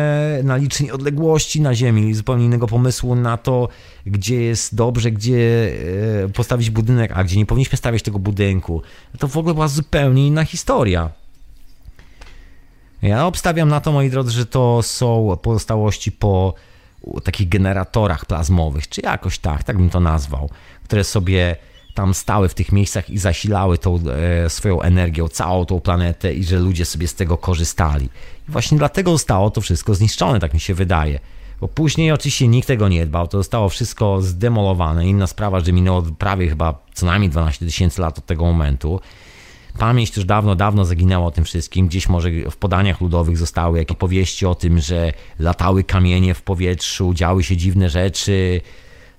na liczenie odległości na Ziemi, zupełnie innego pomysłu na to, gdzie jest dobrze, gdzie e, postawić budynek, a gdzie nie powinniśmy stawiać tego budynku. To w ogóle była zupełnie inna historia. Ja obstawiam na to, moi drodzy, że to są pozostałości po takich generatorach plazmowych, czy jakoś tak, tak bym to nazwał, które sobie tam stały w tych miejscach i zasilały tą e, swoją energią całą tą planetę i że ludzie sobie z tego korzystali. I właśnie dlatego zostało to wszystko zniszczone, tak mi się wydaje. Bo później oczywiście nikt tego nie dbał, to zostało wszystko zdemolowane. Inna sprawa, że minęło prawie chyba co najmniej 12 tysięcy lat od tego momentu. Pamięć też dawno, dawno zaginęła o tym wszystkim. Gdzieś może w podaniach ludowych zostały jakieś powieści o tym, że latały kamienie w powietrzu, działy się dziwne rzeczy,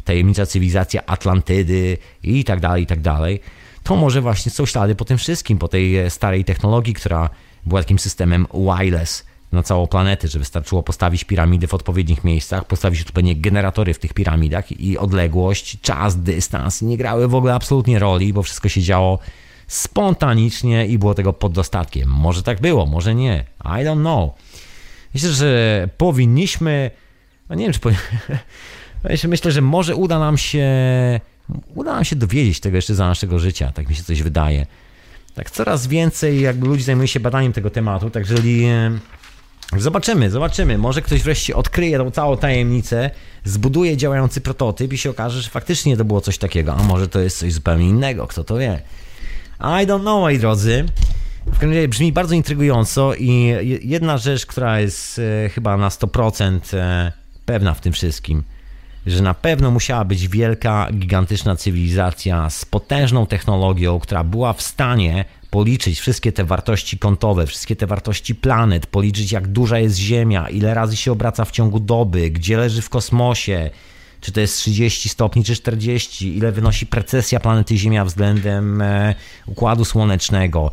tajemnicza cywilizacja Atlantydy i tak dalej, i tak dalej. To może właśnie są ślady po tym wszystkim, po tej e, starej technologii, która była takim systemem wireless na całą planetę, że wystarczyło postawić piramidy w odpowiednich miejscach, postawić odpowiednie generatory w tych piramidach i odległość, czas, dystans nie grały w ogóle absolutnie roli, bo wszystko się działo spontanicznie i było tego pod dostatkiem. Może tak było, może nie. I don't know. Myślę, że powinniśmy. No nie wiem, czy. Po... Myślę, że może uda nam się. Uda nam się dowiedzieć tego jeszcze za naszego życia, tak mi się coś wydaje. Tak coraz więcej jakby ludzi zajmuje się badaniem tego tematu, tak jeżeli zobaczymy, zobaczymy, może ktoś wreszcie odkryje tą całą tajemnicę, zbuduje działający prototyp i się okaże, że faktycznie to było coś takiego, a może to jest coś zupełnie innego, kto to wie. I don't know, moi drodzy. W każdym razie brzmi bardzo intrygująco i jedna rzecz, która jest e, chyba na 100% e, pewna w tym wszystkim, że na pewno musiała być wielka, gigantyczna cywilizacja z potężną technologią, która była w stanie policzyć wszystkie te wartości kątowe, wszystkie te wartości planet, policzyć jak duża jest Ziemia, ile razy się obraca w ciągu doby, gdzie leży w kosmosie, czy to jest 30 stopni, czy 40, ile wynosi precesja planety Ziemia względem e, Układu Słonecznego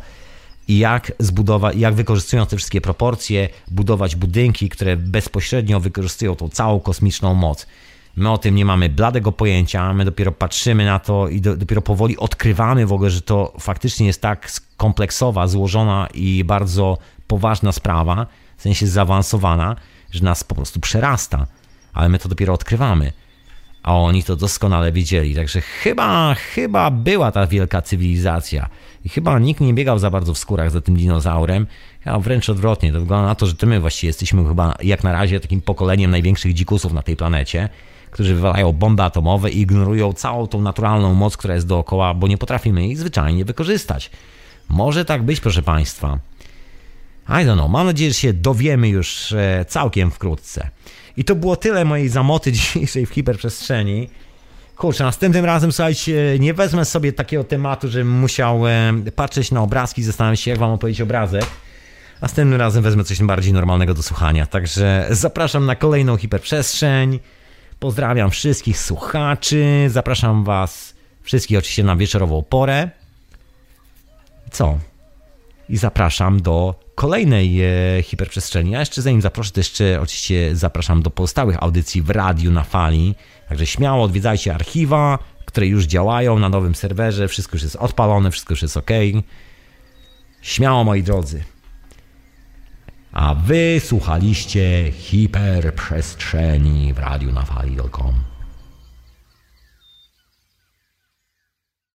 i jak zbudować, jak wykorzystując te wszystkie proporcje, budować budynki, które bezpośrednio wykorzystują tą całą kosmiczną moc. My o tym nie mamy bladego pojęcia, my dopiero patrzymy na to i do, dopiero powoli odkrywamy w ogóle, że to faktycznie jest tak kompleksowa, złożona i bardzo poważna sprawa, w sensie zaawansowana, że nas po prostu przerasta, ale my to dopiero odkrywamy a oni to doskonale wiedzieli. Także chyba, chyba była ta wielka cywilizacja i chyba nikt nie biegał za bardzo w skórach za tym dinozaurem, a wręcz odwrotnie. To wygląda na to, że to my właściwie jesteśmy chyba jak na razie takim pokoleniem największych dzikusów na tej planecie, którzy wywalają bomby atomowe i ignorują całą tą naturalną moc, która jest dookoła, bo nie potrafimy jej zwyczajnie wykorzystać. Może tak być, proszę Państwa. I don't know. Mam nadzieję, że się dowiemy już e, całkiem wkrótce. I to było tyle mojej zamoty dzisiejszej w hiperprzestrzeni. Kurczę, następnym razem, słuchajcie, nie wezmę sobie takiego tematu, żebym musiał e, patrzeć na obrazki i zastanawiać się, jak wam opowiedzieć obrazek. Następnym razem wezmę coś bardziej normalnego do słuchania. Także zapraszam na kolejną hiperprzestrzeń. Pozdrawiam wszystkich słuchaczy. Zapraszam Was wszystkich oczywiście na wieczorową porę. Co? I zapraszam do kolejnej e, hiperprzestrzeni. A jeszcze zanim zaproszę, to jeszcze oczywiście zapraszam do pozostałych audycji w radiu na fali. Także śmiało odwiedzajcie archiwa, które już działają na nowym serwerze. Wszystko już jest odpalone, wszystko już jest ok. Śmiało, moi drodzy. A wy słuchaliście hiperprzestrzeni w radiu na fali.com.